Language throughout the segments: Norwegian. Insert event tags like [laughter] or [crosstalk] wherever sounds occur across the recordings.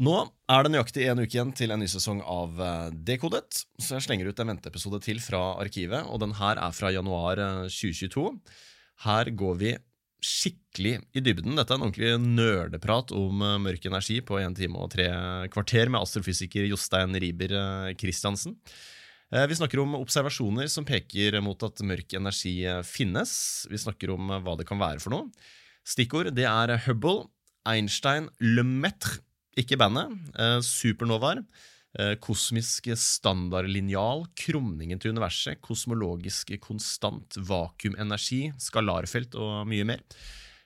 Nå er det nøyaktig en uke igjen til en ny sesong av eh, Dekodet, så jeg slenger ut en venteepisode til fra arkivet, og den her er fra januar eh, 2022. Her går vi skikkelig i dybden. Dette er en ordentlig nerdeprat om eh, mørk energi på en time og tre kvarter med astrofysiker Jostein Riiber eh, Christiansen. Eh, Vi snakker om observasjoner som peker mot at mørk energi eh, finnes. Vi snakker om eh, hva det kan være for noe. Stikkord det er Hubble, Einstein, Lemaitre, ikke bandet, eh, supernovaer, eh, kosmisk standardlinjal, krumningen til universet, kosmologisk konstant, vakuumenergi, skalarfelt og mye mer.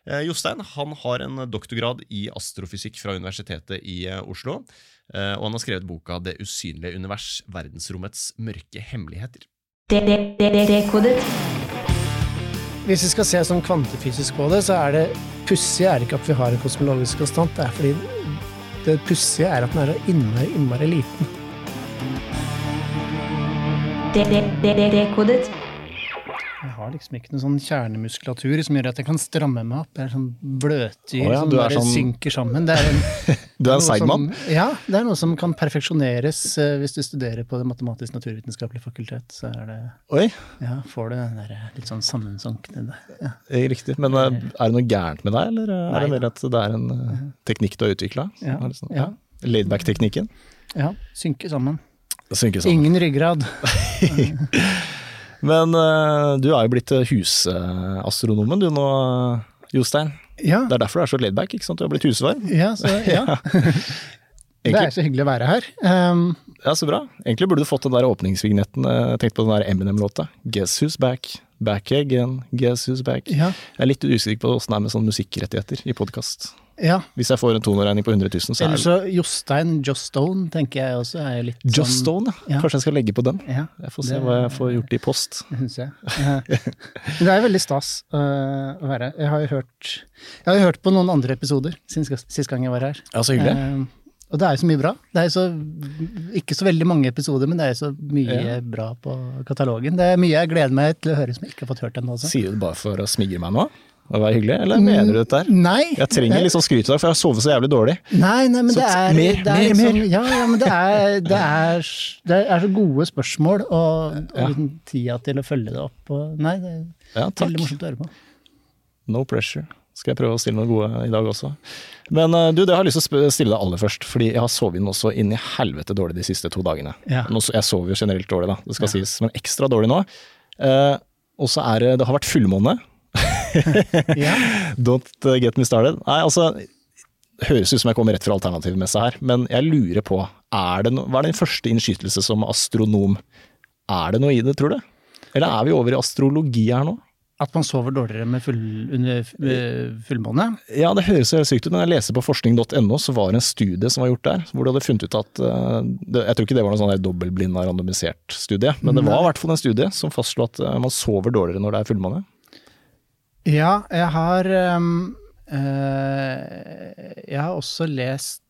Eh, Jostein han har en doktorgrad i astrofysikk fra Universitetet i Oslo, eh, og han har skrevet boka Det usynlige univers, verdensrommets mørke hemmeligheter. Dekodet. Hvis vi skal se sånn kvantefysisk på det, så er det pussige er ikke at vi har en kosmologisk konstant, det er fordi det pussige er at den er så innmari, innmari liten. Dekodet. Jeg har liksom ikke noen sånn kjernemuskulatur som gjør at jeg kan stramme meg opp. Jeg er sånn bløtdyr oh, ja, som bare sånn- synker sammen. Det er, en, [laughs] Du er en seig mann. Ja, det er noe som kan perfeksjoneres uh, hvis du studerer på Det matematisk-naturvitenskapelige fakultet. Så er det, Oi, ja, får du den der litt sånn sammensunkne. Ja. eh, riktig. Men eh, er det noe gærent med deg, eller eh, er det mer at det er en uh, teknikk du har utvikla? Ja, ja. Laidback-teknikken? ja, synker sammen. Synker sammen. Ingen ryggrad. [laughs] Men uh, du er jo blitt eh, husastronomen du nå, Jostein. Ja, Det er derfor du er så laidback, ikke sant? Du har blitt husvarm. ja, så, ja. [laughs] Det er så hyggelig å være her. Um, ja, så bra. Egentlig burde du fått den der åpningsvignetten. eh, Jeg tenkte på den der Eminem-låta. Guess who's back, back again, guess who's back. ja, Jeg er litt usikker på åssen det er med sånne musikkrettigheter i podkast. Ja. Hvis jeg får en tonerregning på 100 000, så er Eller det så Jostein Jostone, tenker jeg også er jo litt Jostone, sånn ja. Ja. Kanskje jeg skal legge på den. Ja, Jeg får se Det- hva jeg får gjort i post. det syns jeg. Eh, det er veldig stas uh, å være her. Jeg har jo hørt, jeg har hørt på noen andre episoder siden sist gang jeg var her. Ja, så hyggelig. Uh, og det er jo så mye bra. Det er jo så, ikke så veldig mange episoder, men det er jo så mye Ja. bra på katalogen. Det er mye jeg gleder meg til å høre som jeg ikke har fått hørt ennå. Sier du det bare for å smigre meg nå? Og være hyggelig, eller mener du dette her? Nei. Jeg trenger litt sånn skryt i dag, for jeg har sovet så jævlig dårlig. Nei, nei, men Så det er, mer, det er mer, liksom, mer. Ja, ja, men det er, det er, det er så gode spørsmål, og, Ja. tida til å følge det opp. Og, nei, det er Ja, veldig morsomt å høre på. No pressure. Skal jeg prøve å stille noen gode i dag også. Men eh, du, det har jeg lyst til å stille deg aller først, fordi jeg har sovet inn også inn i helvete dårlig de siste to dagene. Ja. Jeg sover jo generelt dårlig, da, det skal sies, men ekstra dårlig nå. Eh, og så er det Det har vært fullmåne. [laughs] Don't uh, get me started. Nei, altså Høres ut som jeg kommer rett fra alternativmessa her, men jeg lurer på er det no, Hva er din første innskytelse som astronom? Er det noe i det, tror du? Eller er vi over i astrologi her nå? At man sover dårligere med full, under fullmåne? Ja, det høres helt sykt ut, men jeg leser på forskning.no, så var det en studie som var gjort der, hvor de hadde funnet ut at uh, Jeg tror ikke det var noen sånn dobbeltblinda, randomisert studie, men det var i hvert fall en studie som fastslo at uh, man sover dårligere når det er fullmåne. Ja, jeg har um, uh, Jeg har også lest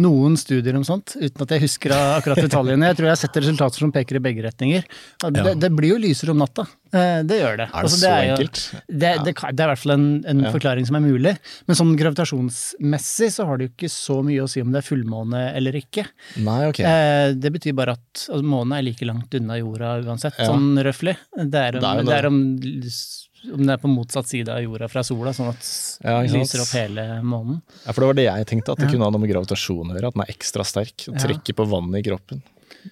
noen studier om sånt, uten at jeg husker akkurat detaljene. Jeg tror jeg har sett resultater som peker i begge retninger. Det, Ja. det blir jo lysere om natta. Eh, det gjør det. Er det Altså, så er jo- enkelt? Det, det, det er i hvert fall en, en Ja. forklaring som er mulig. Men sånn gravitasjonsmessig så har det jo ikke så mye å si om det er fullmåne eller ikke. Nei, ok. Eh, det betyr bare at altså, månen er like langt unna jorda uansett, Ja. sånn røftlig. Det er om Det det det. er om, om det er på motsatt side av jorda fra sola, sånn at Ja, det lyser opp hele månen. Ja, for det var det jeg tenkte, at det Ja. kunne ha noe med gravitasjon å gjøre. At den er ekstra sterk og trekker på vannet i kroppen.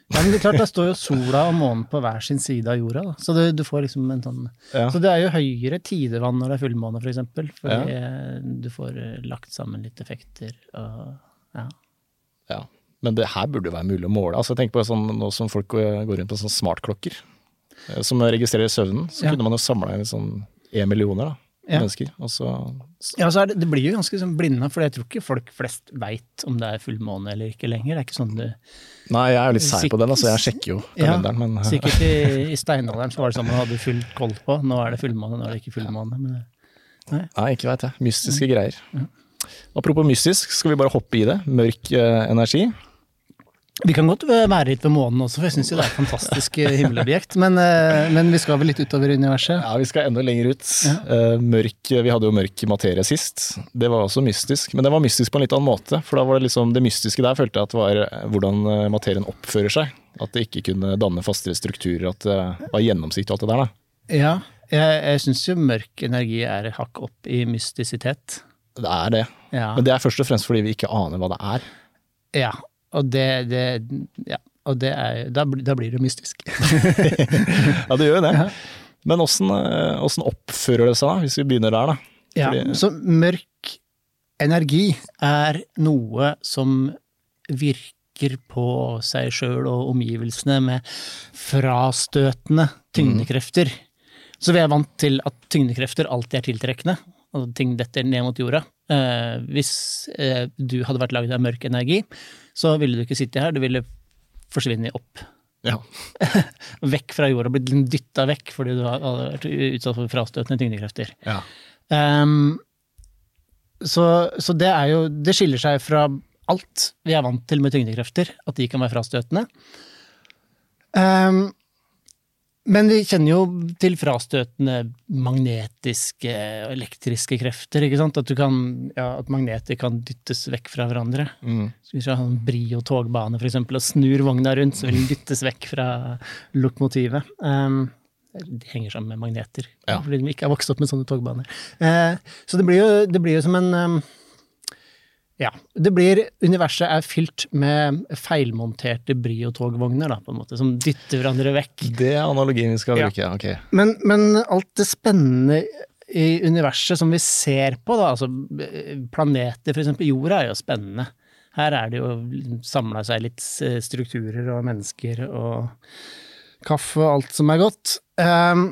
Ja, men det er klart, da står jo sola og månen på hver sin side av jorda, da. så det, du får liksom en sånn Ja. Så det er jo høyere tidevann når det er fullmåne, for eksempel, fordi ja. du får eh, lagt sammen litt effekter og ja. Ja. Men det her burde jo være mulig å måle. Altså jeg tenker på sånn, Nå som folk går rundt på sånne smartklokker som registrerer søvnen, så Ja. kunne man jo samla inn sånn én millioner da, Ja. mennesker. Og så Ja, så det, det blir jo ganske sånn blinde, for jeg tror ikke folk flest veit om det er fullmåne eller ikke lenger. Det er ikke sånn du Nei, jeg er jo litt seig på den, altså. Jeg sjekker jo Ja, kalenderen, men Sikkert i, i steinalderen så var det sånn man hadde full koll på. Nå er det fullmåne, nå er det ikke fullmåne. Men nei. Nei, ikke veit jeg. Mystiske greier. Apropos mystisk, skal vi bare hoppe i det. Mørk eh, energi. Vi kan godt være litt ved månen også, for jeg syns det er et fantastisk eh, himmelobjekt. Men, eh, men vi skal vel litt utover universet. Ja, vi skal enda lenger ut. Ja. mørk, vi hadde jo mørk materie sist. Det var også mystisk, men det var mystisk på en litt annen måte. For da var det liksom, det mystiske der følte jeg at var eh, hvordan eh, materien oppfører seg. At det ikke kunne danne fastere strukturer, at det var gjennomsikt og alt det der. da. Ja, jeg, jeg syns jo mørk energi er hakk opp i mystisitet. Det er det. Ja. Men det er først og fremst fordi vi ikke aner hva det er. ja. Og det, det Ja. Og det er Da, da blir det mystisk. [laughs] Ja, det gjør jo det. Men åssen eh, oppfører det seg, da, hvis vi begynner der, da? Ja, så mørk energi er noe som virker på seg sjøl og omgivelsene med frastøtende tyngdekrefter. Så vi er vant til at tyngdekrefter alltid er tiltrekkende, og ting detter ned mot jorda. Eh, hvis eh, du hadde vært laget av mørk energi, så ville du ikke sitte her, du ville forsvinne opp. Ja. [laughs] Vekk fra jorda, blitt dytta vekk fordi du hadde vært utsatt for frastøtende tyngdekrefter. ja. Um, så, så det er jo Det skiller seg fra alt vi er vant til med tyngdekrefter, at de kan være frastøtende. Ehm, men vi kjenner jo til frastøtende magnetiske og elektriske krefter. ikke sant? At, du kan, ja, at magneter kan dyttes vekk fra hverandre. Mm. Så Hvis du har en Brio-togbane for eksempel, og snur vogna rundt, så vil den dyttes vekk fra lokomotivet. Um, de henger sammen med magneter, Ja. fordi de ikke har vokst opp med sånne togbaner. Uh, så det blir, jo, det blir jo som en um, Ja. Det blir Universet er fylt med feilmonterte Brio-togvogner, da, på en måte, som dytter hverandre vekk. Det er analogien vi skal Ja. bruke. ok. Men, men alt det spennende i universet som vi ser på, da, altså planeter, for eksempel jorda, er jo spennende. Her er det jo samla seg litt eh, strukturer og mennesker og kaffe og alt som er godt. Um,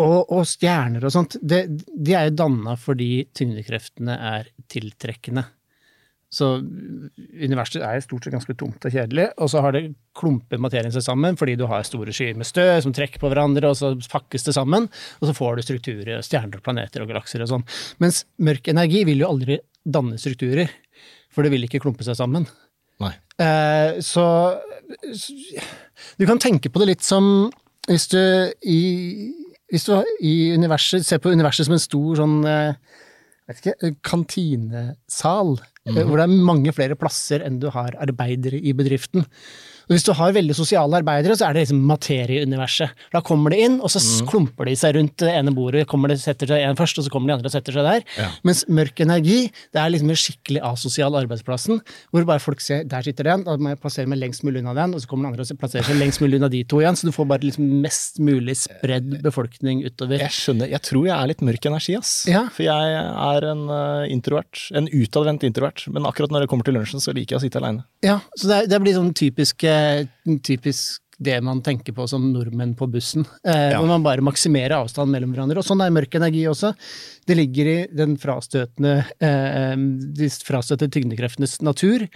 og, og stjerner og sånt, det, de er jo danna fordi tyngdekreftene er tiltrekkende. Så universet er stort sett ganske tomt og kjedelig, og så har det klumper materien seg sammen fordi du har store skyer med støv som trekker på hverandre, og så pakkes det sammen, og så får du strukturer, stjerner planeter og galakser og sånn. Mens mørk energi vil jo aldri danne strukturer, for det vil ikke klumpe seg sammen. Eh, så, så du kan tenke på det litt som hvis du i, hvis du i universet ser på universet som en stor sånn eh, vet ikke, kantinesal, eh, hvor det er mange flere plasser enn du har arbeidere i bedriften. Og hvis du har veldig sosiale arbeidere, så er det liksom materieuniverset. Da kommer de inn, og så mm. klumper de seg rundt det ene bordet. kommer de setter seg en først, og så kommer de andre og setter seg der. Ja. Mens mørk energi, det er liksom en skikkelig asosial arbeidsplassen, hvor bare folk ser der sitter den, da må jeg plassere meg lengst mulig unna den, og så kommer den andre og plasserer seg lengst mulig unna de to igjen, så du får bare liksom mest mulig spredd befolkning utover. Jeg skjønner, jeg tror jeg er litt mørk energi, ass. Ja. For jeg er en eh, introvert. En utadvendt introvert. Men akkurat når det kommer til lunsjen, så liker jeg å sitte aleine. Ja, så det, det blir sånn typisk, eh, typisk det man tenker på som nordmenn på bussen. Eh, Ja. Hvor man bare maksimerer avstanden mellom hverandre. Og sånn er mørk energi også. Det ligger i den frastøtende, eh, de frastøtende tyngdekreftenes natur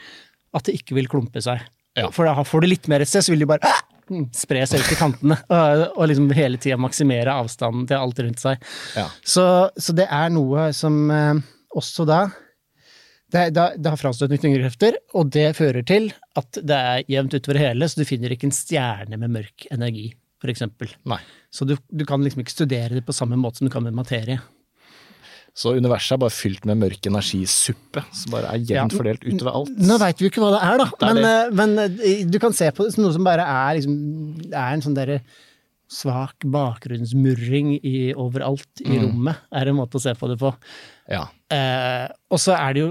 at det ikke vil klumpe seg. Ja. For da får du litt mer et sted, så vil de bare ah, mm, spre seg ut i kantene. [laughs] Og, og liksom hele tida maksimere avstanden til alt rundt seg. Ja. Så, så det er noe som eh, også da det, det, det har frastøtende tyngdekrefter, og det fører til at det er jevnt utover hele, så du finner ikke en stjerne med mørk energi, eksempel. Så du, du kan liksom ikke studere det på samme måte som du kan med materie. Så universet er bare fylt med mørk energisuppe, som bare er jevnt Ja. fordelt utover alt. Nå veit vi jo ikke hva det er, da, Det er men, eh, men eh, du kan se på det som noe som bare er, liksom, er en sånn derre svak bakgrunnsmurring i, overalt i Mm. rommet, er en måte å se på det på. Ja. Eh, og så er det jo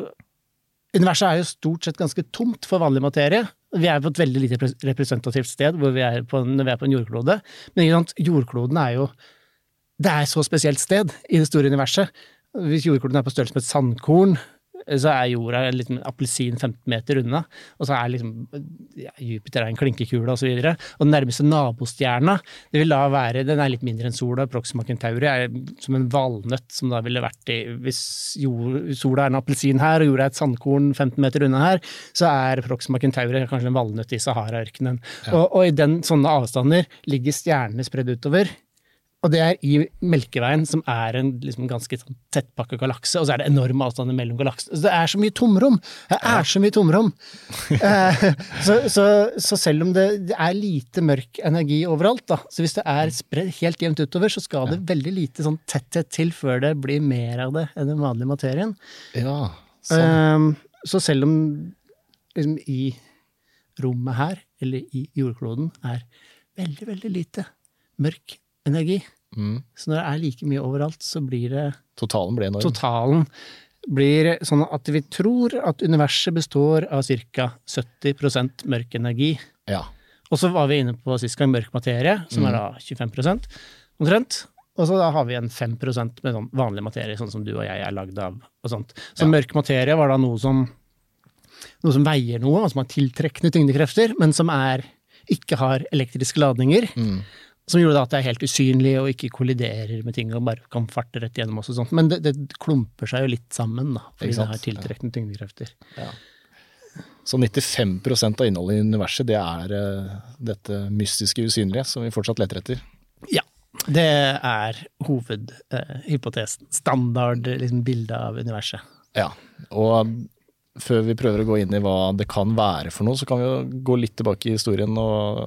Universet er jo stort sett ganske tomt for vanlig materie. Vi er på et veldig lite representativt sted vi er på, når vi er på en jordklode. Men jordkloden er jo Det er et så spesielt sted i det store universet. Hvis jordkloden er på størrelse med et sandkorn, så er jorda en liten appelsin 15 meter unna. Og så er liksom ja, Jupiter er en klinkekule, og så. Og den nærmeste nabostjerna det vil da være, den er litt mindre enn sola. Proxima Centauri er som en valnøtt som da ville vært i Hvis jord, sola er en appelsin her, og jorda er et sandkorn 15 meter unna her, så er Proxima Centauri kanskje en valnøtt i Sahara-ørkenen. Og, og i den sånne avstander ligger stjernene spredd utover. Og det er i Melkeveien, som er en liksom, ganske sånn, tettpakka galakse, og så er det enorme avstander mellom galaksene. Så det er så mye tomrom! Det er så mye tomrom! [laughs] eh, så, så, så selv om det, det, er lite mørk energi overalt, da, så hvis det er spredd helt jevnt utover, så skal det veldig lite sånn tetthet til før det blir mer av det enn den vanlige materien. Ja, sånn. Eh, så selv om liksom, i rommet her, eller i jordkloden, er veldig, veldig lite mørk energi, Mm. så når det er like mye overalt, så blir det Totalen blir enorm. Totalen blir sånn at vi tror at universet består av ca. 70% mørk energi. Ja. Og så var vi inne på sist gang mørk materie, som er da 25% omtrent. Og så da har vi en 5% med sånn vanlig materie, sånn som du og jeg er lagd av. og sånt. Så Ja. mørk materie var da noe som, noe som veier noe, og som har tiltrekkende tyngdekrefter, men som er, ikke har elektriske ladninger. Mm. Som gjorde at det er helt usynlig og ikke kolliderer med ting og bare kan farte rett gjennom oss og sånt. Men det, det klumper seg jo litt sammen, da, fordi det har tiltrekkende tyngdekrefter. Så 95% av innholdet i universet, det er uh, dette mystiske usynlige som vi fortsatt leter etter. Ja. Det er hovedhypotesen. Standard liksom, bilde av universet. Ja, og før vi prøver å gå inn i hva det kan være for noe, så kan vi jo gå litt tilbake i historien. Og,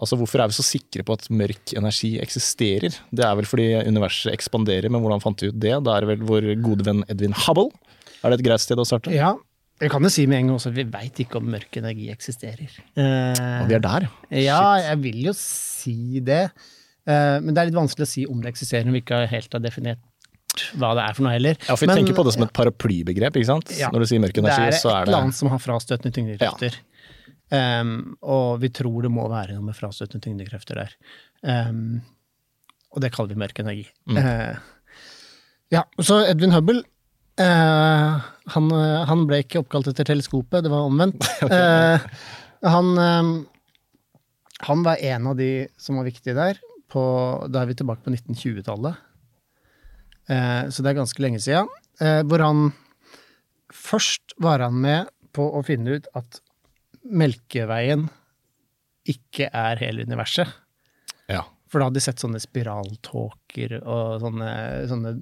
altså, hvorfor er vi så sikre på at mørk energi eksisterer? Det er vel fordi universet ekspanderer, men hvordan fant vi ut det? Da er det vel vår gode venn Edwin Hubble. Er det et greit sted å starte? Ja, jeg kan jo si med en gang også vi veit ikke om mørk energi eksisterer. Eh, Og vi er der. ja, jeg vil jo si det. Eh, men det er litt vanskelig å si om det eksisterer når vi ikke helt har definert hva det er for noe heller. Ja, for vi Men- tenker på det som et paraplybegrep, ikke sant? Ja. Når du sier mørk energi, så er det Det er eller det annet som har frastøtende tyngdekrefter. Um, og vi tror det må være noe med frastøtende tyngdekrefter der. Um, og det kaller vi mørk energi. Eh, ja, så Edwin Hubble uh, han, eh, han ble ikke oppkalt etter teleskopet, det var omvendt. [laughs] Uh, han, eh, han var en av de som var viktige der. På, da er vi tilbake på 1920-tallet. Eh, så det er ganske lenge siden. Eh, hvor han Først var han med på å finne ut at Melkeveien ikke er hele universet. Ja. For da hadde de sett sånne spiraltåker og sånne, sånne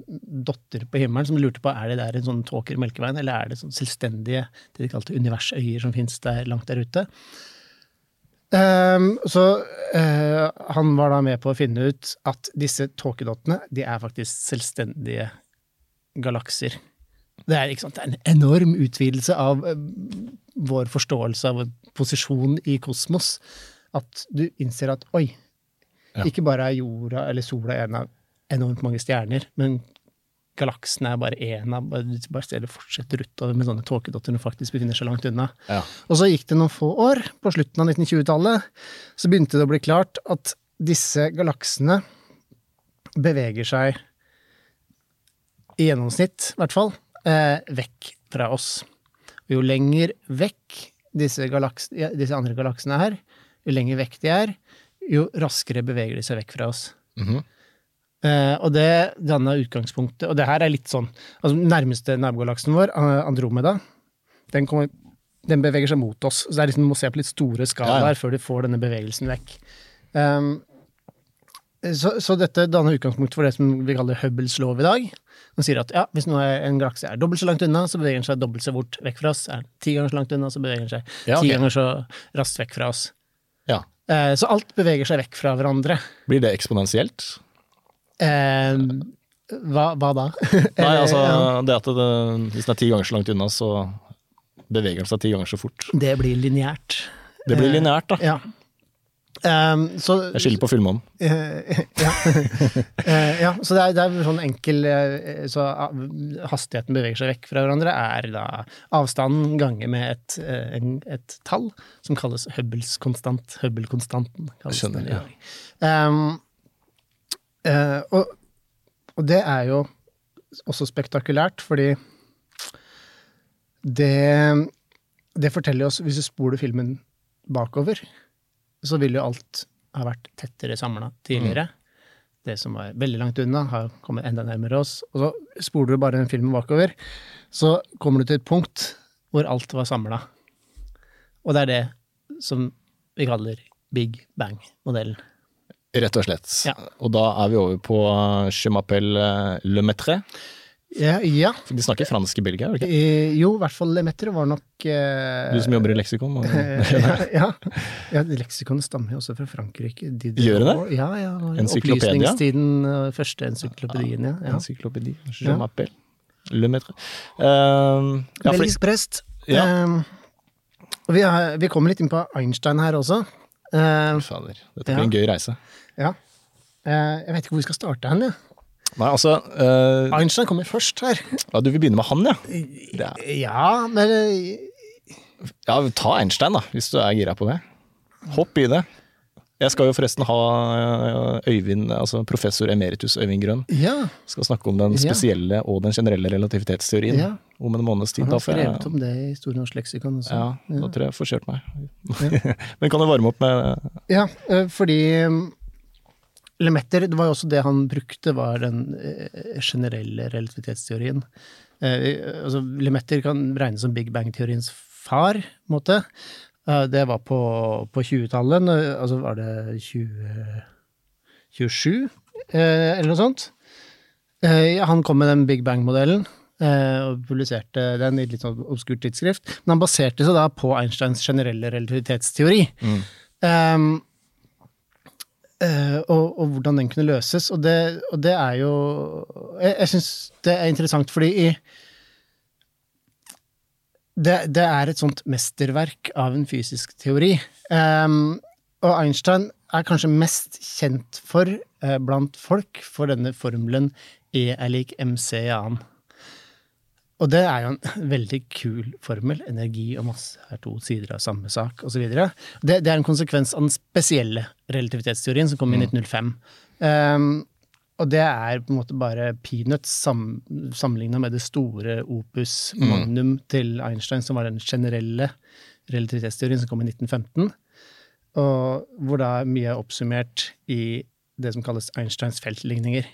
dotter på himmelen som lurte på er det der en sånn tåker i Melkeveien, eller er det sånn selvstendige det de kalte universøyer som finnes der langt der ute. Ehm, så uh, han var da med på å finne ut at disse tåkedottene de er faktisk selvstendige galakser. Det er, sant, det er en enorm utvidelse av uh, vår forståelse av vår posisjon i kosmos. At du innser at oi, Ja. ikke bare er jorda eller sola en av enormt mange stjerner, men galaksen er bare én av bare, du bare ser det fortsetter utover med sånne tåkedotter når faktisk befinner seg langt unna. Ja. Og så gikk det noen få år, på slutten av 1920-tallet, så begynte det å bli klart at disse galaksene beveger seg, i gjennomsnitt i hvert fall, eh, vekk fra oss. Og jo lenger vekk disse, galaks, disse andre galaksene er, jo lenger vekk de er, jo raskere beveger de seg vekk fra oss. Mhm. Eh, og det danna utgangspunktet, og det her er litt sånn altså Nærmeste nabogalaksen vår, eh, Andromeda, den, kommer, den beveger seg mot oss. Så det er liksom, du må se på litt store skalaer Ja, ja. før du får denne bevegelsen vekk. Um, så, så dette danner utgangspunkt for det som vi kaller Hubbles lov i dag. Den sier at ja, hvis en galakse er dobbelt så langt unna, så beveger den seg dobbelt så fort vekk fra oss. Er den ti ganger så langt unna, så beveger den seg Ja, ti ganger så raskt vekk fra oss. ja. Eh, så alt beveger seg vekk fra hverandre. Blir det eksponentielt? Eh, hva, hva da? [laughs] Nei, altså [laughs] det at det, hvis den er ti ganger så langt unna, så beveger den seg ti ganger så fort. Det blir lineært. Det blir lineært, da. Ja. Um, så, Jeg skylder på fullmånen. Uh, [laughs] ja. uh, ja, så det er, det er sånn enkel eh, Så ah, hastigheten beveger seg vekk fra hverandre, er da avstanden ganger med et, eh, en, et tall som kalles Hubbles konstant. Hubble-konstanten Skjønner, det. ja. Um, eh, og, og det er jo også spektakulært, fordi det, det forteller oss, hvis du spoler filmen bakover, så vil jo alt ha vært tettere samla tidligere. Det som var veldig langt unna, har kommet enda nærmere oss. Og så spoler du bare den filmen bakover, så kommer du til et punkt hvor alt var samla. Og det er det som vi kaller Big Bang-modellen. Rett og slett. Ja. Og da er vi over på Je m'appelle eh, Le maître. Ja, ja. De snakker fransk i Belgia, gjør de ikke? Eh, jo, i hvert fall Le Lemetre var nok eh, Du som jobber i leksikon. Og, [laughs] ja, ja. ja, leksikonet stammer jo også fra Frankrike. De Gjør det Ja, ja. Encyclopedia? Opplysningstiden, eh, første encyklopedien, ja. ja. Encyklopedi. Je Ja. m'appelle Le Metre. Uh, ja, fordi, Belgisk prest. Ja. Eh, vi, har, vi kommer litt inn på Einstein her også. Uh, fader, dette blir Ja. en gøy reise. Ja. Eh, jeg vet ikke hvor vi skal starte hen, Ja. Nei, altså Uh, Einstein kommer først her. ja, Du vil begynne med han, ja? Det Ja, men eh, Ja, ta Einstein, da, hvis du er gira på det. Hopp i det. Jeg skal jo forresten ha Øyvind, altså professor emeritus Øyvind Grønn. Ja. Skal snakke om den spesielle og den generelle relativitetsteorien Ja. om en måneds tid. Han har skrevet om det i Store norsk leksikon også. ja, da tror jeg jeg får kjørt meg. [laughs] Men kan du varme opp med Ja, fordi Lemetter, det var jo også det han brukte, var den eh, generelle relativitetsteorien. Eh, altså, Lemetter kan regnes som Big Bang-teoriens far, på en måte. Eh, det var på, på 20-tallet, altså var det 20, 27, eh, eller noe sånt. Eh, han kom med den Big Bang-modellen. og publiserte den i et litt sånn obskurt tidsskrift. Men han baserte seg da på Einsteins generelle relativitetsteori. Um, eh, og, og hvordan den kunne løses. Og det, og det er jo Jeg, jeg syns det er interessant, fordi i det, det er et sånt mesterverk av en fysisk teori. Um, og Einstein er kanskje mest kjent for, uh, blant folk, for denne formelen E er lik mc i annen. Og det er jo en [laughs] veldig kul formel. Energi og masse er to sider av samme sak, osv. Det, det er en konsekvens av den spesielle relativitetsteorien som kom i 1905. Um, og det er på en måte bare peanuts sam, sammenligna med det store opus magnum til Einstein, som var den generelle relativitetsteorien som kom i 1915. Og hvor da mye er oppsummert i det som kalles Einsteins feltligninger.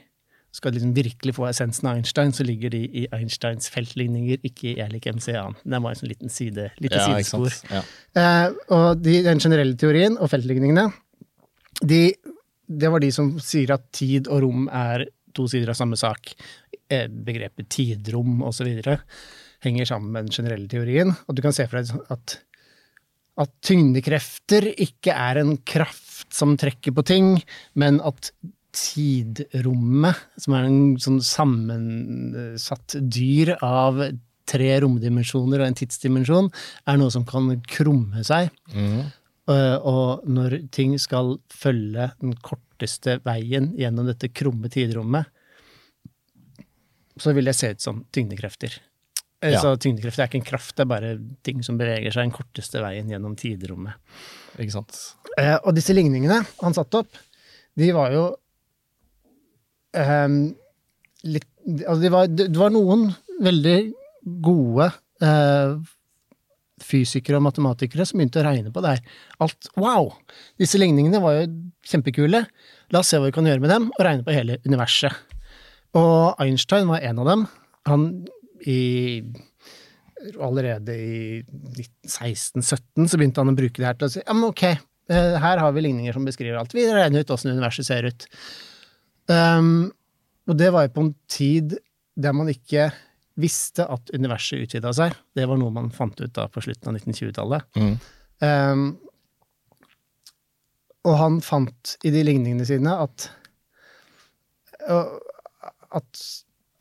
Skal liksom virkelig få essensen av Einstein, så ligger de i Einsteins feltligninger, ikke i Erlik MCA-en. Det var en sånn liten side, lite Ja, sidespor. Ja. Eh, og de, den generelle teorien og feltligningene, de, det var de som sier at tid og rom er to sider av samme sak. Eh, begrepet tidrom osv. henger sammen med den generelle teorien. Og du kan se for deg at, at tyngdekrefter ikke er en kraft som trekker på ting, men at tidrommet, som er en sånn sammensatt dyr av tre romdimensjoner og en tidsdimensjon, er noe som kan krumme seg. Mm. Eh, Og når ting skal følge den korteste veien gjennom dette krumme tidrommet, så vil det se ut som tyngdekrefter. Eh, Ja. Så tyngdekrefter er ikke en kraft, det er bare ting som beveger seg den korteste veien gjennom tidrommet. Ikke sant. Eh, og disse ligningene han satte opp, de var jo ehm, litt Altså, det, var, det var noen veldig gode uh, fysikere og matematikere som begynte å regne på det her. Alt Wow! Disse ligningene var jo kjempekule. La oss se hva vi kan gjøre med dem, og regne på hele universet. Og Einstein var en av dem. Han i Allerede i 1617 så begynte han å bruke det her til å si ja, men ok, eh, her har vi ligninger som beskriver alt. Vi regner ut åssen universet ser ut. Um, og det var jo på en tid der man ikke visste at universet utvida seg. Det var noe man fant ut da på slutten av 1920-tallet. Mm. Um, og han fant i de ligningene sine at at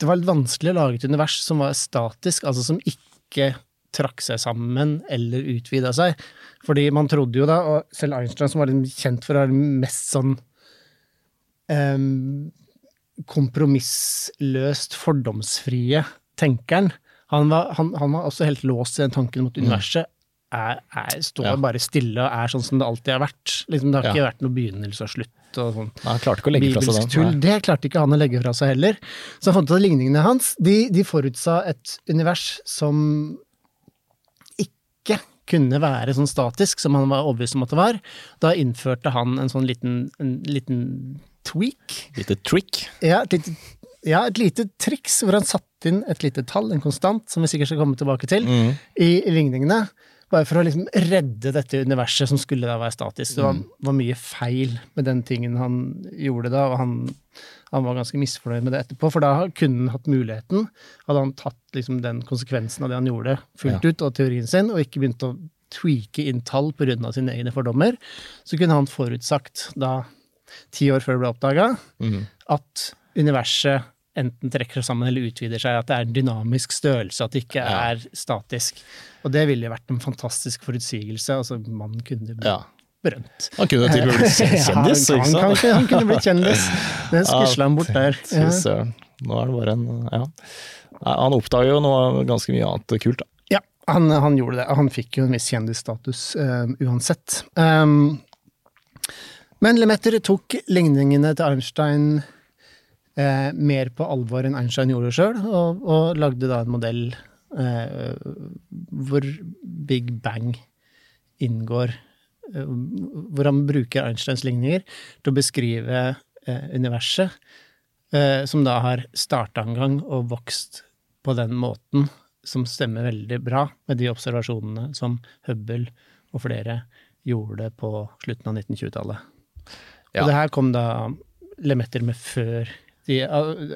det var litt vanskelig å lage et univers som var statisk, altså som ikke trakk seg sammen eller utvida seg. Fordi man trodde jo da, og selv Einstein, som var kjent for å være mest sånn kompromissløst fordomsfrie tenkeren, han var, han, han var også helt låst i den tanken mot universet er, er, står Ja. bare stille og er sånn som det alltid har vært. Liksom, det har Ja. ikke vært noe begynnelse og slutt. og sånn Nei, Han klarte ikke å legge fra seg den. Det klarte ikke han å legge fra seg heller. Så han fant ut at ligningene hans de, de forutsa et univers som ikke kunne være sånn statisk som han var overbevist om at det var. Da innførte han en sånn liten, en liten tweak. Lite trick. Ja, et lite, ja, et lite triks hvor han satte inn et lite tall, en konstant, som vi sikkert skal komme tilbake til, mm. i ligningene. bare for å liksom redde dette universet som skulle da være statisk. Det var, Mm. var mye feil med den tingen han gjorde da, og han, han var ganske misfornøyd med det etterpå, for da kunne han hatt muligheten. Hadde han tatt liksom den konsekvensen av det han gjorde, fullt ut, og teorien sin, og ikke begynt å tweake inn tall pga. sine egne fordommer, så kunne han forutsagt da, ti år før det ble oppdaga, mm. at universet enten trekker seg sammen eller utvider seg, at det er en dynamisk størrelse, at det ikke Ja. er statisk. Og det ville jo vært en fantastisk forutsigelse. Altså, Man kunne bli Ja. berømt. Han kunne til og med blitt [laughs] kjendis, Ja, han, han, han kunne blitt kjendis. [laughs] Det skusla han bort der. Nå er det bare en Ja. Han oppdager jo noe ganske mye annet kult, da. Ja, han, han gjorde det. Han fikk jo en viss kjendisstatus eh, uansett. Um, men Lemetter tok ligningene til Einstein eh, mer på alvor enn Einstein gjorde sjøl, og, og lagde da en modell eh, hvor Big Bang inngår. eh, hvor han bruker Einsteins ligninger til å beskrive eh, universet, eh, som da har starta en gang og vokst på den måten som stemmer veldig bra med de observasjonene som Hubble og flere gjorde på slutten av 1920-tallet. Ja. Og det her kom da Lemetter med før de,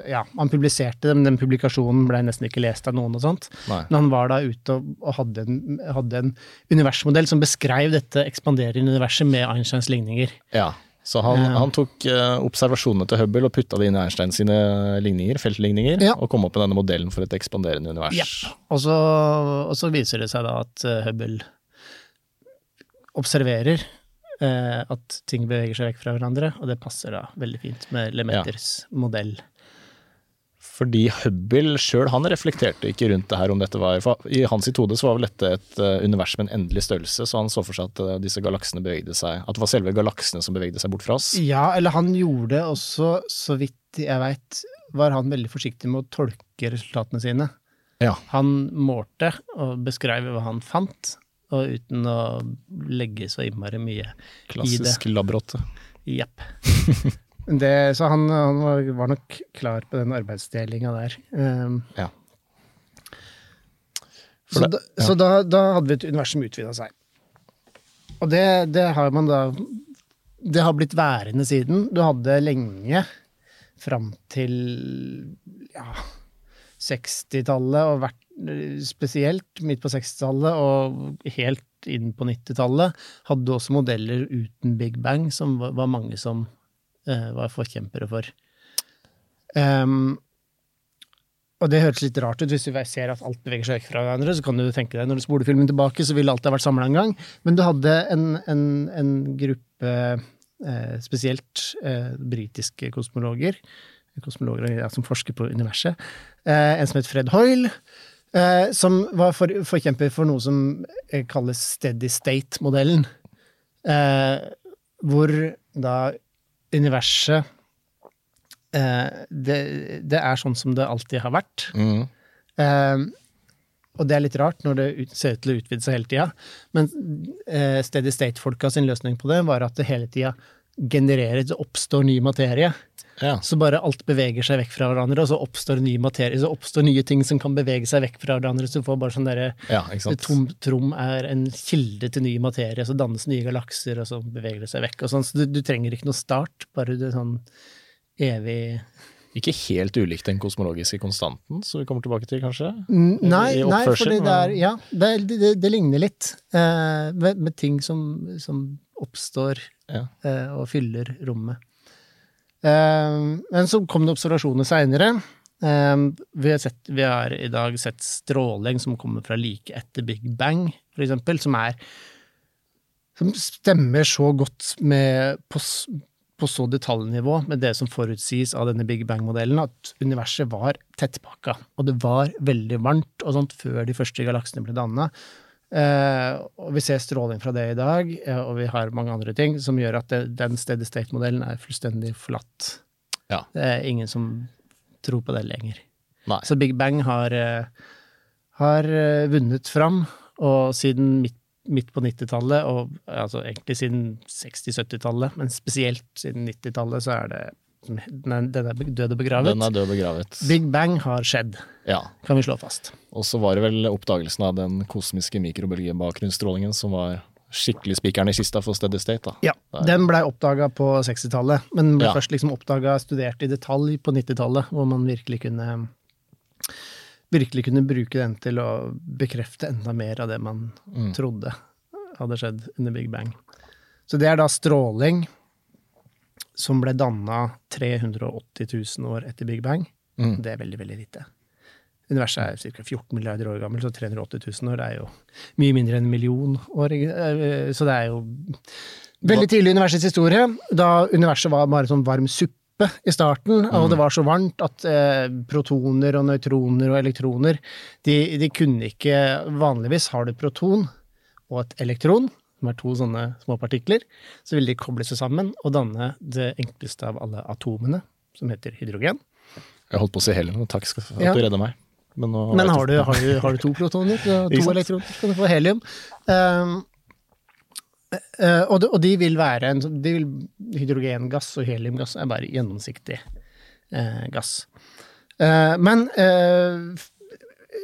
ja, Han publiserte det, men den publikasjonen ble nesten ikke lest av noen. og sånt. Nei. Men han var da ute og, og hadde, en, hadde en universmodell som beskrev dette ekspanderende universet med Einsteins ligninger. Ja. Så han, Ja. han tok eh, observasjonene til Hubble og putta det inn i Einstein sine ligninger, feltligninger, Ja. og kom opp med denne modellen for et ekspanderende univers. Ja. Og så, og så viser det seg da at eh, Hubble observerer eh, at ting beveger seg vekk fra hverandre, og det passer da veldig fint med Lemetters modell. Fordi Hubble sjøl, han reflekterte ikke rundt det her om dette var for I hans hode så var vel dette et eh, univers med en endelig størrelse, så han så for seg at eh, disse galaksene bevegde seg At det var selve galaksene som bevegde seg bort fra oss. Ja, eller han gjorde det også, så vidt jeg veit, var han veldig forsiktig med å tolke resultatene sine. Ja. Han målte og beskrev hva han fant, og uten å legge så innmari mye Klassisk labrotte. Jepp. Så han, han var, nok klar på den arbeidsdelinga der. Um, Ja. For så det- da, så da, da hadde vi et univers som utvida seg. Og det, det har man da Det har blitt værende siden. Du hadde lenge, fram til ja, 60-tallet, og vært spesielt midt på 60-tallet og helt inn på 90-tallet, hadde også modeller uten Big Bang, som var, mange som uh, var forkjempere for. Um, og det høres litt rart ut hvis du ser at alt beveger seg vekk fra hverandre. Så kan du tenke deg, når du spoler filmen tilbake, så ville alt ha vært samla en gang. Men du hadde en, en, en gruppe, eh, spesielt eh, britiske kosmologer, kosmologer ja, som forsker på universet, eh, en som het Fred Hoyle, eh, som var for, forkjemper for noe som eh, kalles steady state-modellen. Eh, hvor da universet eh, det, det er sånn som det alltid har vært. Mm. Eh, og det er litt rart når det ut, ser ut til å utvide seg hele tida. Men eh, Steady State-folka sin løsning på det var at det hele tida genererer, det oppstår ny materie. Ja. Så bare alt beveger seg vekk fra hverandre, og så oppstår ny materie, så oppstår nye ting som kan bevege seg vekk fra hverandre. Så du får bare sånn derre ja. Tom trom er en kilde til ny materie, så dannes nye galakser, og så beveger det seg vekk. Og sånn. Så du, du trenger ikke noe start, bare det sånn evig Ikke helt ulikt den kosmologiske konstanten, som vi kommer tilbake til, kanskje? Nei, nei fordi det er Ja, det, det, det, det ligner litt. Eh, med, med ting som, som oppstår Ja. eh, og fyller rommet. Eh, men så kom det observasjoner seinere. Eh, vi, vi har i dag sett stråling som kommer fra like etter Big Bang, for eksempel, som er Som stemmer så godt med på, på så detaljnivå med det som forutsies av denne Big Bang-modellen, at universet var tettpakka, og det var veldig varmt og sånt før de første galaksene ble danna. Eh, og vi ser stråling fra det i dag, eh, og vi har mange andre ting som gjør at det, den steady state-modellen er fullstendig forlatt. Ja. Det er ingen som tror på det lenger. Nei. Så Big Bang har, eh, har vunnet fram, og siden midt, midt på 90-tallet, og altså egentlig siden 60-70-tallet, men spesielt siden 90-tallet, så er det Den er, den er død og begravet. Den er død og begravet. Big Bang har skjedd, Ja. kan vi slå fast. Og så var det vel oppdagelsen av den kosmiske mikrobølgebakgrunnsstrålingen som var skikkelig spikeren i kista for Steady State. da. Ja, Den blei oppdaga på 60-tallet, men ble Ja. først liksom oppdaga studert i detalj på 90-tallet, hvor man virkelig kunne virkelig kunne bruke den til å bekrefte enda mer av det man Mm. trodde hadde skjedd under Big Bang. Så det er da stråling som ble danna 380 000 år etter Big Bang. Mm. Det er veldig, veldig lite. Universet er ca. 14 milliarder år gammelt, så 380 000 år er jo mye mindre enn en million år. eh, Så det er jo veldig tidlig i universets historie, da universet var bare sånn varm suppe i starten, og det var så varmt at eh, protoner og nøytroner og elektroner de, de kunne ikke Vanligvis har du proton og et elektron, som er to sånne små partikler. Så vil de koble seg sammen og danne det enkleste av alle atomene, som heter hydrogen. Jeg holdt på å si helium, og takk skal, for at Ja. du redda meg. Men, Men har du, har du, har du to protoner to elektroner, så kan du få helium. Um, uh, og, de, og de vil være en de vil, Hydrogengass og heliumgass er bare gjennomsiktig uh, gass. Uh, men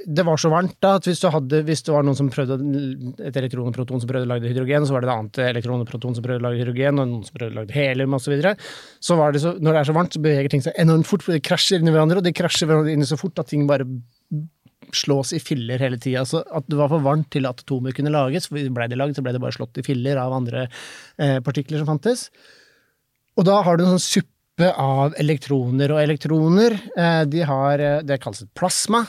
det var så varmt da at hvis, hadde, hvis det var noen som prøvde et elektron og proton som prøvde å lage hydrogen, så var det et annet elektron og proton som prøvde å lage hydrogen, og noen som prøvde å lage helium osv. Så, videre. så det så, når det er så varmt, så beveger ting seg enormt fort, for de krasjer inn i hverandre, og de krasjer inn så fort at ting bare slås i filler hele tida. At det var for varmt til at atomer kunne lages, for ble de lagd, så ble det bare slått i filler av andre eh, partikler som fantes. Og da har du en sånn suppe av elektroner, og elektroner eh, de har, eh, det kalles et plasma,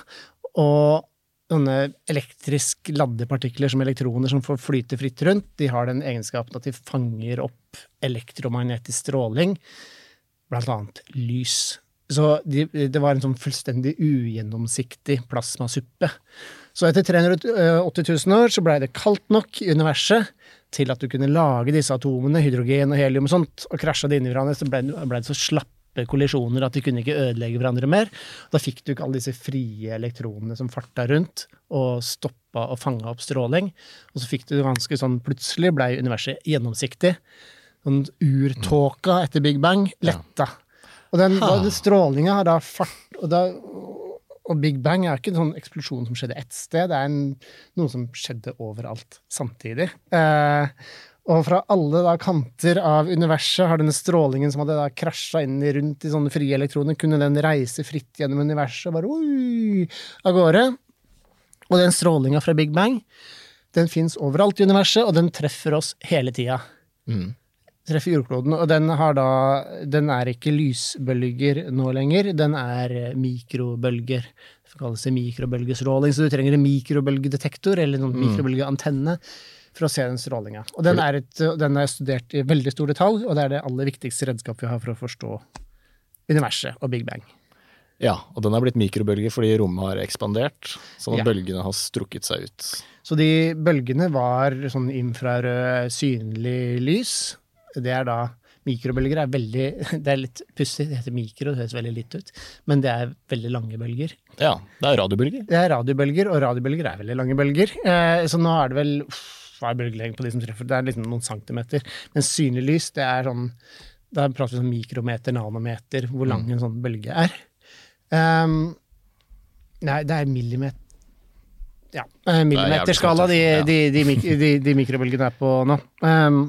og sånne elektrisk ladde partikler som elektroner som får flyte fritt rundt, de har den egenskapen at de fanger opp elektromagnetisk stråling, blant annet lys. Så de, det var en sånn fullstendig ugjennomsiktig plasmasuppe. Så etter 380 000 år så blei det kaldt nok i universet til at du kunne lage disse atomene, hydrogen og helium og sånt, og krasja det inn i hverandre, så blei ble det så slappe kollisjoner at de kunne ikke ødelegge hverandre mer. Da fikk du ikke alle disse frie elektronene som farta rundt og stoppa og fanga opp stråling. Og så fikk du ganske sånn Plutselig blei universet gjennomsiktig. Sånn urtåka etter Big Bang letta. Og den, den strålinga har da fart og, da, og Big Bang er ikke en sånn eksplosjon som skjedde ett sted, det er en, noe som skjedde overalt samtidig. Eh, og fra alle da kanter av universet har denne strålingen som hadde krasja inn rundt i sånne frie elektroner, kunne den reise fritt gjennom universet og bare oi, av gårde. Og den strålinga fra Big Bang, den fins overalt i universet, og den treffer oss hele tida. Mm. Treffer jordkloden, og den har da Den er ikke lysbølger nå lenger, den er eh, mikrobølger. Det kalles mikrobølgestråling, så du trenger en mikrobølgedetektor eller en Mm. mikrobølgeantenne for å se den strålinga. Og den er, et, den er studert i veldig stor detalj, og det er det aller viktigste redskapet vi har for å forstå universet og Big Bang. Ja, og den er blitt mikrobølger fordi rommet har ekspandert, sånn at Ja. bølgene har strukket seg ut. Så de bølgene var sånn infrarød, synlig lys. Det er da Mikrobølger er veldig [laughs] Det er litt pussig, det heter mikro, det høres veldig litt ut, men det er veldig lange bølger. Ja, det er radiobølger. Det er radiobølger, og radiobølger er veldig lange bølger. Eh, så nå er det vel uff, Hva er bølgelengden på de som treffer? Det er liksom noen centimeter. Men synlig lys, det er sånn Da prater vi om mikrometer, nanometer, hvor lang en sånn bølge er. Um, nei, det er millimeter Ja, eh, millimeterskala de, de, de, de, de [laughs] mikrobølgene er på nå. Ehm,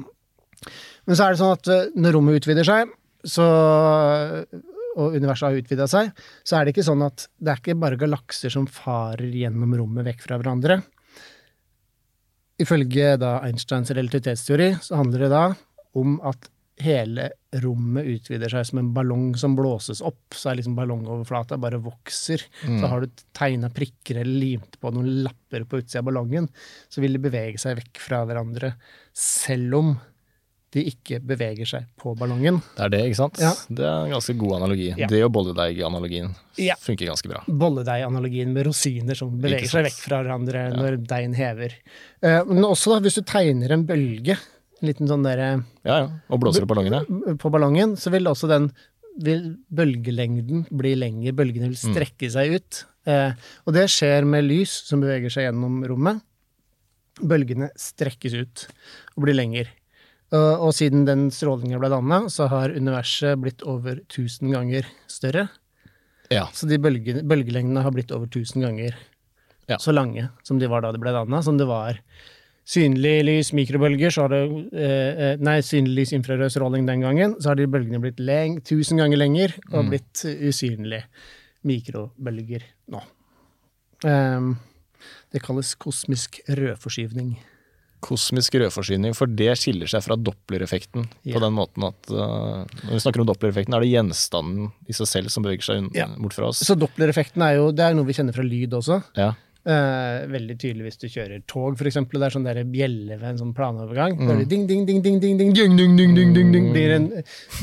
men så er det sånn at eh, når rommet utvider seg, så, og universet har utvida seg, så er det ikke sånn at det er ikke bare galakser som farer gjennom rommet vekk fra hverandre. Ifølge da Einsteins relativitetsteori så handler det da om at hele rommet utvider seg som en ballong som blåses opp, så er liksom ballongoverflata bare vokser. Så har du tegna prikker eller limt på noen lapper på utsida av ballongen, så vil de bevege seg vekk fra hverandre, selv om de ikke beveger seg på ballongen. Det er det, ikke sant? Ja. Det er en ganske god analogi. Ja. Det og bolledeig-analogien Ja. funker ganske bra. bolledeiganalogien med rosiner som beveger seg vekk fra hverandre når deigen hever. Eh, Men også da, hvis du tegner en bølge, en liten sånn derre Ja, ja. Og blåser opp ballongene. på ballongen, så vil også den vil bølgelengden bli lengre, bølgene vil strekke seg ut. Eh, og det skjer med lys som beveger seg gjennom rommet. Bølgene strekkes ut og blir lengre. Og, og siden den strålinga ble danna, så har universet blitt over 1000 ganger større. Ja. Så de bølge, bølgelengdene har blitt over 1000 ganger Ja. så lange som de var da de ble danna, som det var synlig lys, mikrobølger, så har det eh, eh, Nei, synlig lys, infrarød stråling den gangen, så har de bølgene blitt leng, 1000 ganger lenger og Mm. blitt usynlige mikrobølger nå. Um, det kalles kosmisk rødforskyvning. Kosmisk rødforsyning, for det skiller seg fra dopplereffekten Ja. på den måten at uh, når vi snakker om dopplereffekten, er det gjenstanden i seg selv som beveger seg Ja. bort fra oss. Så dopplereffekten er jo det er noe vi kjenner fra lyd også. Ja. Uh, veldig tydelig hvis du kjører tog, eksempel. Det er sånn der bjelle ved en sånn planovergang. Er det ding, ding, ding, ding, ding, ding, ding, ding, ding, ding, ding, ding. Blir det en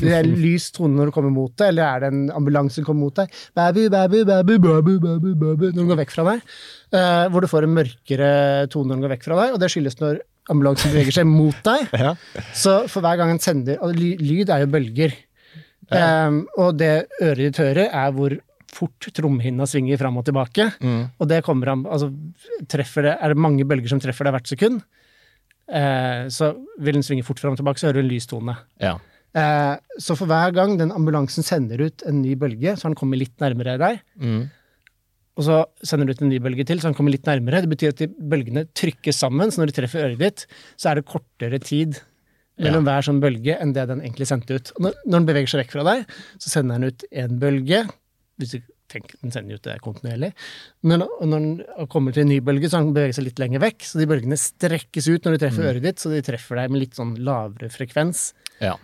det en lys tone når du kommer mot deg, eller er det en ambulanse som kommer mot deg? Baby, baby, baby, baby, baby, baby, når den går vekk fra deg. Uh, hvor du får en mørkere tone når den går vekk fra deg, og det skyldes når ambulansen beveger seg mot deg. [laughs] Ja. Så for hver gang en sender og Lyd er jo bølger. Um, og det øret ditt hører, er hvor fort trommehinna svinger fram og tilbake. Mm. Og det kommer an altså, treffer det, Er det mange bølger som treffer deg hvert sekund, uh, så vil den svinge fort fram og tilbake, så hører du en lys tone. ja. Uh, så for hver gang den ambulansen sender ut en ny bølge, så har den kommet litt nærmere deg. Mm. Og så sender du ut en ny bølge til, så den kommer litt nærmere. Det betyr at de bølgene trykkes sammen, så når de treffer øret ditt, så er det kortere tid mellom hver sånn bølge enn det den egentlig sendte ut. Og når, når den beveger seg vekk fra deg, så sender den ut en bølge. Hvis du tenker, Den sender ut det kontinuerlig. Men når når den kommer til en ny bølge, så beveger den seg litt lenger vekk. Så de bølgene strekkes ut når de treffer øret ditt, så de treffer deg med litt sånn lavere frekvens. ja.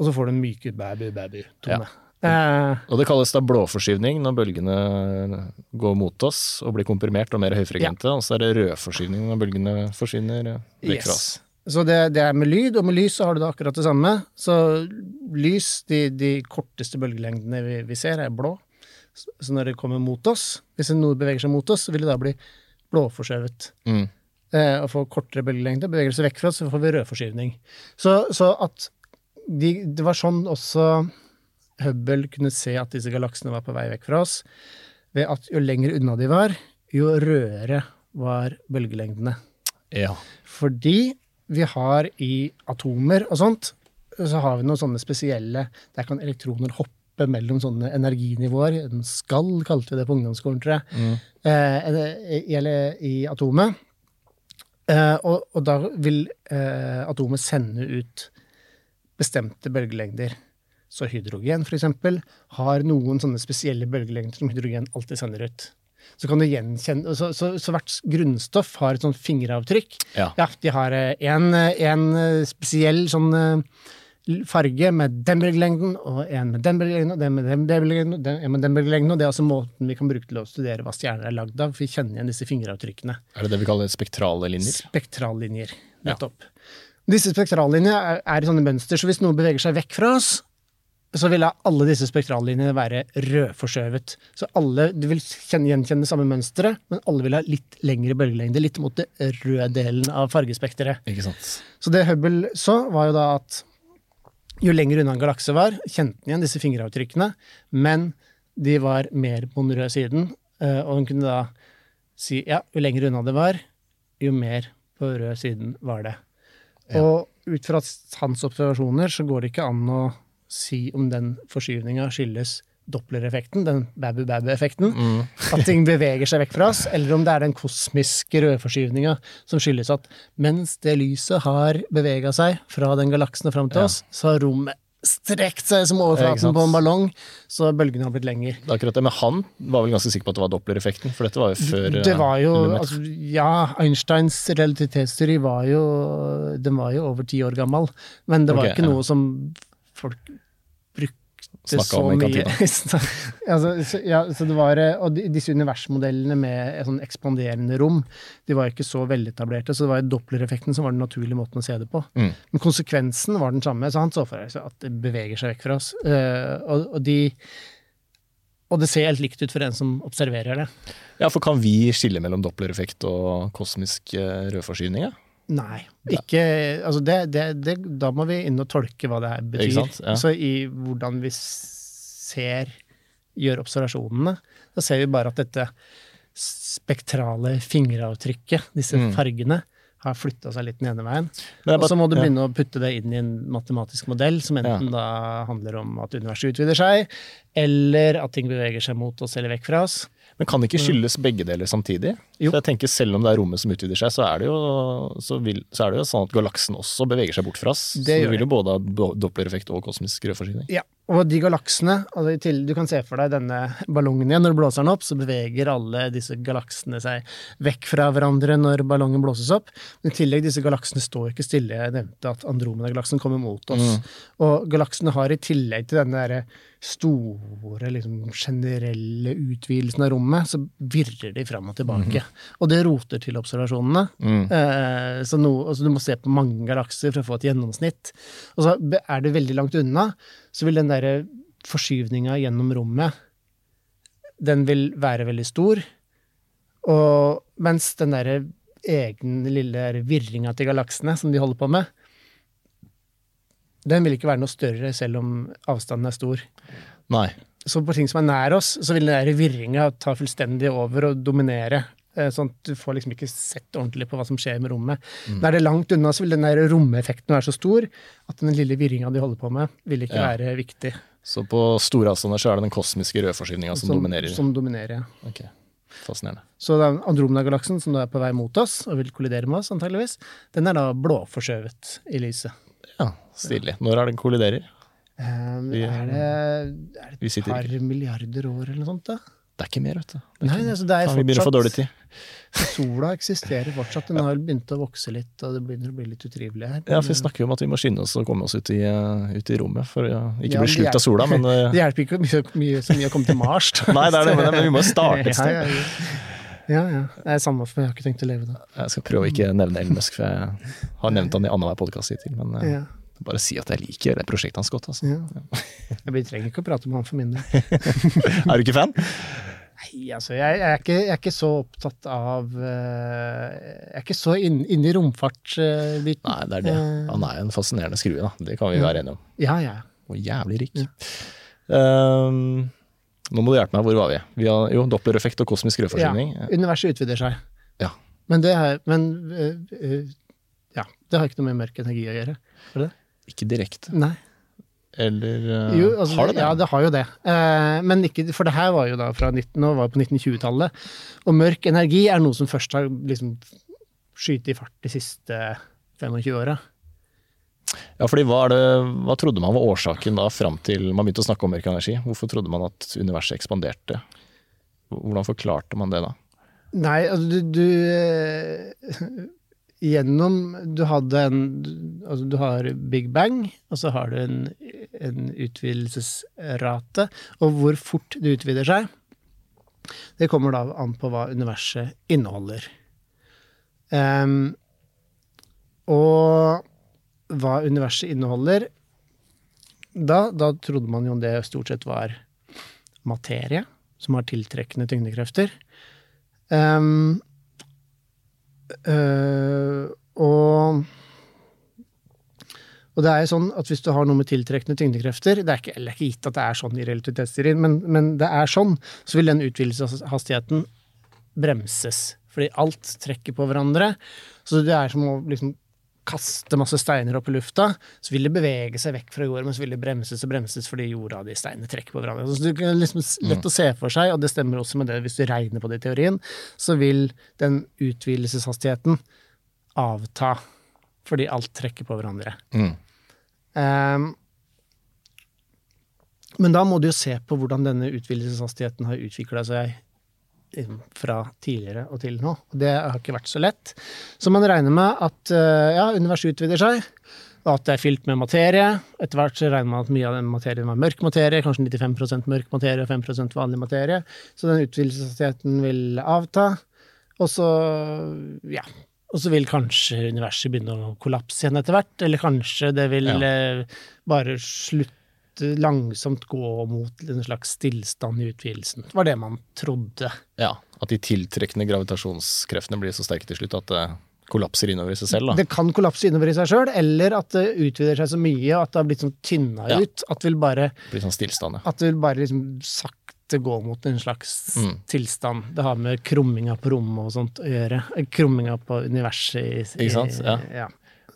Og så får du en myk babu-babu-tone. Eh, Og det kalles da blåforskyvning når bølgene går mot oss og blir komprimert og mer høyfrekvente. Og så er det rødforskyvning når bølgene forsvinner vekk fra oss. Så det, det er med lyd, og med lys så har du det akkurat det samme. Så lys, de, de korteste bølgelengdene vi, vi ser, er blå. Så så når det kommer mot oss, hvis noe beveger seg mot oss, så vil det da bli blåforskjøvet. Mm. Eh, og få kortere bølgelengde. Beveger det seg vekk fra oss, så får vi rødforskyvning. Så, så at de, det var sånn også Hubble kunne se at disse galaksene var på vei vekk fra oss, ved at jo lenger unna de var, jo rødere var bølgelengdene. Ja. Fordi vi har i atomer og sånt, så har vi noen sånne spesielle Der kan elektroner hoppe mellom sånne energinivåer. En skall kalte vi det på ungdomsskolen, tror jeg. Mm. Eh, i, eller i atomet. Eh, og, og da vil eh, atomet sende ut bestemte bølgelengder. Så hydrogen, for eksempel, har noen sånne spesielle bølgelengder som hydrogen alltid sender ut. Så kan du gjenkjenne, så, så, så hvert grunnstoff har et sånt fingeravtrykk. Ja. Ja, de har en, en spesiell sånn eh, farge med den bølgelengden, og en med den bølgelengden, og den med den bølgelengden, og den- en med den bølgelengden, og det er altså måten vi kan bruke til å studere hva stjerner er lagd av, for vi kjenner igjen disse fingeravtrykkene. Er det det vi kaller spektrale linjer? Spektrallinjer, nettopp. Disse spektrallinjene er, er i sånne mønster, så hvis noe beveger seg vekk fra oss, så vil alle disse spektrallinjene være rødforskjøvet. Så alle, du vil kjenne, gjenkjenne samme mønsteret, men alle vil ha litt lengre bølgelengde, litt mot det røde delen av fargespekteret. Ikke sant? Så det Hubble så, var jo da at jo lenger unna en galakse var, kjente den igjen disse fingeravtrykkene, men de var mer på den røde siden, eh, og hun kunne da si ja, jo lenger unna det var, jo mer på rød siden var det. Og ut fra hans observasjoner så går det ikke an å si om den forskyvninga skyldes Doppler-effekten, den babu-babu-effekten, [laughs] at ting beveger seg vekk fra oss, eller om det er den kosmiske rødforskyvninga som skyldes at mens det lyset har bevega seg fra den galaksen og fram til Ja. oss, så har rommet strekt seg som overflaten på en ballong, så bølgene har blitt lengre. Det akkurat det, Men han var vel ganske sikker på at det var dopplereffekten, for dette var jo før Det var jo eh, altså, Ja, Einsteins relativitetsteori var jo Den var jo over ti år gammel, men det var okay, ikke ja. noe som folk brukte så mye. altså, [laughs] så, ja, så det var, eh, og de- disse universmodellene med sånn ekspanderende rom, de var ikke så veletablerte, så det var Doppler-effekten som var den naturlige måten å se det på. Mm. Men konsekvensen var den samme, så han så for seg at det beveger seg vekk fra oss. Uh, og, og de og det ser helt likt ut for en som observerer det. Ja, for kan vi skille mellom dopplereffekt og kosmisk rødforsyning, rødforskyvning? Ja? Nei. Ikke, altså det, det, det, da må vi inn og tolke hva det her betyr. Ja. Så i hvordan vi ser, gjør observasjonene, da ser vi bare at dette spektrale fingeravtrykket, disse Mm. fargene, har flytta seg litt den ene veien. Og så må du ja. begynne å putte det inn i en matematisk modell, som enten da handler om at universet utvider seg, eller at ting beveger seg mot oss eller vekk fra oss. Men kan det ikke skyldes begge deler samtidig? Jo. Så jeg tenker Selv om det er rommet som utvider seg, så er det jo, så vil, så er det jo sånn at galaksen også beveger seg bort fra oss. Det så du vil jo både ha dopplereffekt og kosmisk rødforsyning. Ja, og de galaksene altså Du kan se for deg denne ballongen igjen. Når du blåser den opp, så beveger alle disse galaksene seg vekk fra hverandre når ballongen blåses opp. Men i tillegg, disse galaksene står ikke stille. Jeg nevnte at Andromeda-galaksen kommer mot oss. Og galaksene har i tillegg til denne derre store, liksom, generelle utvidelsen av rommet, så virrer de fram og tilbake. Og det roter til observasjonene. Eh, så no, altså du må se på mange galakser for å få et gjennomsnitt. Og så er det veldig langt unna, så vil den derre forskyvninga gjennom rommet, den vil være veldig stor. Og mens den derre egen lille virringa til galaksene som de holder på med, den vil ikke være noe større selv om avstanden er stor. Nei. Så på ting som er nær oss, så vil den virringa ta fullstendig over og dominere. Eh, Sånn at du får liksom ikke sett ordentlig på hva som skjer med rommet. Mm. er det langt unna, så vil den der romeffekten være så stor at den lille virringa de holder på med, vil ikke Ja. være viktig. Så på store avstander så er det den kosmiske rødforskyvninga som, dominerer. Som dominerer, ja. Ok, Fascinerende. Så da Andromeda-galaksen, som da er på vei mot oss, og vil kollidere med oss antageligvis, den er da blåforskjøvet i lyset. Ja, Stilig. Når er den kolliderer? Um, er det, er det et par milliarder år eller noe sånt, da? Det er ikke mer, vet du. Det Nei, altså det er fortsatt, få dårlig tid. Sola eksisterer fortsatt. Den har begynt å vokse litt, og det begynner å bli litt utrivelig her. Ja, for Vi snakker jo om at vi må skynde oss å komme oss ut i, eh, ut i rommet for å ikke Ja, bli slukt av sola. Men eh, [laughs] Det hjelper ikke mye, mye, så mye å komme til Mars. Nei, det er det, men- vi må [laughs] starte et sted. Ja, ja, ja. ja. Det er samme, for jeg har ikke tenkt å leve da. jeg skal prøve å ikke nevne Elon Musk, for jeg har nevnt han i annenhver podkast hittil. Men eh, Ja, bare si at jeg liker det prosjektet hans godt. Altså. ja. Vi trenger ikke å prate med han for min del. [laughs] Er du ikke fan? Nei, altså, jeg, jeg, er ikke, jeg er ikke så opptatt av eh, Jeg er ikke så inn- inne i romfartsbiten. Nei, det er det. Han er en fascinerende skrue, da. Det kan vi være enige om. Ja, ja. Og jævlig rik. Ehm, nå må du hjelpe meg, hvor var vi? vi har, jo, Dopplereffekt og kosmisk rødforsyning. ja. Universet utvider seg. Ja. Men det er Men uh, uh, ja, det har ikke noe med mørk energi å gjøre. Det det? Ikke direkte. Nei. Eller eh, Jo, altså, har det det? Ja, det har jo det. Eh, men ikke, for det her var jo da fra 19, og var på 1920-tallet. Og mørk energi er noe som først har liksom skytet i fart de siste 25 åra. Ja, fordi hva, er det, hva trodde man var årsaken da fram til man begynte å snakke om mørk energi? Hvorfor trodde man at universet ekspanderte? Hvordan forklarte man det da? Nei, altså du, du eh, Gjennom Du hadde en Altså du har big bang, og så har du en, en utvidelsesrate. Og hvor fort det utvider seg, det kommer da an på hva universet inneholder. Um, og hva universet inneholder da, da trodde man jo det stort sett var materie, som har tiltrekkende tyngdekrefter. Ehm, øh, og og det er jo sånn at hvis du har noe med tiltrekkende tyngdekrefter Det er ikke, eller ikke gitt at det er sånn i relativitetsteorien, men, men det er sånn, så vil den utvidelseshastigheten bremses. Fordi alt trekker på hverandre. Så det er som å liksom kaste masse steiner opp i lufta, så vil det bevege seg vekk fra jorda, men så vil det bremses og bremses fordi jorda og de steinene trekker på hverandre. Så det er liksom lett å se for seg, og det stemmer også med det hvis du regner på det i teorien, så vil den utvidelseshastigheten avta fordi alt trekker på hverandre. Mm. Um, men da må du jo se på hvordan denne utvidelseshastigheten har utvikla seg fra tidligere og til nå. Og det har ikke vært så lett. Så man regner med at eh, ja, universet utvider seg, og at det er fylt med materie. Etter hvert så regner man at mye av den materien var mørk materie, kanskje 95% mørk materie og 5% vanlig materie. Så den utvidelseshastigheten vil avta. Og så, ja, og så vil kanskje universet begynne å kollapse igjen etter hvert, eller kanskje det vil Ja. eh, bare slutte langsomt gå mot en slags stillstand i utvidelsen. Det var det man trodde. Ja, At de tiltrekkende gravitasjonskreftene blir så sterke til slutt at det kollapser innover i seg selv. da. Det kan kollapse innover i seg sjøl, eller at det utvider seg så mye at det har blitt sånn tynna Ja. ut. At det vil bare, blir sånn stillstand, ja. at det vil bare liksom sakte gå mot en slags Mm. tilstand. Det har med krumminga på rommet og sånt å gjøre. Eh, Krumminga på universet i, i Ikke sant? Ja. ja.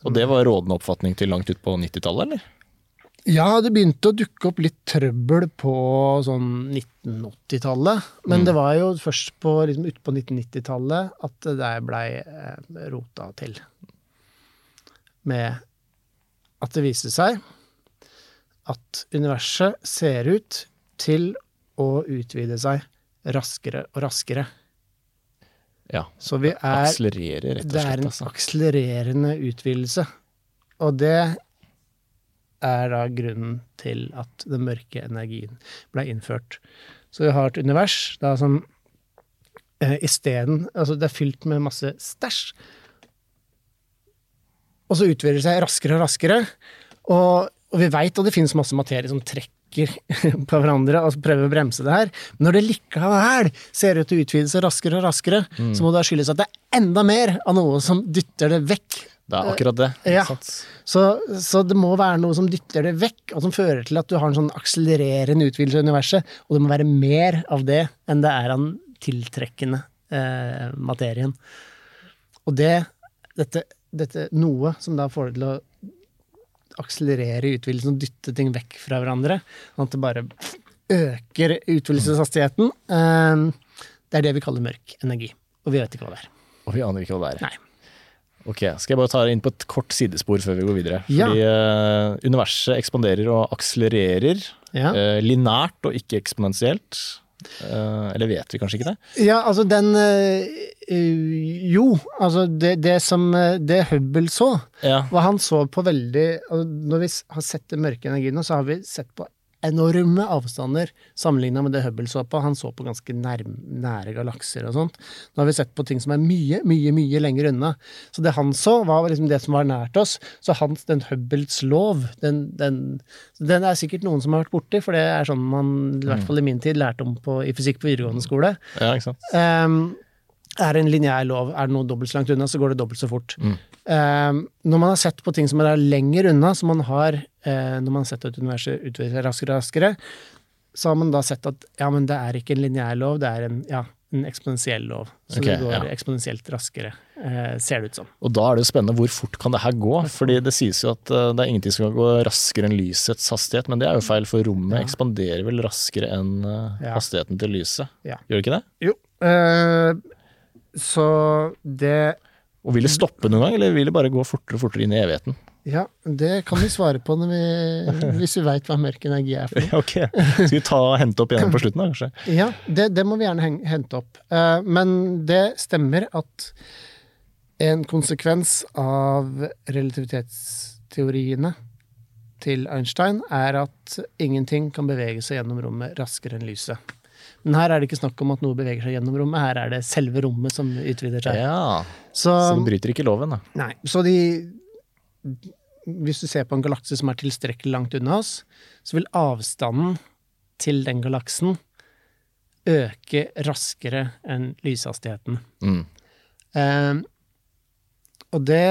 Og det var rådende oppfatning til langt ut på 90-tallet, eller? Ja, det begynte å dukke opp litt trøbbel på sånn 1980-tallet. Men Mm. det var jo først på, liksom, utpå 1990-tallet at det der blei eh, rota til. Med at det viste seg at universet ser ut til å utvide seg raskere og raskere. Ja. Så vi er Akselererer, rett og slett. det er en Altså. akselererende utvidelse. Og det er da grunnen til at den mørke energien ble innført. Så vi har et univers da som eh, isteden Altså det er fylt med masse stæsj. Og så utvider det seg raskere og raskere. Og, og vi veit at det finnes masse materie som trekker [laughs] på hverandre og prøver å bremse det her. Men når det likevel ser ut til å utvide seg raskere og raskere, så må det skyldes at det er enda mer av noe som dytter det vekk. Det er akkurat det. Ja. Så, så det må være noe som dytter det vekk, og som fører til at du har en sånn akselererende utvidelse av universet, og det må være mer av det enn det er av den tiltrekkende eh, materien. Og det, dette, dette noe som da får det til å akselerere utvidelsen og dytte ting vekk fra hverandre, sånn at det bare øker utvidelseshastigheten, eh, det er det vi kaller mørk energi. Og vi vet ikke hva det er. Og vi aner ikke hva det er. Nei. Ok, Skal jeg bare ta deg inn på et kort sidespor før vi går videre? Ja. Fordi eh, universet ekspanderer og akselererer Ja. uh, linært og ikke eksponentielt. Eh, eller vet vi kanskje ikke det? Ja, altså den Jo, altså det, det som Det Hubble så, Ja. var han så på veldig altså Når vi har sett den mørke energien så har vi sett på enorme avstander sammenligna med det Hubble så på. Han så på ganske nær, nære galakser og sånt. Nå har vi sett på ting som er mye, mye, mye lenger unna. Så det han så, var liksom det som var nært oss. Så hans, den Hubbles lov, den, den, den er sikkert noen som har vært borti, for det er sånn man, i hvert fall i min tid, lærte om på, i fysikk på videregående skole. ja, ikke sant? Um, er en lineær lov. Er det noe dobbelt så langt unna, så går det dobbelt så fort. Mm. Um, når man har sett på ting som er lenger unna, som man har uh, når man har sett at universet utvider seg raskere og raskere, så har man da sett at ja, men det er ikke en lineær lov, det er en, ja, en eksponentiell lov. Så okay, det går ja. eksponentielt raskere, uh, ser det ut som. Og da er det jo spennende hvor fort kan det her gå? Fordi det sies jo at uh, det er ingenting som kan gå raskere enn lysets hastighet, men det er jo feil, for rommet Ja. ekspanderer vel raskere enn hastigheten til lyset. Gjør det ikke det? Jo. Så det Og vil det stoppe noen gang, eller vil det bare gå fortere og fortere inn i evigheten? Ja, det kan vi svare på når vi, [laughs] hvis vi veit hva mørk energi er for noe. [laughs] ok, Skal vi ta og hente opp igjen på slutten, da, kanskje? [laughs] Ja, det, det må vi gjerne hente opp. Eh, men det stemmer at en konsekvens av relativitetsteoriene til Einstein er at ingenting kan bevege seg gjennom rommet raskere enn lyset. Men her er det ikke snakk om at noe beveger seg gjennom rommet, her er det selve rommet som utvider seg. Ja, Så, Så det bryter ikke loven, da. nei, så de Hvis du ser på en galakse som er tilstrekkelig langt unna oss, så vil avstanden til den galaksen øke raskere enn lyshastigheten. Mm. Eh, og det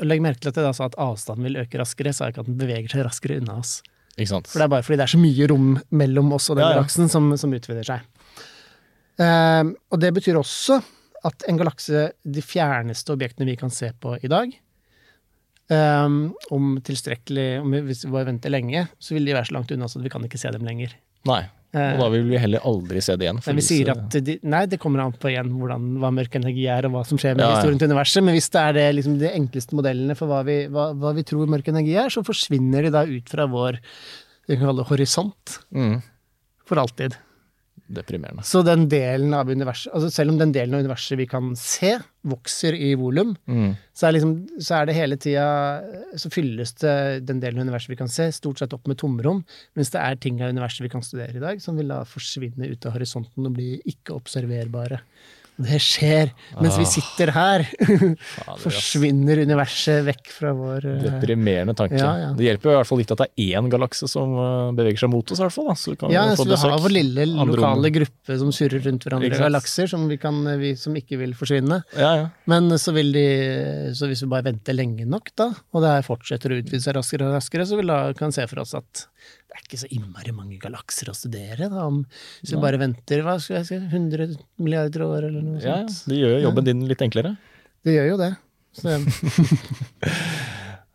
Legg merke til at jeg da sa at avstanden vil øke raskere, sa jeg ikke at den beveger seg raskere unna oss. For det er bare fordi det er så mye rom mellom oss og den Ja, ja. galaksen som, som utvider seg. Eh, og det betyr også at en galakse, de fjerneste objektene vi kan se på i dag, um, om tilstrekkelig om vi, Hvis vi bare venter lenge, så vil de være så langt unna så vi kan ikke se dem lenger. Nei. Eh, Og da vil vi heller aldri se det igjen. men vi sier at de, nei, det kommer an på igjen hvordan, hva mørk energi er, og hva som skjer med Ja, ja. historien til universet. Men hvis det er det, liksom, de enkleste modellene for hva vi, hva, hva vi tror mørk energi er, så forsvinner de da ut fra vår vi kan kalle det horisont mm. for alltid. Deprimerende. Så den delen av universet, altså selv om den delen av universet vi kan se, vokser i volum, Mm. så, liksom, så er det hele tida Så fylles det den delen av universet vi kan se, stort sett opp med tomrom, mens det er ting av universet vi kan studere i dag, som vil da forsvinne ut av horisonten og bli ikke-observerbare Det skjer mens vi sitter her. [laughs] Forsvinner universet vekk fra vår eh, Deprimerende tanke. Ja, ja. Det hjelper jo i hvert fall litt at det er én galakse som eh, beveger seg mot oss, i hvert fall. Så vi kan Ja, få så vi har vår lille lokale gruppe som surrer rundt hverandre galakser, som, vi kan, vi, som ikke vil forsvinne. Ja, ja. Men så vil de Så hvis vi bare venter lenge nok, da, og det her fortsetter å utvide seg raskere og raskere, så vil da kan se for oss at det er ikke så innmari mange galakser å studere, da, om hvis vi bare venter hva skal jeg si, 100 milliarder år eller noe ja, ja. sånt. Det gjør jobben din litt enklere. Det gjør jo det. Så, [laughs]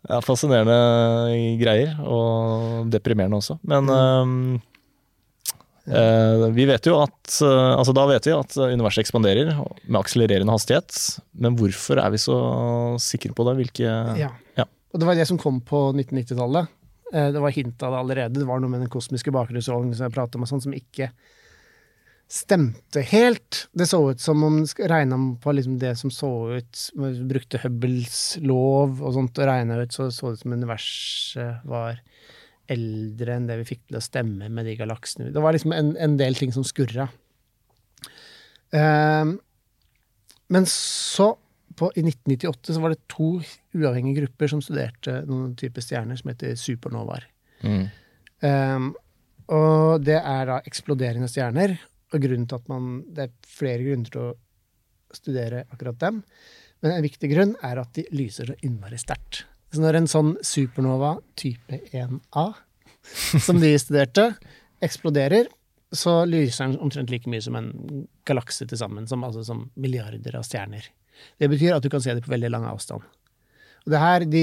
Ja, fascinerende greier, og deprimerende også. Men mm. eh, vi vet jo at eh, Altså, da vet vi at universet ekspanderer med akselererende hastighet. Men hvorfor er vi så sikre på det? Hvilke ja. Ja. Og det var det som kom på 1990-tallet. Eh, Det var hint av det allerede. Det var noe med den kosmiske bakgrunnsrollen som jeg pratet om, og sånn, som ikke stemte helt. Det så ut som om regna på liksom det som så ut Brukte Hubbles lov og sånt og regna ut, så så det ut som universet var eldre enn det vi fikk til å stemme med de galaksene. Det var liksom en, en del ting som skurra. Ehm, men så, på, i 1998, så var det to uavhengige grupper som studerte noen type stjerner som heter supernovaer. Mm. Ehm, og det er da eksploderende stjerner. Og grunnen til at man Det er flere grunner til å studere akkurat dem. Men en viktig grunn er at de lyser så innmari sterkt. Så når en sånn supernova type 1A, som de studerte, eksploderer, så lyser den omtrent like mye som en galakse til sammen, som, altså som milliarder av stjerner. Det betyr at du kan se det på veldig lang avstand. Og det her, de,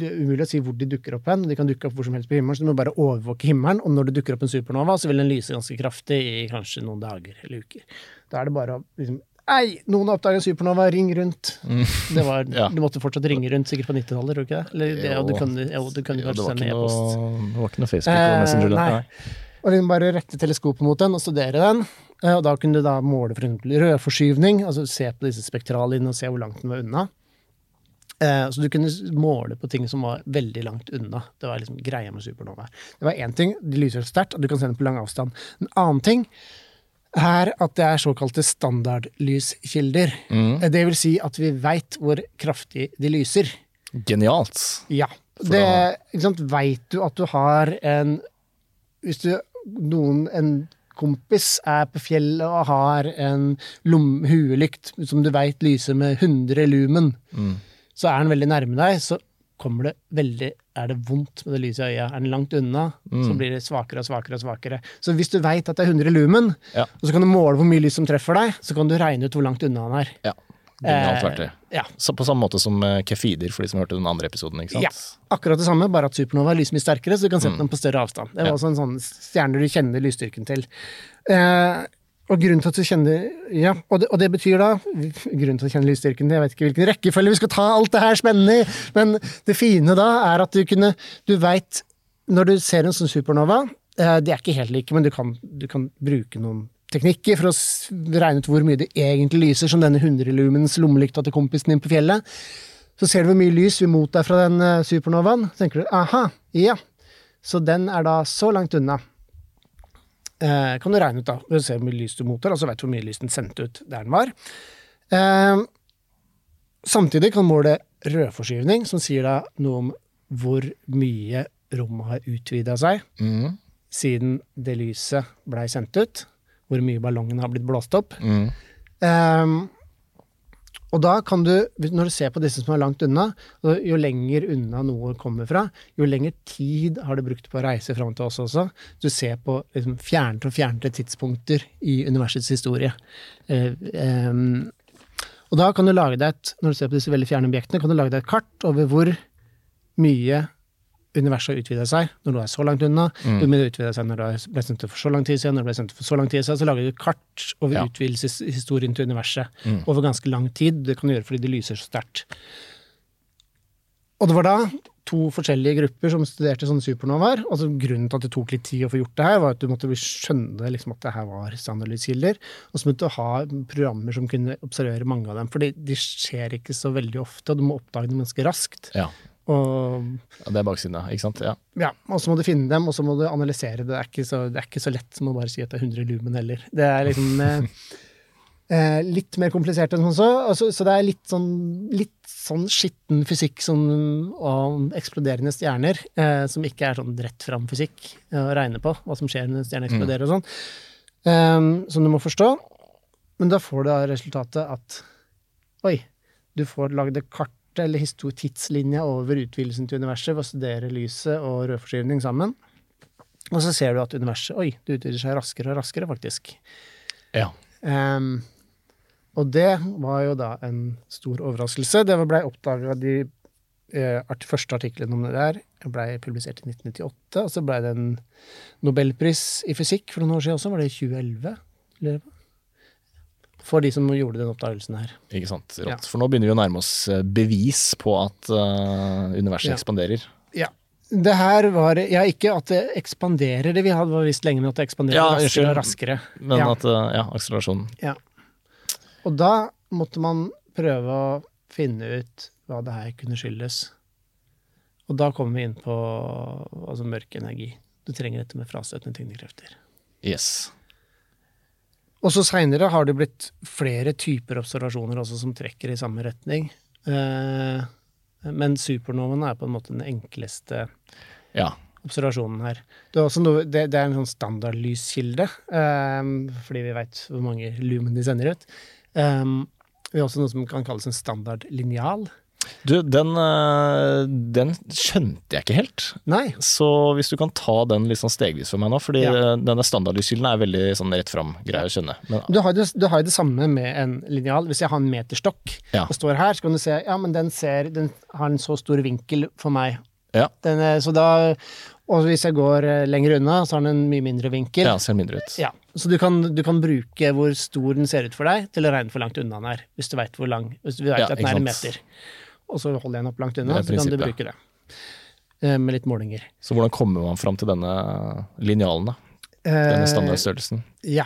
det er umulig å si hvor de dukker opp hen. De kan dukke opp hvor som helst på himmelen, så du må bare overvåke himmelen. Og når det dukker opp en supernova, så vil den lyse ganske kraftig i kanskje noen dager eller uker. Da er det bare å liksom Ei, noen har oppdaget en supernova, ring rundt. Det var, [laughs] Ja. Du måtte fortsatt ringe rundt, sikkert på 90-tallet, tror du ikke det? Eller, det, og du Jo. kan, jo, du kan jo det, var ikke e-post. noe, det var ikke noe Facebook og Eh, Messenger. da. nei. Og liksom bare rette teleskopet mot den og studere den. Eh, Og da kunne du da måle for eksempel rødforskyvning, altså se på disse spektrallinjene og se hvor langt den var unna. Eh, Så du kunne måle på ting som var veldig langt unna. Det var liksom greia med supernova. Det var én ting, de lyser sterkt, og du kan se dem på lang avstand. En annen ting er at det er såkalte standardlyskilder. Mm. Eh, Det vil si at vi veit hvor kraftig de lyser. Genialt. Ja. Det, Veit du at du har en Hvis du, noen, en kompis er på fjellet og har en lom, huelykt som du veit lyser med 100 lumen, Mm. Så er den veldig nærme deg, så kommer det veldig Er det vondt med det lyset i øyet? Er den langt unna, så Mm. blir det svakere og svakere og svakere. Så hvis du veit at det er 100 lumen, Ja. og så kan du måle hvor mye lys som treffer deg, så kan du regne ut hvor langt unna han er. Ja. det Eh. Ja. Så på samme måte som eh, kefider, for de som hørte den andre episoden. ikke sant? Ja. Akkurat det samme, bare at supernova lyser mye sterkere, så du kan se Mm. den på større avstand. Det var Ja. også en sånn stjerne du kjenner lysstyrken til. Eh, og grunnen til at du kjenner Ja, og det, og det betyr da Grunnen til å kjenne lysstyrken Jeg vet ikke hvilken rekkefølge vi skal ta alt det her spennende i, men det fine da er at du kunne Du veit Når du ser en sånn supernova eh, De er ikke helt like, men du kan, du kan bruke noen teknikker for å regne ut hvor mye det egentlig lyser, som denne 100 lumens lommelykta til kompisen din på fjellet. Så ser du hvor mye lys vi mot deg fra den eh, supernovaen. Så tenker du aha, ja. Så den er da så langt unna. Eh, kan du regne ut, da. ved å se hvor mye lys du mottar, altså vet du hvor mye lys den sendte ut der den var. Eh, samtidig kan måle rødforskyvning, som sier da noe om hvor mye rommet har utvida seg Mm. siden det lyset blei sendt ut. Hvor mye ballongen har blitt blåst opp. Mm. Ehm, og da kan du, når du ser på disse som er langt unna, jo lenger unna noe kommer fra, jo lenger tid har du brukt på å reise fram til oss også. Du ser på liksom, fjernere og fjernte tidspunkter i universets historie. Eh, eh, og da kan du lage deg et, når du ser på disse veldig fjerne objektene, kan du lage deg et kart over hvor mye universet har utvida seg når du er så langt unna. Mm. Det utvida seg når det ble sendt for så lang tid siden, når det ble sendt for så lang tid siden. Så lager du kart over Ja. utvidelseshistorien til universet Mm. over ganske lang tid. Det kan du gjøre fordi det lyser så sterkt. Og det var da to forskjellige grupper som studerte sånne supernovaer. Altså grunnen til at det tok litt tid å få gjort det her, var at du måtte skjønne liksom, at det her var standardlyskilder. Og så måtte du ha programmer som kunne observere mange av dem. For de skjer ikke så veldig ofte, og du må oppdage dem ganske raskt. Ja. Og ja, det er baksiden, ja. Ikke sant? Ja. ja, og så må du finne dem, og så må du analysere det. Er ikke så, det er ikke så lett som å bare si at det er 100 lumen heller. Det er liksom [laughs] eh, Eh, litt mer komplisert enn sånn så. Altså, så det er litt sånn, litt sånn skitten fysikk som, og eksploderende stjerner, eh, som ikke er sånn rett fram fysikk eh, å regne på, hva som skjer når en stjerne eksploderer og sånn, eh, som du må forstå. Men da får du da resultatet at oi, du får lagd et kart eller tidslinja over utvidelsen til universet ved å studere lyset og rødforskyvning sammen. Og så ser du at universet oi, det utvider seg raskere og raskere, faktisk. Ja. Um, og det var jo da en stor overraskelse. Det blei oppdaga de eh, art, første artiklene om det der. Blei publisert i 1998, og så blei det en nobelpris i fysikk for noen år siden også. Var det i 2011? Eller? For de som gjorde den oppdagelsen her. Ikke sant. Rått. Ja. For nå begynner vi å nærme oss eh, bevis på at uh, universet Ja. ekspanderer. Ja. Det her var Ja, ikke at det ekspanderer, det vi hadde var visst lenge, men at det ekspanderer Ja, raskere og raskere. Men Ja. at eh, ja, akselerasjonen Og da måtte man prøve å finne ut hva det her kunne skyldes. Og da kommer vi inn på altså mørk energi. Du trenger dette med frastøtende tyngdekrefter. Yes. Og så seinere har det blitt flere typer observasjoner også som trekker i samme retning. Eh, men supernovaen er på en måte den enkleste Ja. observasjonen her. Det er, også noe, det, det er en sånn standardlyskilde, um, fordi vi veit hvor mange lumen de sender ut. Vi har også noe som kan kalles en standardlinjal. Du, den, eh, den skjønte jeg ikke helt. Nei. Så hvis du kan ta den litt sånn stegvis for meg nå, fordi Ja. eh, denne standardlyskilden er veldig sånn rett fram greie å skjønne. Men Du har, det, du har jo det samme med en linjal. Hvis jeg har en meterstokk Ja. og står her, så kan du se ja, men den, ser, den har en så stor vinkel for meg. Ja. Den er, så da, og hvis jeg går eh, lenger unna, så har den en mye mindre vinkel. ja, ser mindre ut. Ja, Så du kan, du kan bruke hvor stor den ser ut for deg, til å regne for langt unna den er. Hvis du veit hvor lang Hvis du vet Ja, at den er en sant. Og så holder jeg den opp langt unna, så kan du bruke det. Eh, Med litt målinger. Så hvordan kommer man fram til denne linjalen, da? Denne Eh, standardstørrelsen? Ja.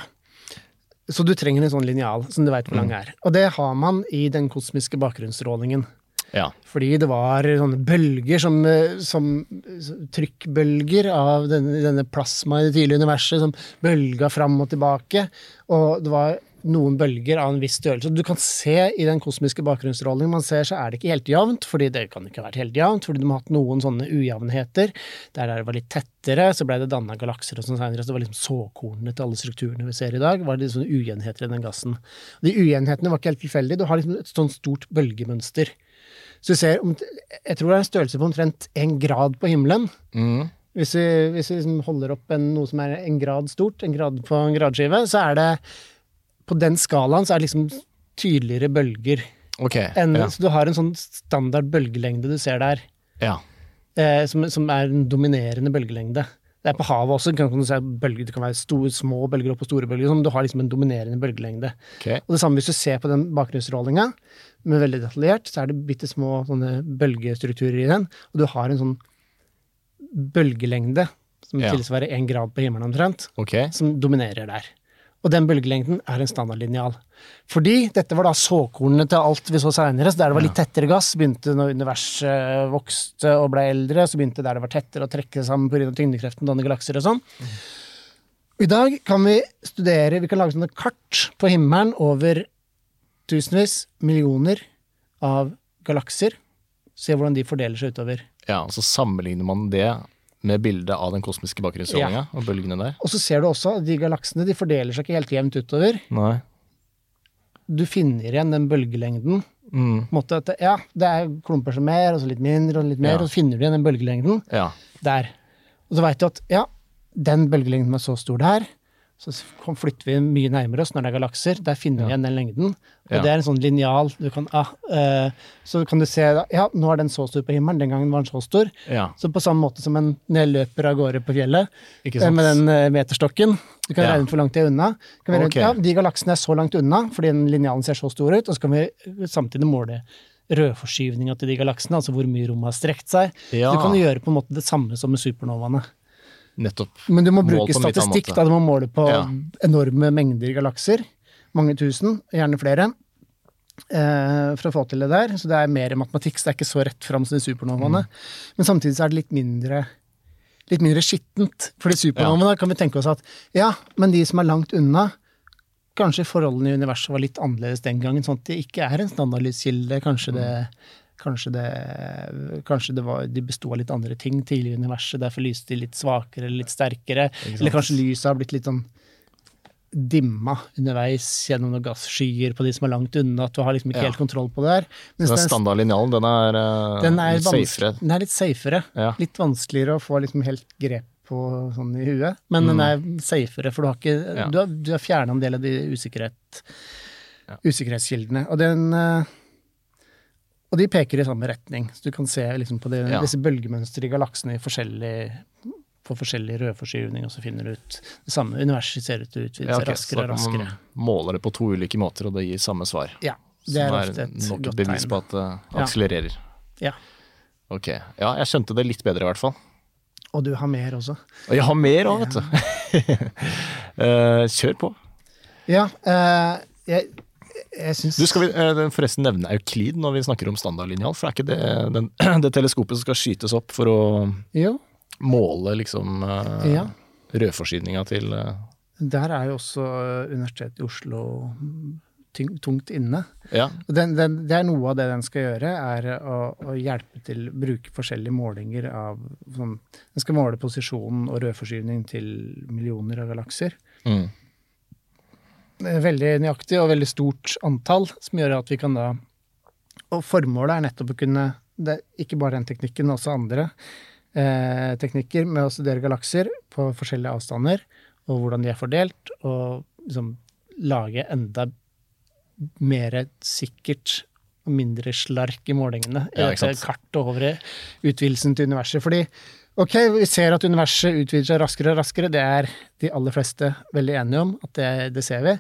Så du trenger en sånn linjal som du veit hvor lang Mm. er. Og det har man i den kosmiske bakgrunnsstrålingen. Ja. Fordi det var sånne bølger som, eh, som trykkbølger av denne, denne plasma i det tidlige universet som bølga fram og tilbake. Og det var noen bølger av en viss størrelse. Du kan se i den kosmiske bakgrunnsstrålingen man ser, så er det ikke helt jevnt, fordi det kan ikke ha vært helt jevnt, fordi de har hatt noen sånne ujevnheter. Der det var litt tettere, så ble det danna galakser og sånn seinere. Så det var liksom såkornene til alle strukturene vi ser i dag, var det sånne ujevnheter i den gassen. De ujevnhetene var ikke helt tilfeldige. Du har liksom et sånt stort bølgemønster. Så du ser, jeg tror det er en størrelse på omtrent en grad på himmelen. Mm. Hvis vi, hvis vi liksom holder opp en, noe som er en grad stort, en grad på en gradskive, så er det på den skalaen så er det liksom tydeligere bølger. Okay, enn- ja. Så du har en sånn standard bølgelengde du ser der, ja. eh, som, som er en dominerende bølgelengde. Det er på havet også, kan, kan du se bølger, det kan være store, små bølger opp og store bølger, sånn, du har liksom en dominerende bølgelengde. Okay. Og det samme hvis du ser på den bakgrunnsstrålinga, men veldig detaljert, så er det bitte små bølgestrukturer i den, og du har en sånn bølgelengde som Ja. tilsvarer én grad på himmelen omtrent, okay. som dominerer der. Og den bølgelengden er en standardlinjal. Fordi dette var da såkornene til alt vi så seinere, så der det var litt tettere gass, begynte når universet vokste og ble eldre, så begynte der det var tettere å trekke sammen pga. tyngdekreften, danne galakser og sånn. I dag kan vi studere, vi kan lage sånne kart på himmelen over tusenvis, millioner av galakser. Se hvordan de fordeler seg utover. Ja, og så sammenligner man det med bildet av den kosmiske bakgrunnsstrålinga og bølgene der. Og så ser du også at de galaksene de fordeler seg ikke helt jevnt utover. Nei. Du finner igjen den bølgelengden. Mm. Måte at ja, det er klumper som mer, og så litt mindre, og litt mer, Ja. og så finner du igjen den bølgelengden Ja. der. Og så veit du at ja, den bølgelengden er så stor der, så flytter vi mye nærmere oss når det er galakser. Der finner vi igjen den lengden. Og Ja. det er en sånn linjal. Du kan, ah, eh, så kan du se ja, nå er den så stor på himmelen, den gangen var den så stor. ja. Så på samme måte som en når jeg løper av gårde på fjellet Ikke eh, med den eh, meterstokken. Du kan regne ut hvor langt de er unna. Kan vi regne, okay. ja, de galaksene er så langt unna fordi den linjalen ser så stor ut, og så kan vi samtidig måle rødforskyvninga til de galaksene, altså hvor mye rommet har strekt seg. Ja. Du kan gjøre på en måte det samme som med supernovaene. Nettopp. Men du må bruke statistikk, da. Du må måle på Ja. enorme mengder galakser. Mange tusen, gjerne flere. Eh, for å få til det der. Så det er mer matematikk, så det er ikke så rett fram som de supernovaene. Mm. Men samtidig så er det litt mindre litt mindre skittent. Fordi supernovaene kan vi tenke oss at ja, men de som er langt unna, kanskje forholdene i universet var litt annerledes den gangen, sånn at det ikke er en standardlyskilde. Kanskje det Kanskje, det, kanskje det var, de besto av litt andre ting tidlig i universet, derfor lyste de litt svakere eller litt sterkere. Eller kanskje lyset har blitt litt sånn dimma underveis gjennom noen gasskyer på de som er langt unna, at du har liksom ikke Ja. helt kontroll på det her. Mens Den standardlinjalen, den er, eh, den er, litt safere. den er litt safere. Ja. Litt vanskeligere å få liksom helt grep på sånn i huet, men den er safere, for du har, ikke, Mm. Ja. du har, du har fjerna en del av de usikkerhet, usikkerhetskildene. Og, den, eh, og de peker i samme retning, så du kan se liksom på det, Ja. disse bølgemønstrene i galaksene i forskjellig for forskjellig rødforskyvning, og så finner du ut det samme. Universet ser ut til å utvide seg raskere og raskere. man måler det på to ulike måter, og det gir samme svar. Ja, det er Som ofte et nok godt bevis på at det akselererer. Ja. Ok. Ja, jeg skjønte det litt bedre i hvert fall. Og du har mer også. Og jeg har mer òg, vet du. [laughs] Eh, Kjør på. Ja, Uh, jeg, syns Du Skal vi eh, forresten nevne Euklid når vi snakker om standardlinjal? For er ikke det den, [clears throat] det teleskopet som skal skytes opp for å Jo, måle liksom eh, Ja. rødforsyninga til eh, Der er jo også Universitetet i Oslo tungt inne. Ja. Den, den, det er noe av det den skal gjøre, er å, å hjelpe til å bruke forskjellige målinger av sånn, Den skal måle posisjonen og rødforsyning til millioner av galakser. Mm. Veldig nøyaktig og veldig stort antall, som gjør at vi kan da Og formålet er nettopp å kunne det Ikke bare den teknikken, men også andre eh, teknikker med å studere galakser på forskjellige avstander, og hvordan de er fordelt, og liksom lage enda mer sikkert og mindre slark i målingene Ja, ikke sant. kartet over utvidelsen til universet. Fordi ok, vi ser at universet utvider seg raskere og raskere, det er de aller fleste veldig enige om, at det, det ser vi.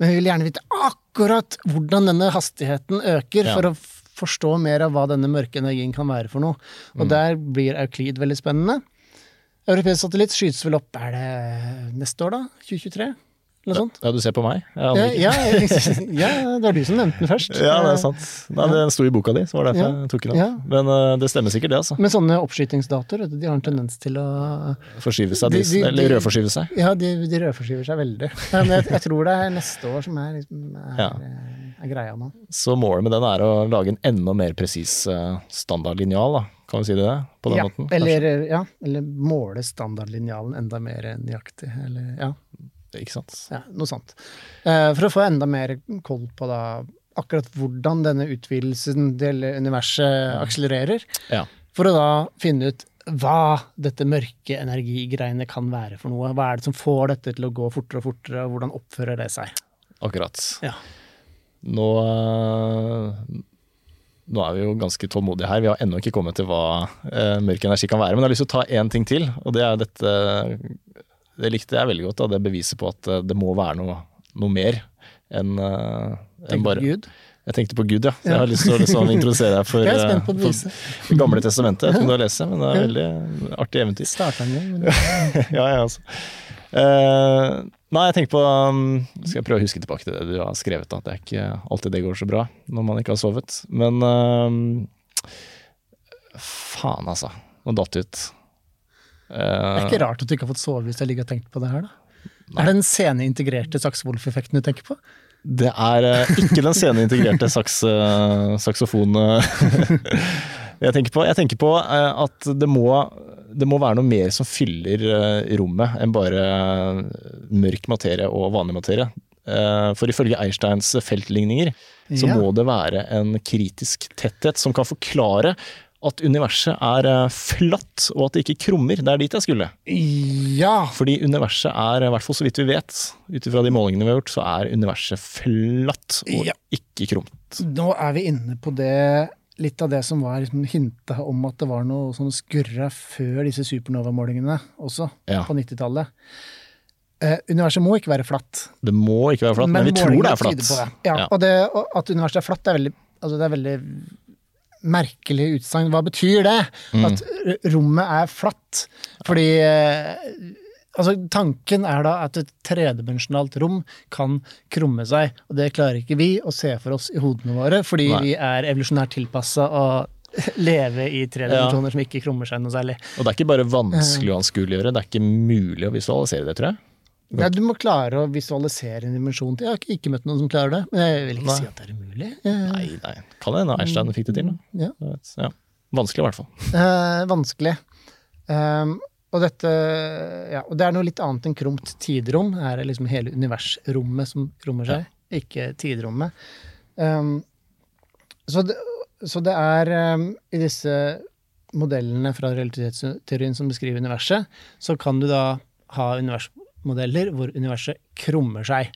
Men vi vil gjerne vite akkurat hvordan denne hastigheten øker, Ja. for å forstå mer av hva denne mørke energien kan være for noe. Og der blir Euklid veldig spennende. Europeisk satellitt skytes vel opp, er det neste år da? 2023? Sånt? ja, du ser på meg? Ja, ja, ja, det var du som nevnte den først. Ja, det er sant. Nei, det sto i boka di, så var det derfor Ja. jeg tok den opp. Ja. Men uh, det stemmer sikkert, det, altså. Men sånne oppskytingsdatoer, de har en tendens til å Forskyve seg, De- de, eller rødforskyve seg. Ja, de, de rødforskyver seg veldig. Men jeg, jeg tror det er neste år som er, liksom, er, Ja. er greia nå. Så målet med den er å lage en enda mer presis eh, standardlinjal, da. Kan vi si det på den Ja, måten? eller, ja, eller måle standardlinjalen enda mer nøyaktig. Eller, ja, Ikke sant? ja, noe sånt. Eh, for å få enda mer koll på da akkurat hvordan denne utvidelsen til universet akselererer. Ja. For å da finne ut hva dette mørke energigreiene kan være for noe. Hva er det som får dette til å gå fortere og fortere, og hvordan oppfører det seg? Akkurat. Ja. Nå, eh, nå er vi jo ganske tålmodige her. Vi har ennå ikke kommet til hva eh, mørk energi kan være. Men jeg har lyst til å ta én ting til, og det er dette Det likte jeg veldig godt, da, det beviset på at eh, det må være noe, noe mer enn uh, en bare Gud. Jeg tenkte på Gud, ja. Så jeg har lyst til å liksom introdusere deg for, [laughs] eh, Det gamle testamentet. Jeg vet ikke om du har lest det, men det er veldig artig eventyr. Starta en gang, [laughs] ja, jeg også. Eh, nei, jeg tenker på um, Skal jeg prøve å huske tilbake til det du har skrevet. da. Det er ikke alltid det går så bra når man ikke har sovet. Men uh, faen, altså. Nå datt det ut. Det er ikke rart at du ikke har fått sove hvis du har ligget og tenkt på det her, da. Er det den sceneintegrerte Saxe-Wolff-effekten du tenker på? Det er eh, ikke den sceneintegrerte saks, uh, saksofon eh, [laughs] jeg tenker på. Jeg tenker på eh, at det må, det må være noe mer som fyller eh, rommet enn bare eh, mørk materie og vanlig materie. Eh, for ifølge Einsteins feltligninger så Ja. må det være en kritisk tetthet som kan forklare at universet er eh, flatt, og at det ikke krummer. Det er dit jeg skulle. Ja! Fordi universet er, i hvert fall så vidt vi vet, ut ifra de målingene vi har gjort, så er universet flatt og Ja. ikke krumt. Nå er vi inne på det litt av det som var liksom hinta om at det var noe som skurra før disse supernova-målingene også, Ja. på 90-tallet. Eh, universet må ikke være flatt. Det må ikke være flatt, men, vi tror det er flatt. det. Ja, Ja. Og, det, og at universet er flatt, det er veldig, altså det er veldig merkelig utsagn. Hva betyr det? Mm. At rommet er flatt? Fordi eh, Altså, tanken er da at et tredimensjonalt rom kan krumme seg, og det klarer ikke vi å se for oss i hodene våre, fordi Nei. vi er evolusjonært tilpassa å [laughs] leve i tre Ja. som ikke krummer seg noe særlig. Og det er ikke bare vanskelig å anskueliggjøre, det er ikke mulig å visualisere det, tror jeg. Nei, du må klare å visualisere en dimensjon til. Jeg har ikke- møtt noen som klarer det, men jeg vil ikke Nei. si at det er umulig. Eh, Nei, nei. Kan hende Einstein fikk det til. Ja. Ja. Vanskelig, i hvert fall. Eh, vanskelig. Um, og dette Ja, og det er noe litt annet enn kromt tiderom. Her er liksom hele universrommet som krummer seg, ikke tiderommet. Um, så, det, så det er um, i disse modellene fra relativitetsteorien som beskriver universet, så kan du da ha universmodeller hvor universet krummer seg.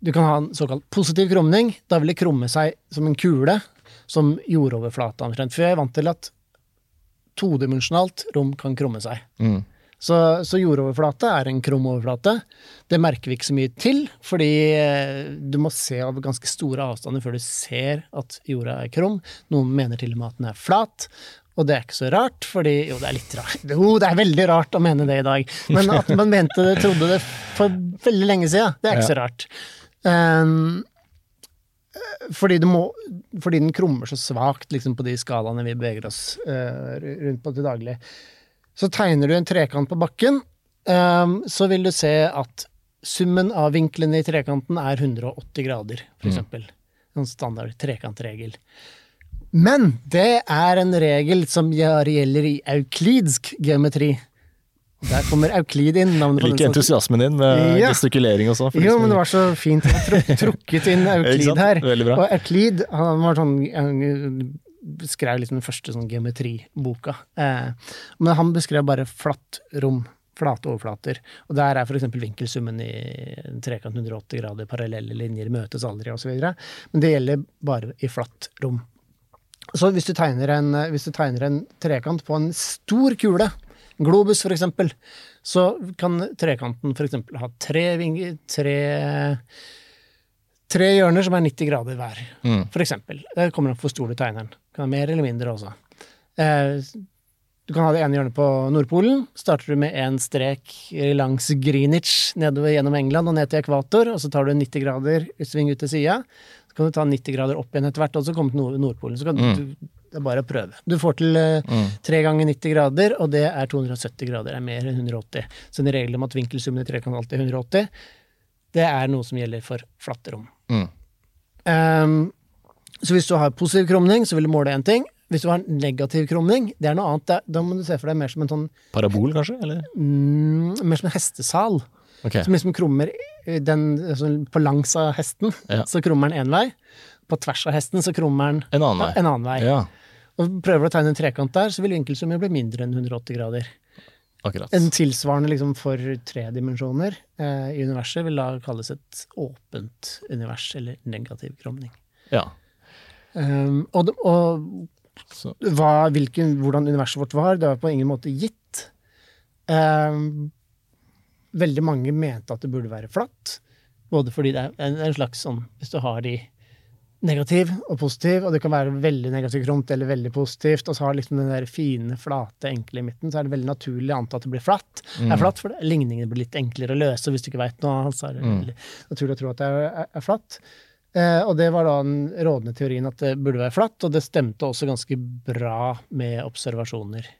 Du kan ha en såkalt positiv krumning. Da vil det krumme seg som en kule, som jordoverflata omtrent. For jeg er vant til at todimensjonalt rom kan krumme seg. Mm. Så, så jordoverflate er en krum overflate. Det merker vi ikke så mye til, fordi eh, du må se over ganske store avstander før du ser at jorda er krum. Noen mener til og med at den er flat. Og det er ikke så rart, fordi Jo, det er litt rart. Jo, det er veldig rart å mene det i dag. Men at man mente det, trodde det for veldig lenge siden, det er ikke Ja. så rart. Um, fordi, det må, fordi den krummer så svakt liksom, på de skalaene vi beveger oss uh, rundt på til daglig. Så tegner du en trekant på bakken, um, så vil du se at summen av vinklene i trekanten er 180 grader, for eksempel. En standard trekantregel. Men det er en regel som gjelder i euklidsk geometri. Der kommer Euklid inn. navnet liker entusiasmen din med Ja. gestikulering og sånn. jo, men det var så fint å truk- trukket inn [laughs] Euklid her. Og Euklid han var sånn, han skrev liksom den første sånn geometriboka. Eh, men han beskrev bare flatt rom. Flate overflater. Og der er f.eks. vinkelsummen i en trekant 180 grader, parallelle linjer møtes aldri, osv. Men det gjelder bare i flatt rom. Så hvis du tegner en, hvis du tegner en trekant på en stor kule, globus for eksempel, så kan trekanten for eksempel ha tre, vinger, tre, tre hjørner som er 90 grader hver, Mm. for eksempel. Det kommer an på hvor stor du tegner den. Kan ha mer eller mindre også. Eh, du kan ha det ene hjørnet på Nordpolen. Starter du med en strek langs Greenwich nedover gjennom England og ned til ekvator, og så tar du 90 grader sving ut til sida. Så kan du ta 90 grader opp igjen etter hvert, og så komme til Nordpolen. Så kan du, det er bare å prøve. Du får til tre tre ganger 90 grader, og det er 270 grader. Det er mer enn 180. Så en regel om at vinkelsummen i trekant alltid er 180, det er noe som gjelder for flatte rom. Mm. Um, så hvis du har positiv krumning, så vil du måle én ting. Hvis du har negativ krumning, det er noe annet. Da- må du se for deg mer som en sånn Parabol, kanskje? Eller? mm, Mer som en hestesal. Okay. Som liksom krummer den altså På langs av hesten, Ja. så krummer den én vei. På tvers av hesten så krummer den En annen vei. en annen vei. Ja, Og prøver du å tegne en trekant der, så vil vinkelsummen bli mindre enn 180 grader. akkurat. En tilsvarende liksom for tre dimensjoner eh, i universet vil da kalles et åpent univers, eller negativ krumning. Ja. Um, og og hva, hvilken, hvordan universet vårt var, det var på ingen måte gitt. Um, veldig mange mente at det burde være flatt, både fordi det er en, en slags sånn Hvis du har de negativ og positiv, og det kan være veldig negativt kromt eller veldig positivt, og så har liksom den der fine, flate, enkle i midten, så er det veldig naturlig å anta at det blir flatt. Det er flatt, for det, ligningene blir litt enklere å løse, hvis du ikke veit noe annet, så er det veldig naturlig å tro at det er, er, er flatt. Eh, og det var da den rådende teorien at det burde være flatt, og det stemte også ganske bra med observasjoner.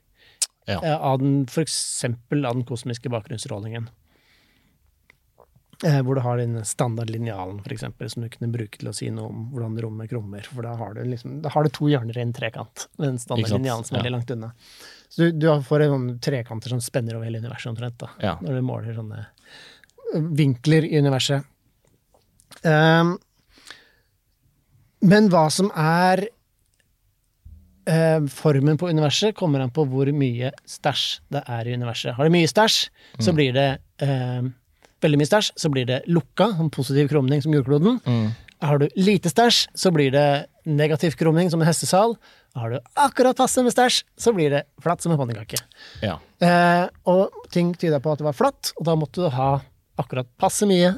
Ja. Eh, av den, for eksempel av den kosmiske bakgrunnsstrålingen. Eh, hvor du har den standardlinjalen, for eksempel, som du kunne bruke til å si noe om hvordan rommet krummer. For da har du, liksom, da har du to hjørner i en trekant. Den standardlinjalen som er Ja. langt unna. Så du, du får en sånn trekanter som spenner over hele universet omtrent, da, Ja. når du måler sånne eh, vinkler i universet. Um, men hva som er uh, formen på universet, kommer an på hvor mye stæsj det er i universet. Har du mye stæsj, så blir det eh, veldig mye stæsj, så blir det lukka, en positiv krumning som jordkloden. mm. Har du lite stæsj, så blir det negativ krumning som en hestesal. Har du akkurat passe med stæsj, så blir det flatt som en pannekake. ja. Eh, og ting tyda på at det var flatt, og da måtte du ha akkurat passe mye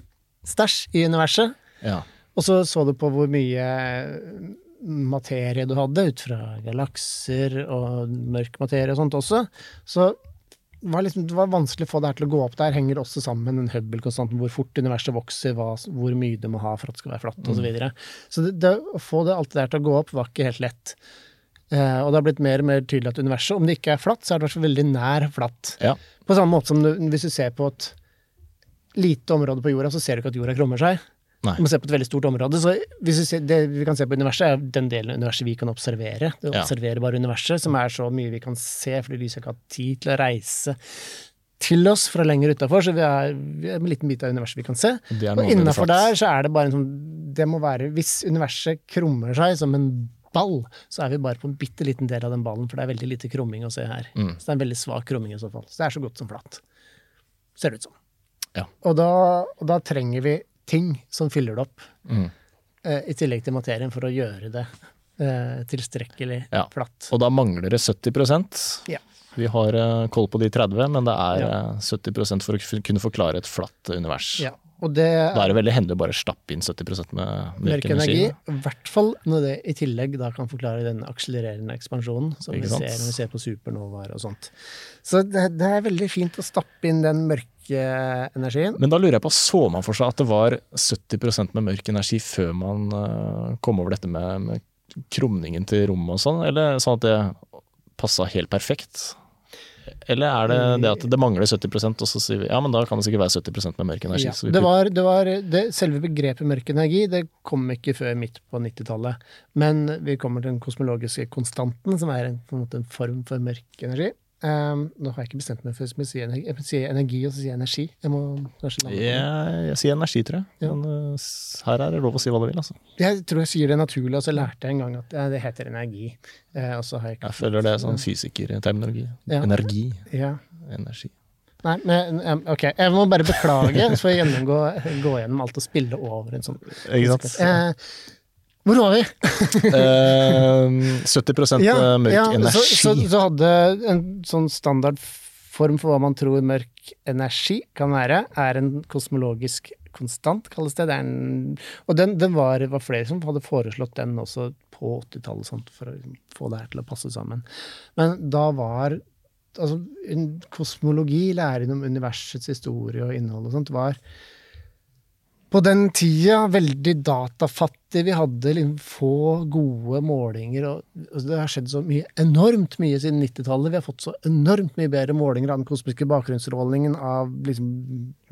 stæsj i universet. ja. Og så så du på hvor mye materie du hadde, ut fra galakser og mørk materie og sånt også. Så var, liksom, det var vanskelig å få det her til å gå opp. Der henger også sammen med den Hubble-konstanten, hvor fort universet vokser, hva, hvor mye det må ha for at det skal være flatt, osv. Så, videre. så det, det, å få det, alt det der til å gå opp var ikke helt lett. Uh, og det har blitt mer og mer tydelig at universet, om det ikke er flatt, så er det i hvert fall veldig nær flatt. Ja. På samme måte som du, hvis du ser på et lite område på jorda, så ser du ikke at jorda krummer seg. Nei. Du må se på et veldig stort område. Så hvis vi ser, det vi kan se på universet, er den delen av universet vi kan observere. Det Ja. observerbare universet, som er så mye vi kan se, fordi lyset ikke har tid til å reise til oss fra lenger utafor. Så vi er, vi er en liten bit av universet vi kan se. Og innafor der så er det bare en sånn Det må være Hvis universet krummer seg som en ball, så er vi bare på en bitte liten del av den ballen, for det er veldig lite krumming å se her. Mm. Så det er en veldig svak krumming i så fall. Så det er så godt som flatt. Ser det ut som. Ja. Og, da, og da trenger vi ting som fyller det opp, Mm. eh, i tillegg til materien, for å gjøre det eh, tilstrekkelig Ja. flatt. Og da mangler det 70 Ja. Vi har eh, koll på de 30, men det er Ja. eh, 70% for å kunne forklare et flatt univers. Ja. Det Da er det veldig hendelig å bare stappe inn 70% med mørk energi, i hvert fall når det i tillegg da kan forklare den akselererende ekspansjonen som vi ser når vi ser på supernovaer og sånt. Så det, det er veldig fint å stappe inn den mørke energien. Men da lurer jeg på, så man for seg at det var 70% med mørk energi før man eh, kom over dette med, med krumningen til rommet og sånn, eller sånn at det passa helt perfekt? Eller er det det at det mangler 70% og så sier vi ja, men da kan det sikkert være 70% med mørk energi? Ja, det var, det var det, selve begrepet mørk energi det kom ikke før midt på 90-tallet. Men vi kommer til den kosmologiske konstanten, som er en, på en, en form for mørk energi. Um, nå har jeg ikke bestemt meg for om jeg sier energi, jeg sier energi og så sier jeg energi. Jeg må kanskje lande yeah, jeg, sier energi, tror jeg. Ja. Men uh, her er det lov å si hva du vil, altså. Jeg tror jeg sier det naturlig, og så lærte jeg en gang at ja, det heter energi. Uh, og så har jeg Jeg føler det er sånn fysikerterminologi. Ja. Energi. ja. Energi. Nei, men um, ok. Jeg må bare beklage, så får jeg gå gjennom alt og spille over en sånn Ikke sant? Eh, hvor var vi? uh, 70 mørk ja, energi. Så, så, så hadde en sånn standardform for hva man tror mørk energi kan være, er en kosmologisk konstant, kalles det. det en, og den, den var, var flere som hadde foreslått den også på 80-tallet, for å liksom få det her til å passe sammen. Men da var altså, en kosmologi, læren om universets historie og innhold og sånt, var på den tida veldig datafattig. Vi hadde liksom få gode målinger. og Det har skjedd så mye, enormt mye siden 90-tallet. Vi har fått så enormt mye bedre målinger av den kosmiske bakgrunnsstrålingen, av liksom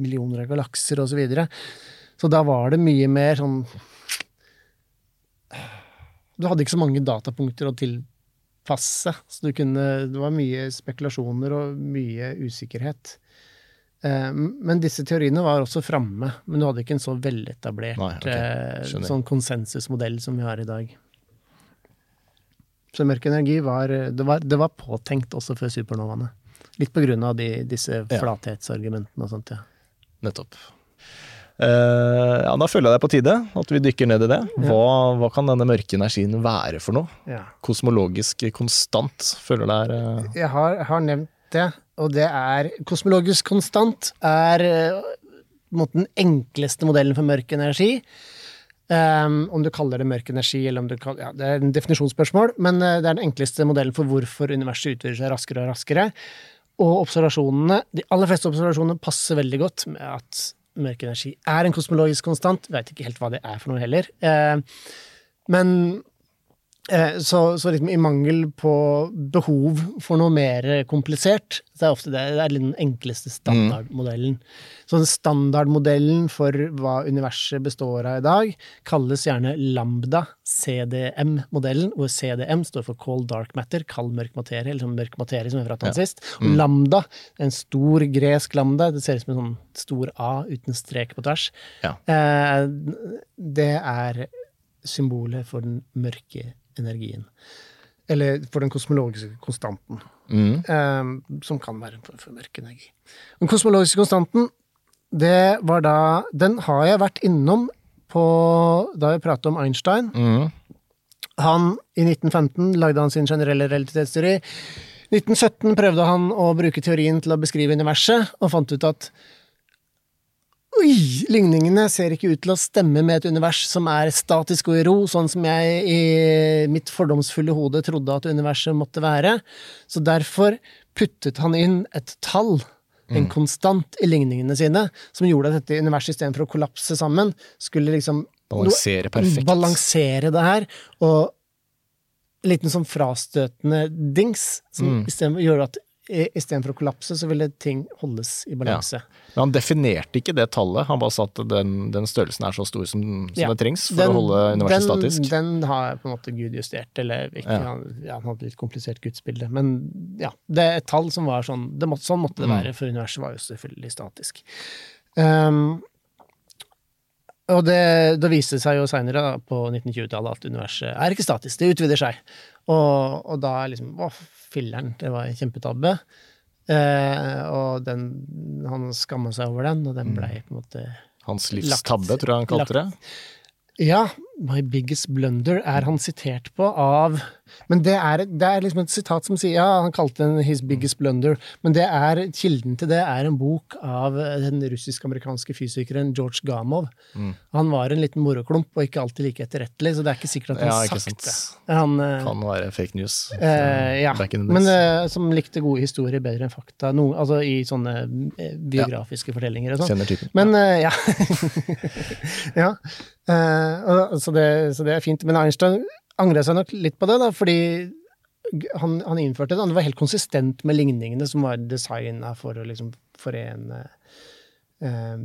millioner av galakser osv. Så, videre. så da var det mye mer sånn Du hadde ikke så mange datapunkter å tilpasse. Så kunne, det var mye spekulasjoner og mye usikkerhet. Eh, Men disse teoriene var også framme, men du hadde ikke en så veletablert Nei, ok. eh, sånn konsensusmodell som vi har i dag. Så mørk energi var det, var det var påtenkt også før supernovaene. Litt på grunn av de, disse flathetsargumentene og sånt, ja. Nettopp. Uh, ja, da føler jeg det er på tide at vi dykker ned i det. Hva, hva kan denne mørke energien være for noe? ja. Kosmologisk konstant, føler det er uh... Jeg har, har nevnt det, og det er Kosmologisk konstant er eh, den enkleste modellen for mørk energi. Um, om du kaller det mørk energi, eller om du kaller, ja, det er en definisjonsspørsmål, men eh, det er den enkleste modellen for hvorfor universet utvider seg raskere og raskere. Og observasjonene, de aller fleste observasjonene passer veldig godt med at mørk energi er en kosmologisk konstant. Veit ikke helt hva det er for noe heller. Uh, men så, så liksom i mangel på behov for noe mer komplisert, så er ofte det, det er den enkleste standardmodellen. Så den standardmodellen for hva universet består av i dag, kalles gjerne lambda CDM-modellen, hvor CDM står for cold dark matter, kald mørk materie, eller sånn mørk materie som vi pratet om sist. Og lambda, en stor gresk lambda, det ser ut som en sånn stor A uten strek på tvers. Ja. Eh, det er symbolet for den mørke energien. Eller for den kosmologiske konstanten, mm, Um, som kan være for, for mørk energi. Den kosmologiske konstanten, det var da Den har jeg vært innom på da jeg pratet om Einstein. mm, Han, I 1915 lagde han sin generelle relativitetsteori. 1917 prøvde han å bruke teorien til å beskrive universet, og fant ut at Oi! Ligningene ser ikke ut til å stemme med et univers som er statisk og i ro, sånn som jeg i mitt fordomsfulle hode trodde at universet måtte være. Så derfor puttet han inn et tall, en konstant, i ligningene sine, som gjorde at dette universet istedenfor å kollapse sammen, skulle liksom Balansere perfekt. Balansere det her, og en liten sånn frastøtende dings, som Mm. istedenfor gjør at istedenfor å kollapse, så ville ting holdes i balanse. Men han definerte ikke det tallet, han bare sa at den, den størrelsen er så stor som, som Ja. det trengs for å holde universet den, statisk. Den har på en måte Gud justert, eller ikke, Ja. han, ja, han hadde litt komplisert gudsbilde, men ja, det er et tall som var sånn, det måtte, sånn måtte det Mm. være, for universet var jo selvfølgelig statisk. Um, og det, det viste seg jo seinere, på 1920-tallet, at universet er ikke statisk, det utvider seg. Og, og da liksom Å, filler'n, det var en kjempetabbe. Eh, og den, han skamma seg over den, og den blei på en måte Hans livstabbe, tror jeg han kalte det. Ja, My Biggest Blunder er han sitert på av Men det er, det er liksom et sitat som sier Ja, han kalte den His Biggest Blunder, men det er, kilden til det er en bok av den russisk-amerikanske fysikeren George Gamov. Mm. Han var en liten moroklump og ikke alltid like etterrettelig, så det er ikke sikkert at han Ja, har ikke sagt det. Han, eh, Kan være fake news. Eh, ja, men eh, som likte gode historier bedre enn fakta. No, altså i sånne biografiske biografiske fortellinger og sånn. Kjenner typen. Men eh, ja. [laughs] ja. Uh, så, det, så det er fint. Men Einstein angret seg nok litt på det, da, fordi han, han innførte det. Han var helt konsistent med ligningene som var designa for å liksom forene eh,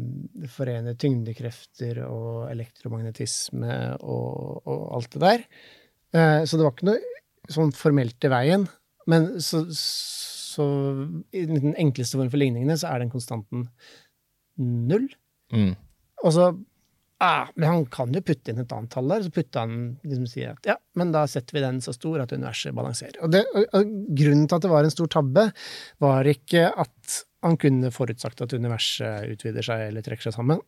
Forene tyngdekrefter og elektromagnetisme og, og alt det der. Eh, så det var ikke noe sånn formelt i veien. Men så, så i den enkleste form for ligningene så er den konstanten null. Mm. Og så ah, Men han kan jo putte inn et annet tall der. Så putter han liksom sier at ja, men da setter vi den så stor at universet balanserer. Og, det, og, og grunnen til at det var en stor tabbe, var ikke at han kunne forutsagt at universet utvider seg eller trekker seg sammen.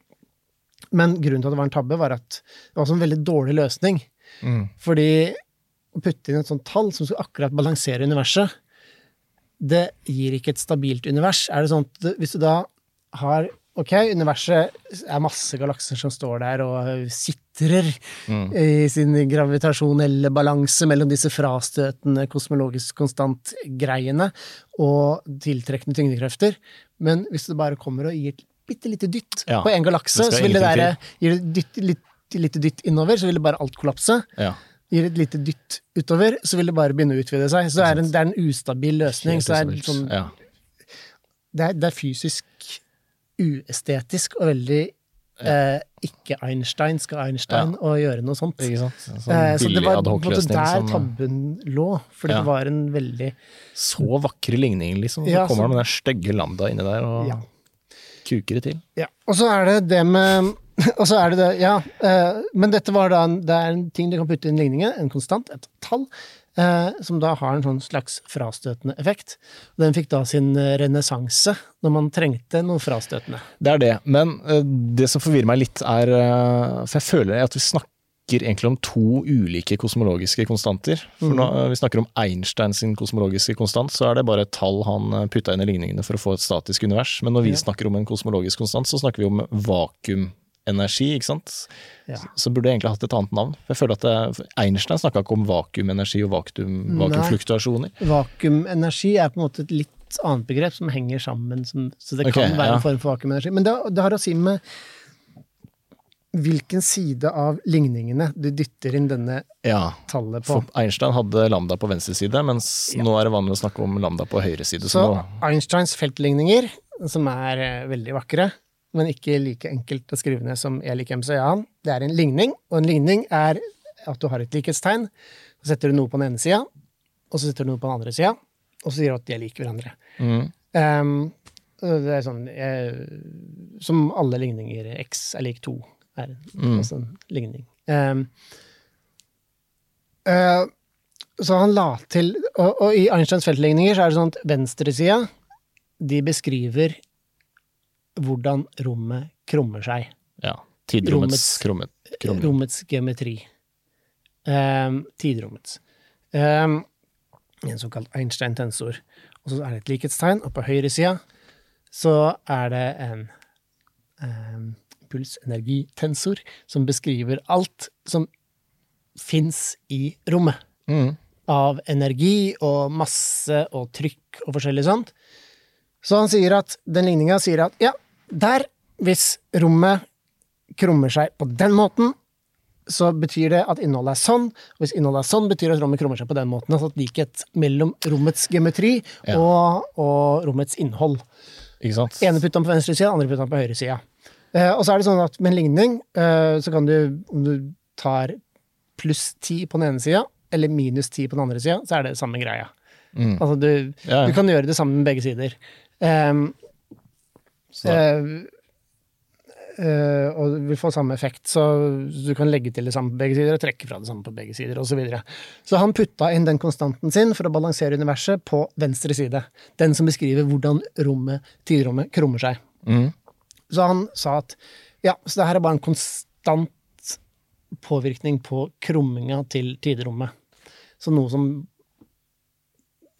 Men grunnen til at det var en tabbe, var at det var en veldig dårlig løsning. Mm. Fordi å putte inn et sånt tall som skulle akkurat balansere universet, det gir ikke et stabilt univers. Er det sånn at hvis du da har Ok, universet er masse galakser som står der og sitrer Mm. i sin gravitasjonelle balanse mellom disse frastøtende kosmologisk konstant-greiene og tiltrekkende tyngdekrefter. Men hvis det bare kommer og gir et bitte lite dytt Ja, på en galakse, så vil det være Gir det dytt, litt, lite dytt innover, så vil det bare alt kollapse Ja. gir et lite dytt utover, så vil det bare begynne å utvide seg. Så det er en, det er en ustabil løsning. Så det, er sånn, ja. det, er, det er fysisk uestetisk og veldig eh, ikke Einstein skal Einstein og gjøre noe sånt. Ikke sant? Sånn Eh, så det var adhoc-løsning der tabben lå, fordi Ja. det var en veldig Så vakre ligninger, liksom. Så Ja, kommer han med den stygge lambda inni der og Ja. kuker det til. Ja. Og så er det det med [laughs] Og så er det det, ja. Eh, men dette var da en, det er en ting du kan putte inn i ligningen, en konstant, et tall, eh, som da har en sånn slags frastøtende effekt. Den fikk da sin eh, renessanse når man trengte noe frastøtende. Det er det. Men eh, det som forvirrer meg litt, er eh, For jeg føler at vi snakker egentlig om to ulike kosmologiske konstanter. For når vi snakker om Einstein sin kosmologiske konstant, så er det bare et tall han eh, putta inn i ligningene for å få et statisk univers. Men når vi snakker om en kosmologisk konstant, så snakker vi om vakuumenergi, ikke sant. Ja. Så burde jeg egentlig hatt et annet navn. For jeg føler at det, Einstein snakka ikke om vakuumenergi og vakuum, vakuumfluktuasjoner. Vakuumenergi er på en måte et litt annet begrep som henger sammen, som, så det okay, kan være ja. en form for vakuumenergi. Men det, det har å si med hvilken side av ligningene du dytter inn denne Ja, tallet på. for Einstein hadde lambda på venstre side, mens nå er det vanlig å snakke om lambda på høyre side. Så Så Einsteins feltligninger, som er eh, veldig vakre, men ikke like enkelt å skrive ned som E lik MC Jan, det er en ligning, og en ligning er at du har et likhetstegn, så setter du noe på den ene sida, og så setter du noe på den andre sida, og så sier du at de er like hverandre. mm, Um, det er sånn jeg, Som alle ligninger. X er lik to. Er Mm. en ligning. Um, uh, så han la til og, og i Einsteins feltligninger så er det sånn at venstresida de beskriver hvordan rommet krummer seg. ja. Tidrommets krummet, krummet. Rommets geometri. Um, tidrommets. Um, en såkalt Einstein-tensor. Og så er det et likhetstegn, og på høyre sida så er det en um, pulsenergitensor som beskriver alt som fins i rommet. Mm. Av energi og masse og trykk og forskjellig sånt. Så han sier at den ligninga sier at ja, der, hvis rommet krummer seg på den måten, så betyr det at innholdet er sånn. Og hvis innholdet er sånn, betyr det at rommet krummer seg på den måten. Altså likhet mellom rommets geometri Ja. og, og rommets innhold. Ikke sant? Ene putta på venstre side, andre putta på høyre side. Eh, og så er det sånn at med en ligning, eh, så kan du, om du tar pluss 10 på den ene sida, eller minus 10 på den andre sida, så er det samme greia. Mm. Altså du, Ja, ja. du kan gjøre det samme med begge sider. Um, Eh, eh, og du vil få samme effekt, så du kan legge til det samme på begge sider og trekke fra det samme på begge sider, osv. Så, videre. så han putta inn den konstanten sin for å balansere universet på venstre side. Den som beskriver hvordan rommet, tidrommet krummer seg. Mm. Så han sa at ja, så det her er bare en konstant påvirkning på krumminga til tiderommet. Så noe som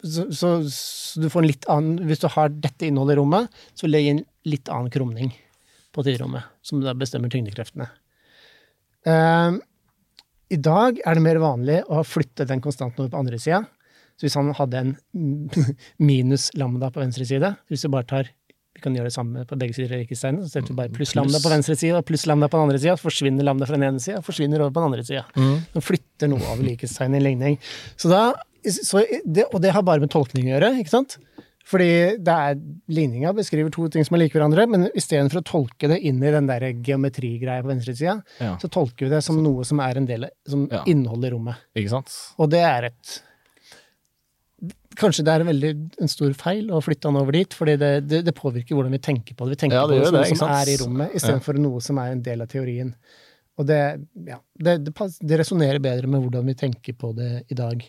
så, så, så du får en litt annen Hvis du har dette innholdet i rommet, så vil det gi en litt annen krumning på tiderommet, som da bestemmer tyngdekreftene. Eh, I dag er det mer vanlig å flytte den konstanten over på andre sida. Så hvis han hadde en [laughs] minus lambda på venstre side, hvis du bare tar vi kan gjøre det samme på begge sider av likhetstegnene. Så setter du bare pluss lambda på venstre side og pluss lambda på den andre sida. Forsvinner lambda fra den ene sida, forsvinner over på den andre sida. Den flytter noe av likhetstegnet i en ligning. Så da, det, og det har bare med tolkning å gjøre, ikke sant? Fordi det er, ligninga beskriver to ting som er like hverandre, men istedenfor å tolke det inn i den der geometrigreia på venstresida, Ja. så tolker vi det som noe som er en del som Ja. inneholder rommet. Ikke sant? Og det er et Kanskje det er en veldig en stor feil å flytte han over dit, fordi det, det, det påvirker hvordan vi tenker på det. Vi tenker Ja, på det som det, noe som er i rommet, istedenfor noe som er en del av teorien. Og det, ja, det, det, det resonnerer bedre med hvordan vi tenker på det i dag.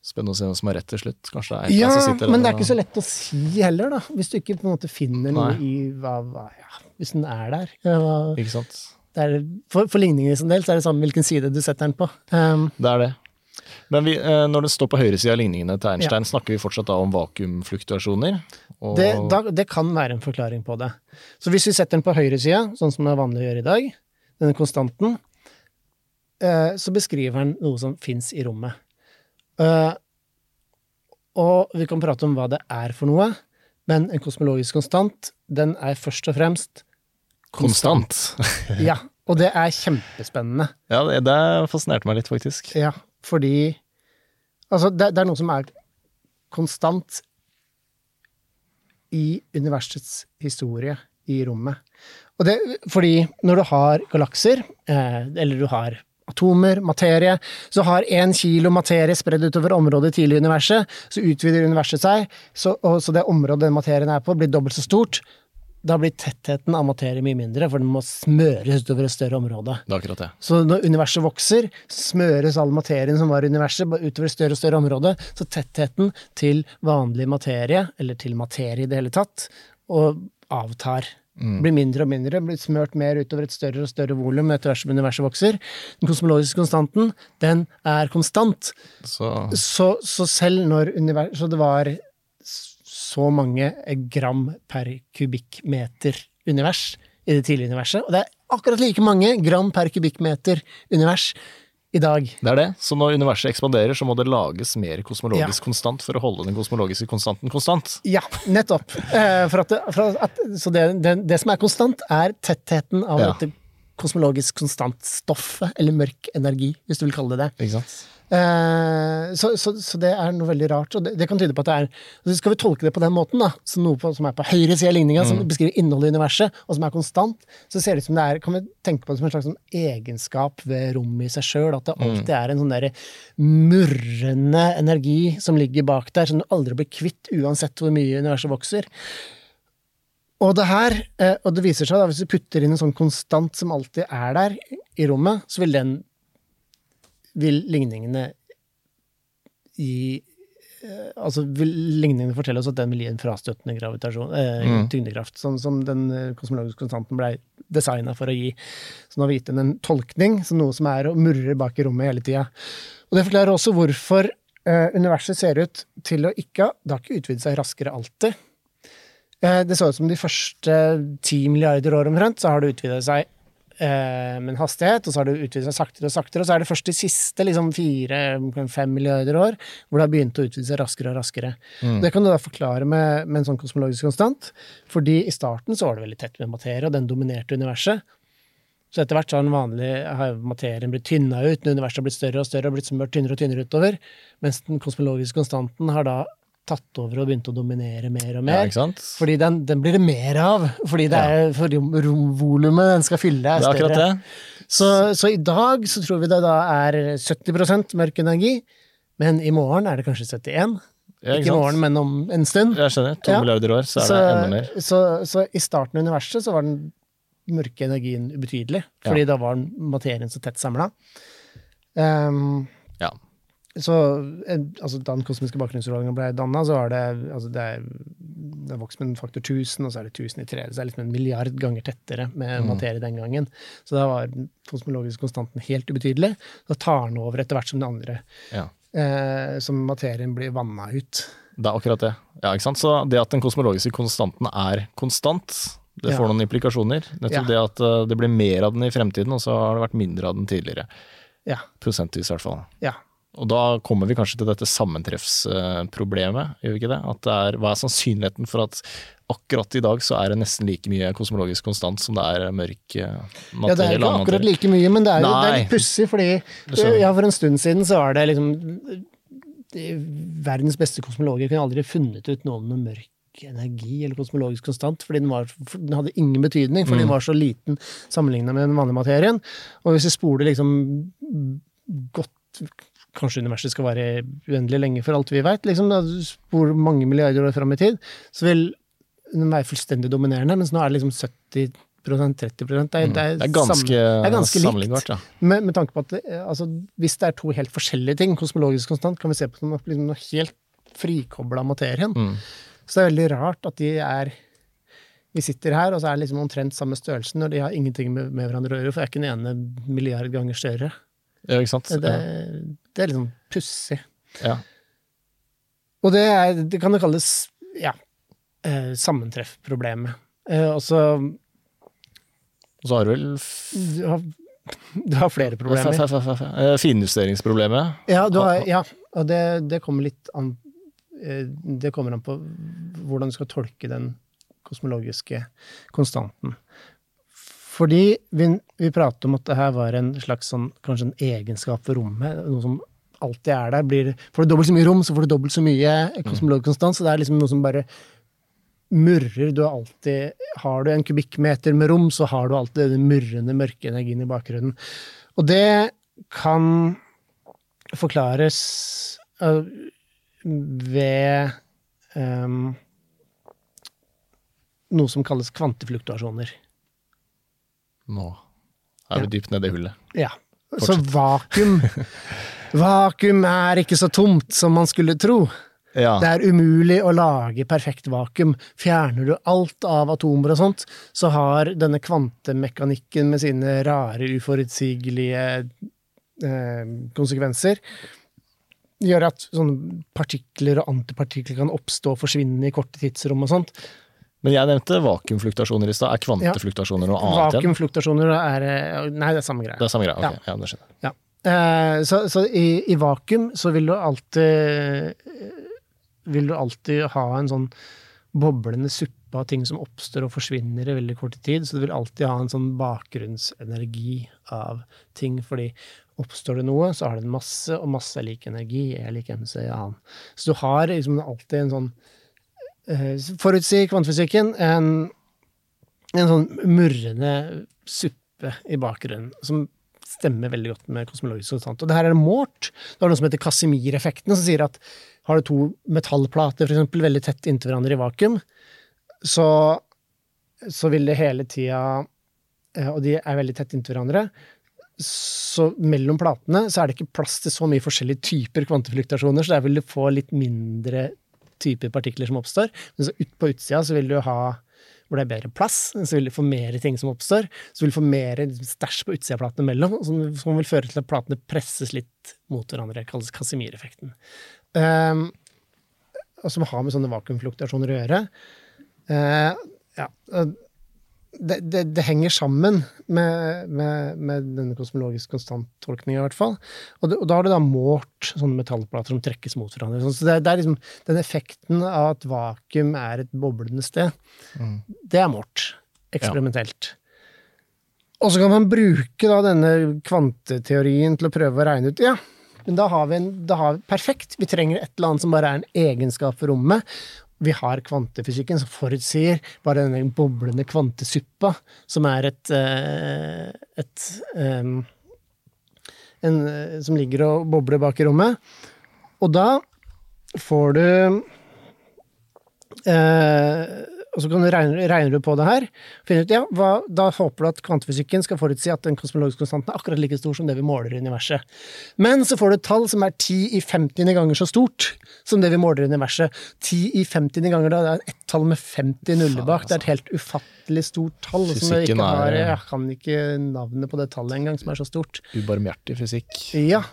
Spennende å se hvem som har rett til slutt. Kanskje det er Ja, som sitter men det er ikke så lett å si heller, da. Hvis du ikke på en måte finner noe Nei. i hva, hva ja, Hvis den er der. Ja, hva, Ikke sant? det er, for, for ligningen i sin del så er det samme hvilken side du setter den på. Um, Det er det. Men vi, eh, når det står på høyresida av ligningene til Einstein, snakker vi fortsatt da om vakuumfluktuasjoner? Og, Det, da, det kan være en forklaring på det. Så hvis vi setter den på høyresida, sånn som det er vanlig å gjøre i dag, denne konstanten, eh, så beskriver den noe som fins i rommet. Eh, og vi kan prate om hva det er for noe, men en kosmologisk konstant, den er først og fremst Konstant. Ja, og det er kjempespennende. ja, det, det fascinerte meg litt, faktisk. Ja, fordi Altså, det, det er noe som er konstant i universets historie i rommet. Og det, fordi når du har galakser, eh, eller du har atomer, materie, så har én kilo materie spredd utover området tidlig i universet, så utvider universet seg, så, og, så det området den materien er på, blir dobbelt så stort. Da blir tettheten av materie mye mindre, for den må smøres utover et større område. Det er akkurat det. Så når universet vokser, smøres all materien som var i universet, utover et større og større område, så tettheten til vanlig materie, eller til materie i det hele tatt, og avtar. Blir mindre og mindre, blir smørt mer utover et større og større volum etter hvert som universet vokser. Den kosmologiske konstanten, den er konstant. Så Så, så selv når univers... Så det var så mange gram per kubikkmeter univers i det tidlige universet, og det er akkurat like mange gram per kubikkmeter univers i dag. det er det. Så når universet ekspanderer, så må det lages mer kosmologisk Ja. konstant for å holde den kosmologiske konstanten konstant. Ja, nettopp. Eh, for at det, at, så det, det, det som er konstant, er tettheten av Ja. dette kosmologisk konstant stoffet, eller mørk energi, hvis du vil kalle det det. Ikke sant? Eh, så, så, så det er noe veldig rart, og det, det kan tyde på at det er så Skal vi tolke det på den måten, da, som noe på, som er på høyre side av ligninga, som beskriver innholdet i universet, og som er konstant, så ser det ut som det er Kan vi tenke på det som en slags sånn egenskap ved rommet i seg sjøl, at det alltid er en sånn derre murrende energi som ligger bak der, som du aldri blir kvitt, uansett hvor mye universet vokser. Og det her, eh, og det viser seg da, hvis du putter inn en sånn konstant som alltid er der i rommet, så vil den vil ligningene gi eh, Altså ligningene fortelle oss at den vil gi en frastøtende gravitasjon, eh, Mm. tyngdekraft, som den eh, kosmologiske konstanten blei designa for å gi. Så nå har vi gitt den en tolkning, som noe som er og murrer bak i rommet hele tida. Og det forklarer også hvorfor eh, universet ser ut til å ikke Det har ikke utvidet seg raskere alltid. Eh, det så ut som de første ti milliarder år omtrent, så har det utvidet seg med en hastighet, og så har det utvidet seg saktere og saktere, og så er det først de siste liksom fire-fem milliarder år hvor det har begynt å utvide seg raskere og raskere. Det kan du da forklare med, med en sånn kosmologisk konstant, fordi i starten så var det veldig tett med materie, og den dominerte universet. Så etter hvert så har den vanlige har materien blitt tynna ut, når universet har blitt større og større og blitt smørt tynnere og tynnere utover, mens den kosmologiske konstanten har da tatt over og begynt å dominere mer og Ja, mer. sant? fordi den, den blir det mer av, fordi det er for romvolumet den skal fylle, er Det er det. Så, så i dag så tror vi det da er 70% mørk energi, men i morgen er det kanskje 71. Ja, ikke i morgen, men om en stund. Jeg skjønner. To Ja. milliarder år, så er Så, det enda mer. så, så i starten av universet så var den mørke energien ubetydelig, fordi da var materien så tett samla. Um, Ja. Så altså, da den kosmiske bakgrunnsstrålinga ble danna, så var det altså, det, er, det er vokst med en faktor 1000, og så er det 1000 i tre. Så det er liksom en milliard ganger tettere med materie den gangen. Så da var den kosmologiske konstanten helt ubetydelig. Da tar den over etter hvert som det andre. Ja. Eh, som materien blir vanna ut. Det er akkurat det. Ja, ikke sant? Så det at den kosmologiske konstanten er konstant, det Ja. får noen implikasjoner. Nettopp Ja. det at eh, det blir mer av den i fremtiden, og så har det vært mindre av den tidligere. Ja. Prosentvis, i hvert fall. ja. Og da kommer vi kanskje til dette sammentreffsproblemet, gjør vi ikke det? At det er, hva er sannsynligheten for at akkurat i dag så er det nesten like mye kosmologisk konstant som det er mørk eh, materie? Ja, det er ikke akkurat like mye, men det er, jo, det er litt pussig, fordi ja, for en stund siden så var det liksom de- Verdens beste kosmologer kunne aldri funnet ut noe om noe mørk energi eller kosmologisk konstant, fordi den, var, den hadde ingen betydning, fordi Mm. den var så liten sammenlignet med den vanlige materien. Og hvis vi spoler liksom godt Kanskje universet skal vare uendelig lenge for alt vi veit, liksom, da mange milliarder år fram i tid, så vil den være fullstendig dominerende, mens nå er det liksom 70% 30 Det er, det er, Mm. Det er ganske, det er ganske likt. ja. Med, med tanke på at eh, altså, hvis det er to helt forskjellige ting, kosmologisk konstant, kan vi se på noe, liksom noe helt frikobla materien. Mm. Så det er veldig rart at de er Vi sitter her, og så er det liksom omtrent samme størrelsen, og de har ingenting med, med hverandre å gjøre, for er ikke den ene milliard ganger større. Ja, ikke sant? Det, det er sånn pussig. Ja. Og det, er, det kan jo kalles ja, eh, sammentreffproblemet. Eh, og så Og så har du vel du har, du har flere problemer. f- f- f- eh, finjusteringsproblemet. Ja, du har, ja og det, det kommer litt an eh, Det kommer an på hvordan du skal tolke den kosmologiske konstanten. Fordi vi, vi pratet om at det her var en slags sånn, kanskje en egenskap ved rommet, noe som alltid er der. Blir, får du dobbelt så mye rom, så får du dobbelt så mye kosmologisk konstant. Så det er liksom noe som bare murrer. Du alltid Har du en kubikkmeter med rom, så har du alltid den murrende, mørke energien i bakgrunnen. Og det kan forklares øh, ved um, noe som kalles kvantefluktuasjoner. Nå er vi dypt nede i hullet. Ja. Så vakuum [laughs] Vakuum er ikke så tomt som man skulle tro. Ja. Det er umulig å lage perfekt vakuum. Fjerner du alt av atomer og sånt, så har denne kvantemekanikken med sine rare, uforutsigelige eh, konsekvenser gjør at sånne partikler og antipartikler kan oppstå og forsvinne i korte tidsrom og sånt. Men jeg nevnte vakuumfluktasjoner i stad. Er kvantefluktasjoner noe annet igjen? Vakuumfluktasjoner er eh, Nei, det er samme greie. Det er samme greia? Ok, ja. det skjønner. Ja. Eh, så så i, i vakuum så vil du alltid Vil du alltid ha en sånn boblende suppe av ting som oppstår og forsvinner i veldig kort tid. Så du vil alltid ha en sånn bakgrunnsenergi av ting, fordi oppstår det noe, så har det en masse, og masse er lik energi, er lik mc annen. Så du har liksom alltid en sånn eh, Forutsi kvantefysikken, en, en sånn murrende suppe i bakgrunnen, som stemmer veldig godt med kosmologisk konstant. Og det her er målt. Det er noe som heter Casimir-effekten, som sier at har du to metallplater for eksempel, veldig tett inntil hverandre i vakuum, så, så vil det hele tida eh, Og de er veldig tett inntil hverandre. Så mellom platene så er det ikke plass til så mye forskjellige typer kvantefluktasjoner, så der vil du få litt mindre typer partikler som oppstår. Men så ut på utsida så vil du ha hvor det er bedre plass, så vil du få mer ting som oppstår. Så vil du få mer stæsj på utsida av platene mellom, som, som vil føre til at platene presses litt mot hverandre. Det kalles Casimir-effekten. Um, og som har med sånne vakuumfluktuasjoner å gjøre. Uh, ja, det, det, det henger sammen med, med, med denne kosmologiske konstanttolkninga, i hvert fall. Og, det, og da har du da målt sånne metallplater som trekkes mot hverandre. Så det, er- det liksom den effekten av at vakuum er et boblende sted, det er målt eksperimentelt. Og så kan man bruke da denne kvanteteorien til å prøve å regne ut Ja, men da har vi en da har vi, Perfekt! Vi trenger et eller annet som bare er en egenskap for rommet. Vi har kvantefysikken som forutsier bare denne boblende kvantesuppa, som er et, eh, et en, eh, Som ligger og bobler bak i rommet. Og da får du eh, og så kan du regne, regner du på det her. finner ut, ja, hva, Da håper du at kvantefysikken skal forutsi at den kosmologiske konstanten er akkurat like stor som det vi måler i universet. Men så får du et tall som er 10 i 50 ganger så stort som det vi måler i universet. 10 i 50 ganger, da, det er ett tall med 50 nuller bak. Det er et helt ufattelig stort tall. som jeg, Fysikken har, er- jeg kan ikke navnet på det tallet engang, som er så stort. Ubarmhjertig fysikk. Ja.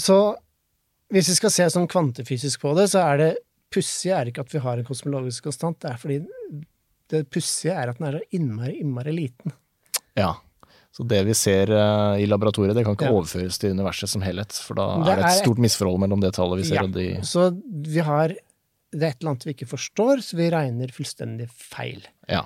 Så hvis vi skal se sånn kvantefysisk på det, så er det pussige er ikke at vi har en kosmologisk konstant, det er fordi det pussige er at den er så innmari, innmari liten. Ja. Så det vi ser eh, i laboratoriet, det kan ikke Ja. overføres til universet som helhet. For da Det er det et stort misforhold mellom det tallet vi ser Ja. og de Så vi har Det er et eller annet vi ikke forstår, så vi regner fullstendig feil. Ja.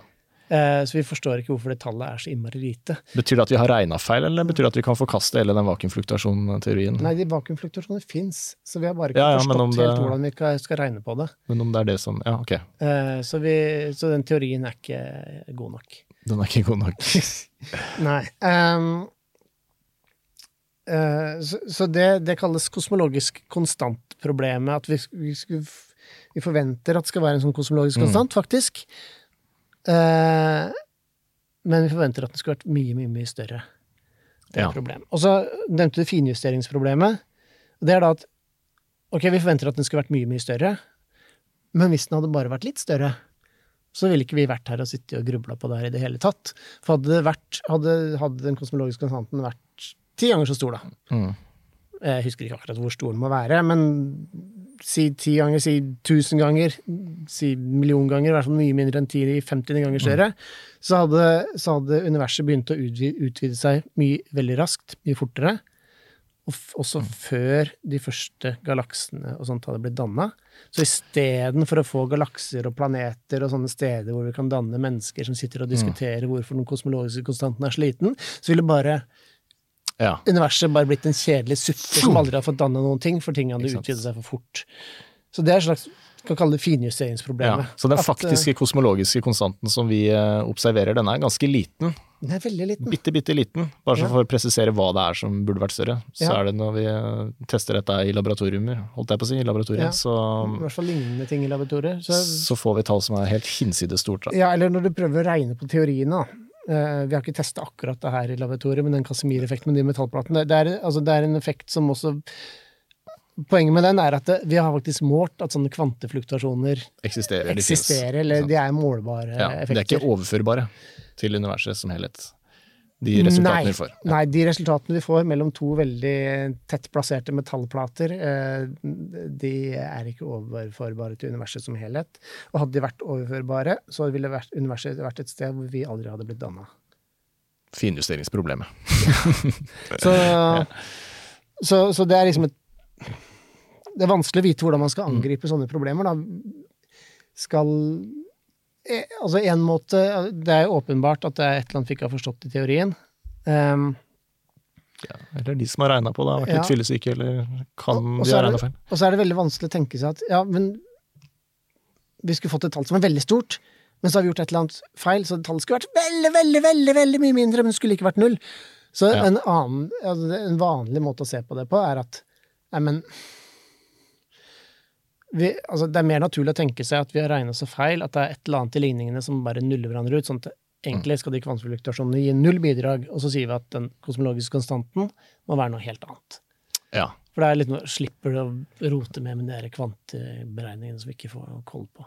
Eh, så vi forstår ikke hvorfor det tallet er så innmari lite. Betyr det at vi har regna feil, eller betyr det at vi kan forkaste hele den vakuumfluktasjonsteorien? Nei, de vakuumfluktasjonene fins, så vi har bare ikke Ja, ja, forstått det- helt hvordan vi skal- regne på det. Men om det er det som Ja, ok. Eh, så, vi, så den teorien er ikke god nok. Den er ikke god nok. [laughs] Nei. Um, uh, så så det, det kalles kosmologisk konstant-problemet. At vi, vi, skulle vi forventer at det skal være en sånn kosmologisk Mm. konstant, faktisk. Eh, men vi forventer at den skulle vært mye, mye mye større. Det er Ja. problem. Og så nevnte du finjusteringsproblemet. Det er da at ok, vi forventer at den skulle vært mye, mye større, men hvis den hadde bare vært litt større, så ville ikke vi vært her og sittet og grubla på det her i det hele tatt. For hadde, det vært, hadde, hadde den kosmologiske konstanten vært ti ganger så stor, da Mm. Jeg husker ikke akkurat hvor stor den må være, men si ti ganger, si tusen ganger, si million ganger, i hvert fall mye mindre enn ti i 50 ganger større, så, hadde, så hadde universet begynt å utvide, utvide seg mye, veldig raskt, mye fortere. Og også før de første galaksene og sånt hadde blitt danna. Så istedenfor å få galakser og planeter og sånne steder hvor vi kan danne mennesker som sitter og diskuterer hvorfor den kosmologiske konstanten er så liten, så ville bare Ja. universet bare blitt en kjedelig suppe som aldri har fått danne noen ting, for ting hadde utvidet seg for fort. Så det er et slags kan kalle det ja. finjusteringsproblemet. Så den At, eh, faktiske kosmologiske konstanten som vi eh, observerer, den er ganske liten. Den er veldig liten. Bitte, bitte liten. Bare så Ja. for å presisere hva det er som burde vært større. Så Ja. er det når vi eh, tester dette i laboratoriumer, holdt jeg på å si, i laboratoriet, Ja. så, I hvert fall lignende ting i laboratoriet. Så, så får vi tall som er helt hinsides stort. Da. ja, eller når du prøver å regne på teoriene, da. Eh, vi har ikke testa akkurat det her i laboratoriet, men den Casimir-effekten med de metallplatene, det, er, altså, det er en effekt som også Poenget med den er at det, vi har faktisk målt at sånne kvantefluktuasjoner Eksisterer, eksisterer, eller de er målbare Ja, de er ikke overførbare til universet som helhet. De resultatene Nei, de får. Nei, de resultatene de får mellom to veldig tett plasserte metallplater, eh, de er ikke overførbare til universet som helhet. Og hadde de vært overførbare, så ville universet vært et sted hvor vi aldri hadde blitt danna. Finjusteringsproblemet. Så, [laughs] så, så det er liksom et Det er vanskelig å vite hvordan man skal angripe sånne problemer, da. Skal Altså, en måte Det er jo åpenbart at det er et eller annet vi ikke har forstått i teorien. Um, Eller de som har regna på det, har vært Ja. litt fyllesyke, eller kan Og- og de ha regna feil. Og så er det veldig vanskelig å tenke seg at ja, men vi skulle fått et tall som er veldig stort, men så har vi gjort et eller annet feil, så tallet skulle vært veldig, veldig, veldig veldig mye mindre, men det skulle ikke vært null. Så Ja. en, annen, altså en vanlig måte å se på det på er at nei, men vi, altså Det er mer naturlig å tenke seg at vi har regna så feil at det er et eller annet i ligningene som bare nuller hverandre ut. sånn at Egentlig skal de kvantefluktuasjonene gi null bidrag, og så sier vi at den kosmologiske konstanten må være noe helt annet. Ja. For det er litt noe, slipper du å rote med med de kvanteberegningene som vi ikke får koll på.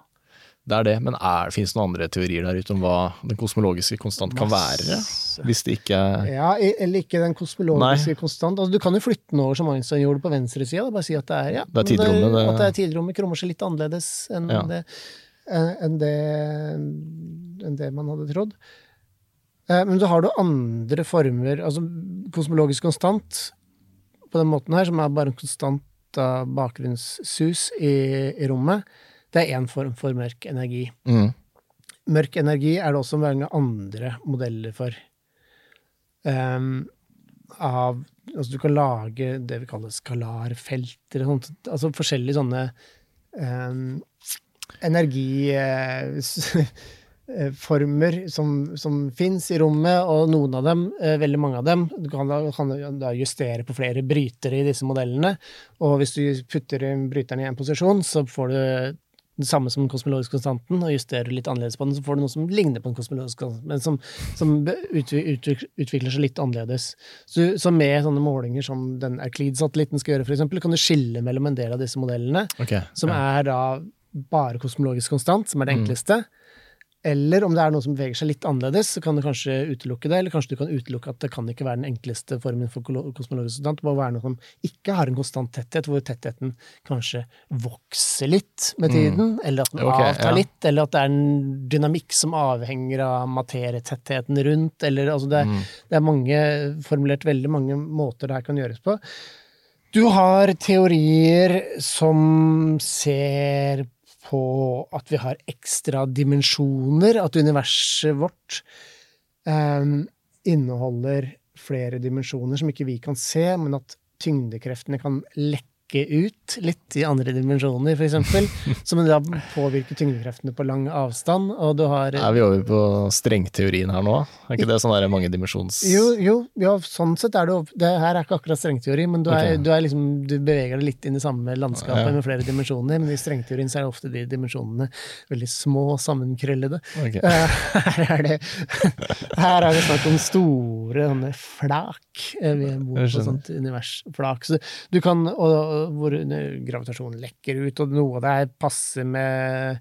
Det er det, men er, finnes det noen andre teorier der ute om hva den kosmologiske konstant kan være? Hvis det ikke er Ja, eller ikke den kosmologiske konstant. Altså, du kan jo flytte den over som Einstein gjorde på venstresida. Bare si at det er, ja, Det er tidrommet, det- At det er tidrommet krummer seg litt annerledes enn Ja. det, eh, enn det enn det man hadde trodd. Eh, Men så har du andre former, altså kosmologisk konstant på den måten her, som er bare en konstant bakgrunnssus i, i rommet. Det er én form for mørk energi. mm. Mørk energi er det også mange andre modeller for. Um, av Altså du kan lage det vi kaller skalarfelter og sånt. Altså forskjellige sånne um, energiformer [laughs] som, som fins i rommet, og noen av dem, eh, veldig mange av dem, du kan da, kan da justere på flere brytere i disse modellene. Og hvis du putter bryteren i en posisjon, så får du det samme som den kosmologiske konstanten, og justerer litt annerledes på den, så får du noe som ligner på den kosmologiske konstanten, men som, som utvikler seg litt annerledes. Så, så med sånne målinger som den Euclid-satellitten skal gjøre, eksempel, kan du skille mellom en del av disse modellene, som er da bare kosmologisk konstant, som er det enkleste. Eller om det er noe som beveger seg litt annerledes, så kan du kanskje utelukke det. Eller kanskje du kan utelukke at det kan ikke være den enkleste formen for kosmologisk konstant. Det må være noe som ikke har en konstant tetthet, hvor tettheten kanskje vokser litt med tiden. Eller at den okay, avtar ja. litt. Eller at det er en dynamikk som avhenger av materietettheten rundt. Eller altså det, det er mange, formulert veldig mange måter det her kan gjøres på. Du har teorier som ser på at vi har ekstra dimensjoner, at universet vårt um, inneholder flere dimensjoner som ikke vi kan se, men at tyngdekreftene kan lekke ut litt i andre dimensjoner, eksempel, [laughs] som da påvirker tyngdekreftene på lang avstand, og du har Er vi over på strengteorien her nå? Er ikke det sånn der mangedimensjons... Jo, jo, ja, sånn sett er det jo Det her er ikke akkurat strengteori, men du, er, okay. du, er liksom, du beveger deg litt inn i samme landskapet Ja. med flere dimensjoner, men i strengteorien så er ofte de dimensjonene veldig små, sammenkrøllede. Okay. Eh, [laughs] Her er det Her er det snakk om store sånne flak. Eh, Vi bor på sånt universflak. Så du kan, og hvor gravitasjonen lekker ut, og noe av det passer med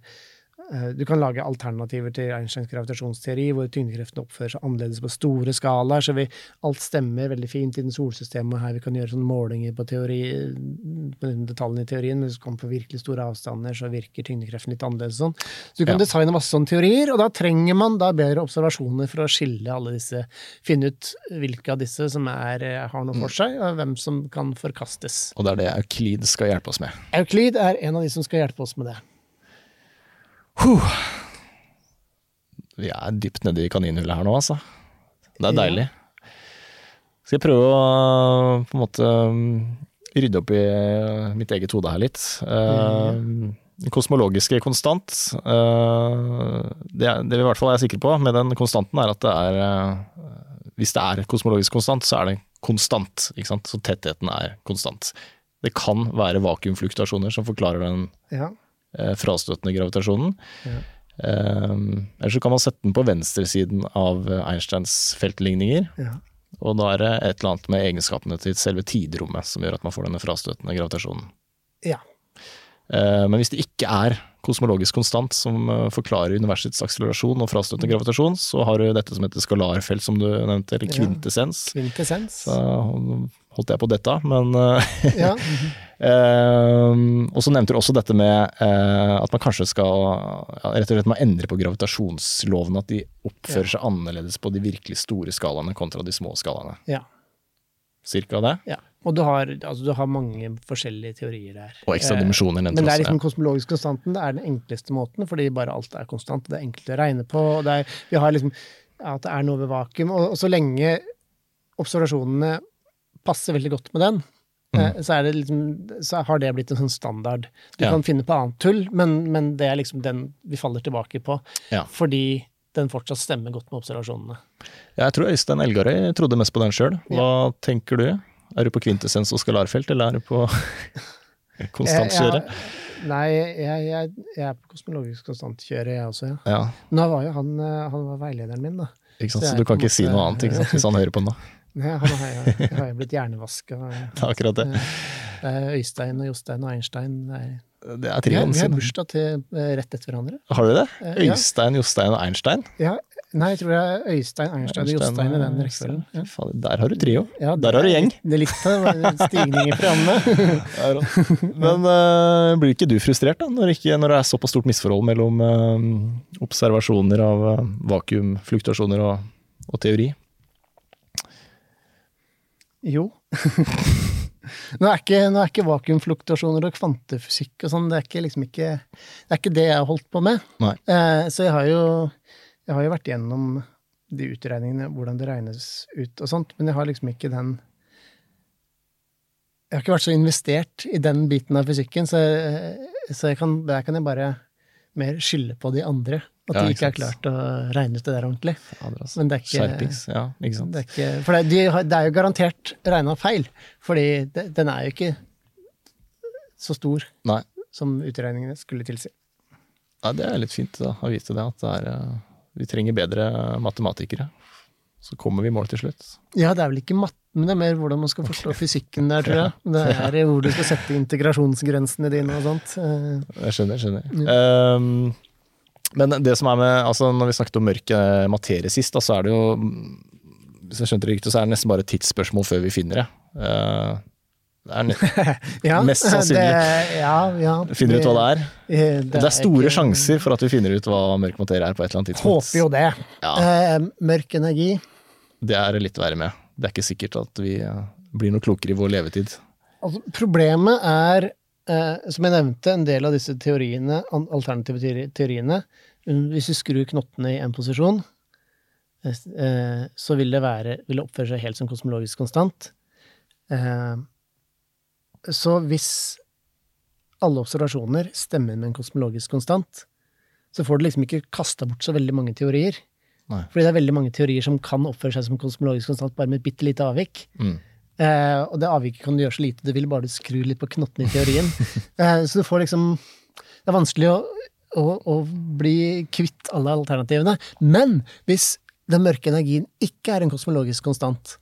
du kan lage alternativer til Einsteins gravitasjonsteori, hvor tyngdekreftene oppfører seg annerledes på store skalaer. Så vi, alt stemmer veldig fint innen solsystemet, her vi kan gjøre sånne målinger på, teori, på detaljene i teorien. Men hvis du kommer på virkelig store avstander, så virker tyngdekreften litt annerledes. Sånn. Så du kan Ja. designe masse sånne teorier, og da trenger man da bedre observasjoner for å skille alle disse, finne ut hvilke av disse som er, eh, har noe for seg, og hvem som kan forkastes. Og det er det Euclid skal hjelpe oss med. Euclid er en av de som skal hjelpe oss med det. Vi er dypt nede i kaninhullet her nå, altså. Det er deilig. Skal jeg prøve å på en måte um, rydde opp i uh, mitt eget hode her litt. Uh, Den kosmologiske konstant, uh, det, det vi i hvert fall er sikre på med den konstanten, er at det er uh, Hvis det er kosmologisk konstant, så er det konstant. Ikke sant? Så tettheten er konstant. Det kan være vakuumfluktasjoner som forklarer den Ja. Eh, frastøtende gravitasjonen. Ja. Um, eller så kan man sette den på venstresiden av eh, Einsteins feltligninger. Ja. Og da er det et eller annet med egenskapene til selve tidrommet som gjør at man får denne frastøtende gravitasjonen. Ja. Eh, men hvis det ikke er kosmologisk konstant som forklarer universets akselerasjon og frastøtende gravitasjon, så har du dette som heter skalarfelt, som du nevnte, eller Ja. kvintessens. Kvintessens. Så holdt jeg på dette, men eh, Ja. [laughs] Ehm, og så nevnte du også dette med eh, at man kanskje skal ja, rett og slett må endre på gravitasjonslovene. At de oppfører seg annerledes på de virkelig store skalaene kontra de små skalaene. ja. Cirka det. Ja. Og du har, altså, du har mange forskjellige teorier der. Og ekstra Eh, dimensjoner Men det er liksom også. kosmologisk konstanten, det er den enkleste måten, fordi bare alt er konstant, det er enkelt å regne på. Og det er, vi har liksom ja, at det er noe ved vakuum, og, og så lenge observasjonene passer veldig godt med den, Mm. eh, så, er det liksom, så har det blitt en sånn standard. Du Ja. kan finne på annet tull, men, men det er liksom den vi faller tilbake på, Ja. fordi den fortsatt stemmer godt med observasjonene. Ja, jeg tror Øystein Elgarøy trodde mest på den sjøl. Hva tenker du? Er du på kvintessens og skalarfelt, eller er du på [laughs] konstantkjøret? Nei, jeg, jeg, jeg er på kosmologisk konstantkjøre, jeg også, ja. Ja, Nå var jo han, eh, han var veilederen min, da. ikke sant? Så Så du kan ikke si noe annet ikke sant? hvis han hører på nå. [laughs] Nei, han har jeg, jeg har jo blitt hjernevaska. [laughs] Det er akkurat det. Det er Øystein og Jostein og Einstein. Det er, Det er vi, har, vi har bursdag til eh, rett etter hverandre. Har du det? Øystein, ja. Jostein og Einstein? Ja, nei, jeg tror det er Øystein, Einstein og Jostein i den rekkefølgen. Ja. Der har du trio. Ja, Der har du gjeng. Det er litt av stigning i programmet. [laughs] Men uh, blir ikke du frustrert da, når, ikke, når det er såpass stort misforhold mellom uh, observasjoner av uh, vakuumfluktuasjoner og, og teori? Jo. [laughs] Nå er, ikke, nå er ikke vakuumfluktuasjoner og kvantefysikk og sånn, det er ikke liksom ikke Det er ikke det jeg har holdt på med. Eh, så jeg har jo jeg har jo vært gjennom de utregningene, hvordan det regnes ut og sånt, men jeg har liksom ikke den Jeg har ikke vært så investert i den biten av fysikken, så, jeg- så jeg kan, der kan jeg bare mer skylde på de andre. At Ja, de ikke ikke har klart å regne ut det der ordentlig. Altså. Men det er ikke- Skjerpings. Ja, ikke sant. Det er, ikke, for det, de, har- det er jo garantert regna feil, fordi det, den er jo ikke så stor Nei. som utregningene skulle tilsi. Ja, det er litt fint da, å vite det, at det er, eh, vi trenger bedre matematikere. Så kommer vi i mål til slutt. Ja, det er vel ikke matten, det er mer hvordan man skal forstå fysikken der, tror jeg. [laughs] Det er hvor du skal sette integrasjonsgrensene dine og sånt. Eh, Jeg skjønner, jeg skjønner. Ehm, men det som er med, altså når vi snakket om mørk eh, materie sist, da, så er det jo Hvis jeg skjønte det riktig, så er det nesten bare et tidsspørsmål før vi finner det. Eh, [laughs] [laughs] det er Ja, Mest sannsynlig. Ja, ja. finner ut hva det er. Det, Det er store sjanser for at vi finner ut hva mørk materie er på et eller annet tidspunkt. Håper jo det. Eh, mørk energi. Det er litt være med. Det er ikke sikkert at vi eh, blir noe klokere i vår levetid. Altså, problemet er, som jeg nevnte, en del av disse teoriene, alternative teoriene Hvis du skrur knottene i en posisjon, eh, eh, så vil det, være, vil det oppføre seg helt som kosmologisk konstant. Eh, så hvis alle observasjoner stemmer med en kosmologisk konstant, så får du liksom ikke kasta bort så veldig mange teorier. Nei. Fordi det er veldig mange teorier som kan oppføre seg som kosmologisk konstant, bare med et bitte lite avvik. Mm. Eh, og det avviket kan du gjøre så lite du vil, bare du skrur litt på knottene i teorien. [laughs] eh, så du får liksom Det er vanskelig å, å, å bli kvitt alle alternativene. Men hvis den mørke energien ikke er en kosmologisk konstant,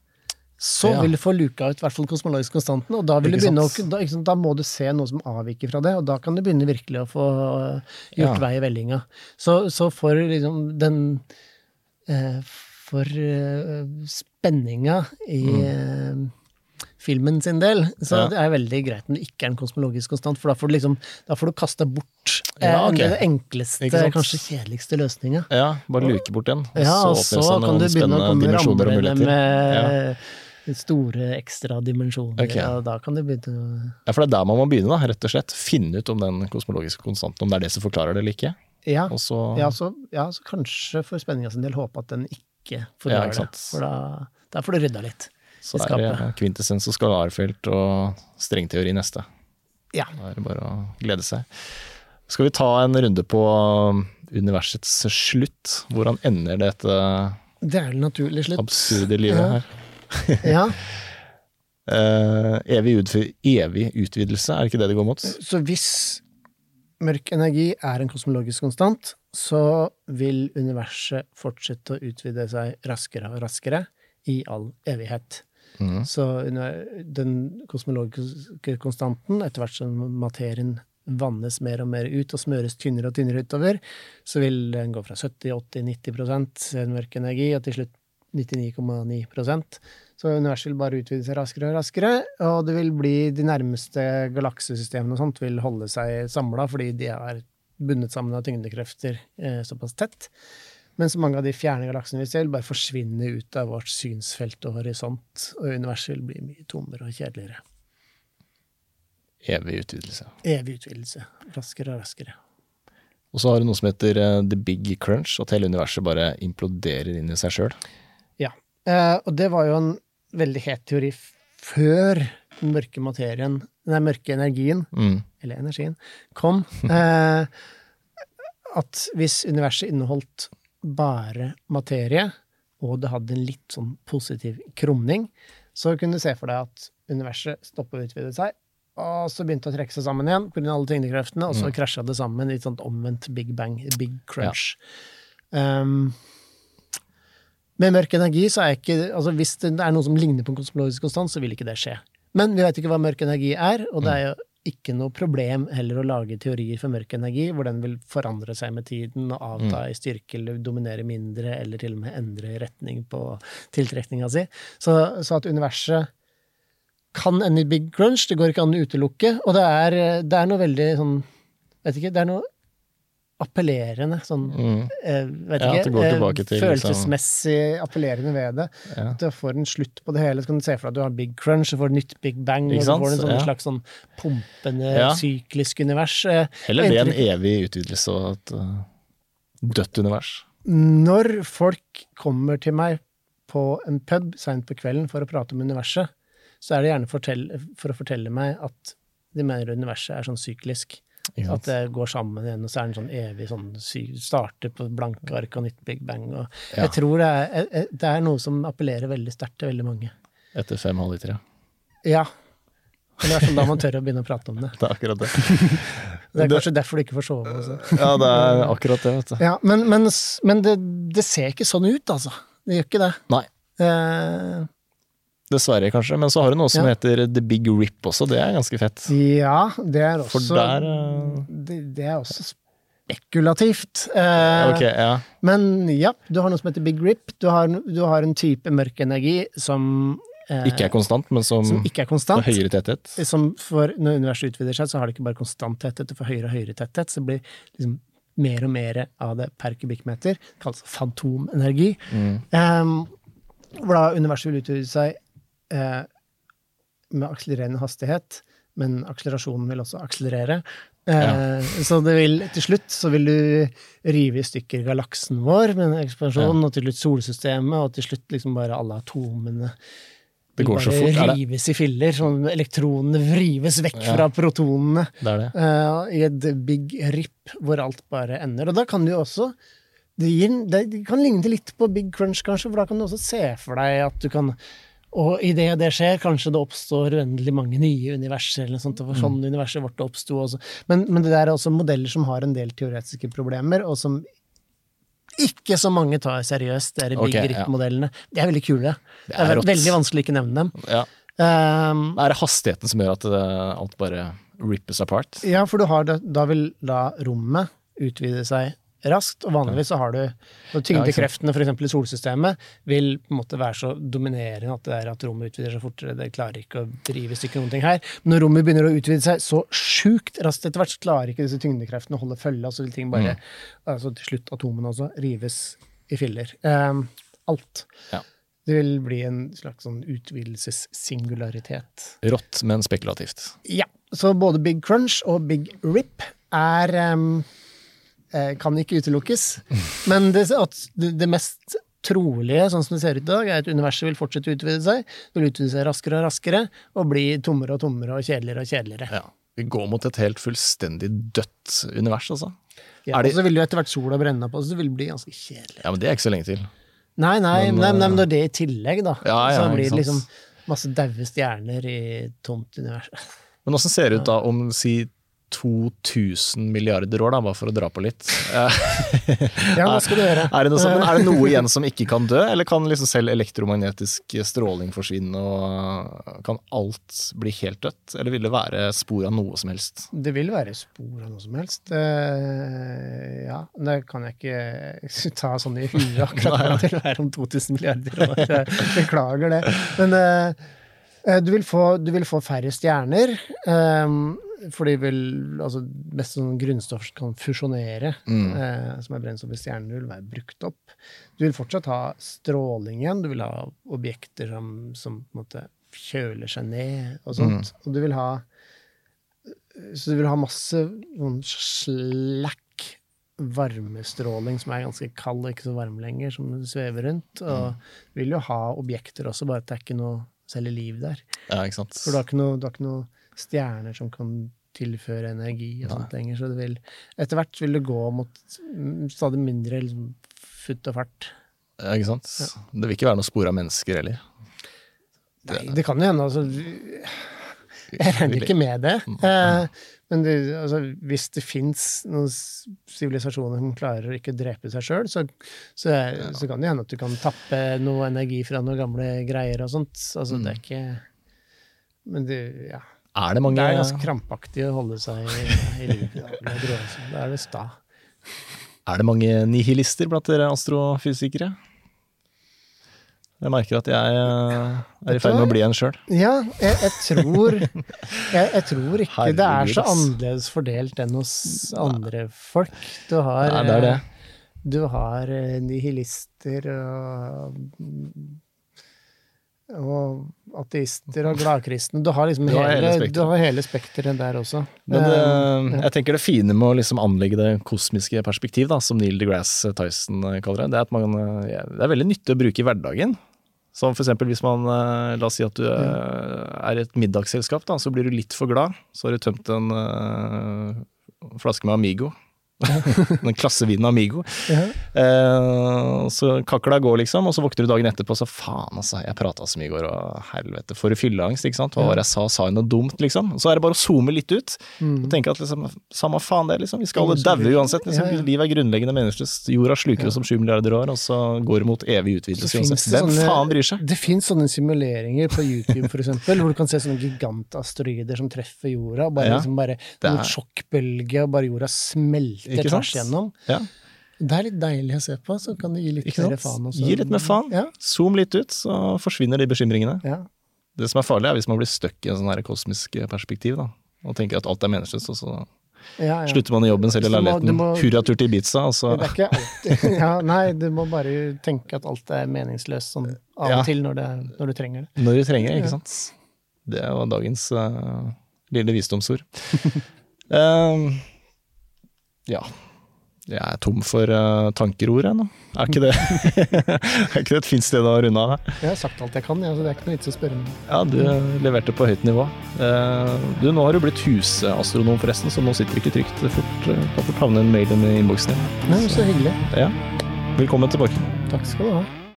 så Ja. vil du få luka ut hvert fall den kosmologiske konstanten, og da, vil du begynne da, sant, da må du se noe som avviker fra det, og da kan du begynne virkelig å få gjort Ja. vei i vellinga. Så, så for liksom den eh, For eh, spenninga i eh, filmen sin del, så Ja. det er veldig greit når det ikke er en kosmologisk konstant, for da får du liksom Da får du kasta bort eh, Ja, okay. den enkleste, kanskje kjedeligste løsninga. Ja, bare luke bort den, og Ja, så og så seg kan du begynne å komme ramlende med store ekstra dimensjoner, Okay. Ja, da kan du begynne Ja, for det er der man må begynne, da, rett og slett. Finne ut om den kosmologiske konstanten, om det er det som forklarer det eller ikke. Ja, så ja, så, ja, så kanskje for spenninga sin del håpe at den ikke forklarer det. For da, da får du rydda litt. Så det er kvintessens og skalarfelt og strengteori neste. Ja. Da er det bare å glede seg. Skal vi ta en runde på universets slutt? Hvordan ender dette Det er naturlig slutt. absurde livet Ja. her? Ja, Uh, [laughs] evig, evig utvidelse, er det ikke det det går mot? så hvis mørk energi er en kosmologisk konstant, så vil universet fortsette å utvide seg raskere og raskere i all evighet. Mhm. Så den kosmologiske konstanten, etter hvert som materien vannes mer og mer ut og smøres tynnere og tynnere utover, så vil den gå fra 70-80-90 en mørk energi, og til slutt 99,9% Så universet vil bare utvide seg raskere og raskere, og det vil bli de nærmeste galaksesystemene og sånt vil holde seg samla, fordi de er bundet sammen av tyngdekrefter eh, såpass tett. Mens mange av de fjerne galaksene vi ser, bare forsvinne ut av vårt synsfelt og horisont, og universet vil bli mye tommere og kjedeligere. Evig utvidelse. Evig utvidelse. Raskere og raskere. Og så har du noe som heter eh, the big crunch, at hele universet bare imploderer inn i seg sjøl. Ja. Eh, og det var jo en veldig het teori før den mørke materien, den mørke energien, Mm. eller energien, kom. [laughs] Eh, at hvis universet inneholdt bare materie, og det hadde en litt sånn positiv krumning, så kunne du se for deg at universet stoppa å utvide seg, og så begynte det å trekke seg sammen igjen pga. alle tyngdekreftene, og så krasja det sammen i et sånt omvendt big bang, big crunch. Um, med mørk energi så er ikke altså Hvis det er noe som ligner på en kosmologisk konstant, så vil ikke det skje. Men vi vet ikke hva mørk energi er, og det er jo ikke noe problem heller å lage teorier for mørk energi, hvor den vil forandre seg med tiden og avta i styrke eller dominere mindre, eller til og med endre retning på tiltrekninga si. Så, så at universet kan ende i big crunch, det går ikke an å utelukke. Og det er, det er noe veldig sånn Vet ikke, det er noe appellerende, sånn Mm. eh, vet Ja, ikke, eh, til liksom- følelsesmessig appellerende ved det. Ja. At du får en slutt på det hele. Så kan du se for deg at du har big crunch, du får nytt big bang, og du får en sånn Ja. slags sånn pumpende, syklisk univers. eller Heller det enn en evig utvidelse og et uh, dødt univers. når folk kommer til meg på en pub seint på kvelden for å prate om universet, så er det gjerne fortell, for å fortelle meg at de mener universet er sånn syklisk. At det går sammen igjen, og så er det en sånn evig sånn Starter på blanke ark og nytt big bang. Og Ja. Jeg tror det er, jeg- jeg- det er noe som appellerer veldig sterkt til veldig mange. Etter fem halvliter, ja. Ja. det er fall da man tør å begynne å prate om det. [laughs] Det er akkurat det. Det er Det- kanskje derfor du ikke får sove. Også. Ja, det er akkurat det, vet du. Ja, men, men, men det, det ser ikke sånn ut, altså. Det gjør ikke det. Nei. Eh, Dessverre, kanskje. Men så har du noe som Ja. heter The Big Rip også. Det er ganske fett. ja, det er også der eh, det, det er også spekulativt. Eh, okay, ja. Men ja, du har noe som heter big rip. Du har, du har en type mørk energi som eh, Ikke er konstant, men som, som ikke er har får høyere tetthet. Som for, når universet utvider seg, så har det ikke bare konstant tetthet, det får høyere og høyere tetthet. Så det blir liksom mer og mer av det per kubikkmeter. Det kalles fantomenergi. Mm. Um, hvor da universet vil utvide seg eh, med akselererende hastighet, men akselerasjonen vil også akselerere. Eh, Så det vil, til slutt så vil du rive i stykker galaksen vår med en ekspansjon, og til slutt solsystemet, og til slutt liksom bare alle atomene. Det går så fort. Er det, rives i filler, sånn elektronene vrives vekk Ja. fra protonene det er det. Uh, i et big rip hvor alt bare ender. Og da kan du også det, gir, det kan ligne litt på Big Crunch, kanskje, for da kan du også se for deg at du kan Og idet det skjer, kanskje det oppstår uendelig mange nye universer, eller sånt. for sånn sånn universet vårt oppsto også. Men, men det der er også modeller som har en del teoretiske problemer, og som ikke så mange tar seriøst, de Ok, Big ja. Rip-modellene. De er veldig kule. Det er er, veldig vanskelig å ikke nevne dem. Ja. Um, Er det hastigheten som gjør at det, alt bare rippes apart? Ja, for du har det, da vil da rommet utvide seg raskt, og vanligvis så har du når Tyngdekreftene eksempel i solsystemet vil på en måte være så dominerende at det er at rommet utvider seg fortere. Det klarer ikke å drive i stykker noen ting her. Men når rommet begynner å utvide seg så sjukt raskt etter hvert, så klarer ikke disse tyngdekreftene å holde følge, og så vil ting bare altså Til slutt atomene også rives i filler. Um, alt. Ja. Det vil bli en slags sånn utvidelsessingularitet. Rått, men spekulativt. Ja, så både Big Crunch og Big Rip er eh, Kan ikke utelukkes. Men det, at det, mest trolige, sånn som det ser ut i dag, er at universet vil fortsette å utvide seg. Det vil utvide seg raskere og raskere, og bli tommere og tommere og kjedeligere og kjedeligere. Ja. Vi går mot et helt fullstendig dødt univers, altså. Ja, Er det- Og så vil jo etter hvert sola brenne på, så det vil bli ganske kjedelig. Ja, men det er ikke så lenge til. Nei, nei, Men, nei, nei, eh, men når det i tillegg, da, Ja, ja, så blir det liksom masse daue stjerner i tomt univers. Men åssen ser det ut da om si 2000 milliarder år, da, bare for å dra på litt? Eh, [laughs] Ja, hva skal du gjøre? Er det, noe som, er det noe [laughs] igjen som ikke kan dø, eller kan liksom selv elektromagnetisk stråling forsvinne, og kan alt bli helt dødt? Eller vil det være spor av noe som helst? Det vil være spor av noe som helst. Eh, ja, det kan jeg ikke [laughs] ta sånn i huet akkurat nå. Det vil være om 2000 milliarder år. Jeg Beklager det. Men eh, eh, du, vil få, du vil få færre stjerner. For vel altså Mest sånn grunnstoff kan fusjonere, Mm. eh, som er brennstoff i stjerner, vil være brukt opp. Du vil fortsatt ha stråling igjen. Du vil ha objekter som, som måte kjøler seg ned og sånt. Og du vil ha så du vil ha masse sånn slack varmestråling som er ganske kald og ikke så varm lenger, som svever rundt. Og du vil jo ha objekter også, bare at det er ikke noe særlig liv der. Ja, ikke sant? For du har ikke noe, du har ikke noe stjerner som kan tilføre energi og sånt lenger, så det vil Etter hvert vil det gå mot mm, stadig mindre liksom, futt og fart. Ja, ikke sant? Det vil ikke være noe spor av mennesker heller. Nei, det kan jo hende, altså Jeg regner ikke med det. Eh, men det, altså, hvis det fins noen sivilisasjoner som klarer å ikke drepe seg sjøl, så, så, så kan det hende at du kan tappe noe energi fra noen gamle greier og sånt. Altså, det er ikke Men det, ja. Er det mange Det er ganske krampaktig å holde seg i, i livet. Er det sta. Er det mange nihilister blant dere astrofysikere? Jeg merker at jeg eh, er i ferd med å bli en sjøl. Ja, jeg, jeg tror jeg, jeg tror ikke det er så annerledes fordelt enn hos andre folk. Du har, Nei, det er det. eh, Du har eh, nihilister og og ateister og gladkristne. Du har liksom Du har hele hele, spekteret. du har hele spekteret der også. Men eh, jeg tenker det fine med å liksom anlegge det kosmiske perspektiv, da, som Neil deGrasse Tyson eh, kaller det, det er at man, ja, det er veldig nyttig å bruke i hverdagen. Som eksempel hvis man, la oss si at du er i et middagsselskap, da, så blir du litt for glad. Så har du tømt en uh, flaske med Amigo. [laughs] en klassevin Amigo. ja. Eh, så kakla går, liksom, og så våkner du dagen etterpå og så faen, altså, jeg prata så mye i går, og helvete, for fylleangst, ikke sant. Hva var det jeg sa, sa jeg noe dumt, liksom? Så er det bare å zoome litt ut. Mm. Og tenke at liksom, samme faen det, liksom. Vi skal alle daue uansett. Liksom. Ja, ja. Livet er grunnleggende meningsløst. Jorda sluker oss om sju milliarder år, og så går det mot evig utvidelse uansett. Hvem sånne- faen bryr seg? Det fins sånne simuleringer på YouTube, for eksempel, hvor du kan se sånne gigantasteroider som treffer jorda. Bare, Ja. liksom bare Det er- sjokkbølge, og bare jorda smelter Ikke tvers gjennom. Ja. Det er litt deilig å se på, så kan du gi litt mer faen også. Gi litt mer faen. Ja, Zoom litt ut, så forsvinner de bekymringene. ja. Det som er farlig, er hvis man blir stuck i en sånn kosmisk perspektiv, da. Og tenker at alt er meningsløst, og så ja, ja. slutter man i jobben, selger leiligheten, hurratur til Ibiza, og så Det er ikke alltid [laughs] ja, Nei, du må bare tenke at alt er meningsløst sånn av og til når, det, når du trenger det. Når du trenger det, ikke sant. Det var dagens uh, lille visdomsord. [laughs] Eh, ja. Jeg er tom for uh, tankerord ennå. Er ikke det [laughs] Er ikke det et fint sted å runde av? Jeg har sagt alt jeg kan, ja, så det er ikke noe vits å spørre Meg. Ja, du leverte på høyt nivå. Uh, du, nå har du blitt husastronom forresten, så nå sitter du ikke trygt. Fort, uh, kan fort havne en mail i innboksen din. Nei, så hyggelig. Ja. Velkommen tilbake. Takk skal du ha.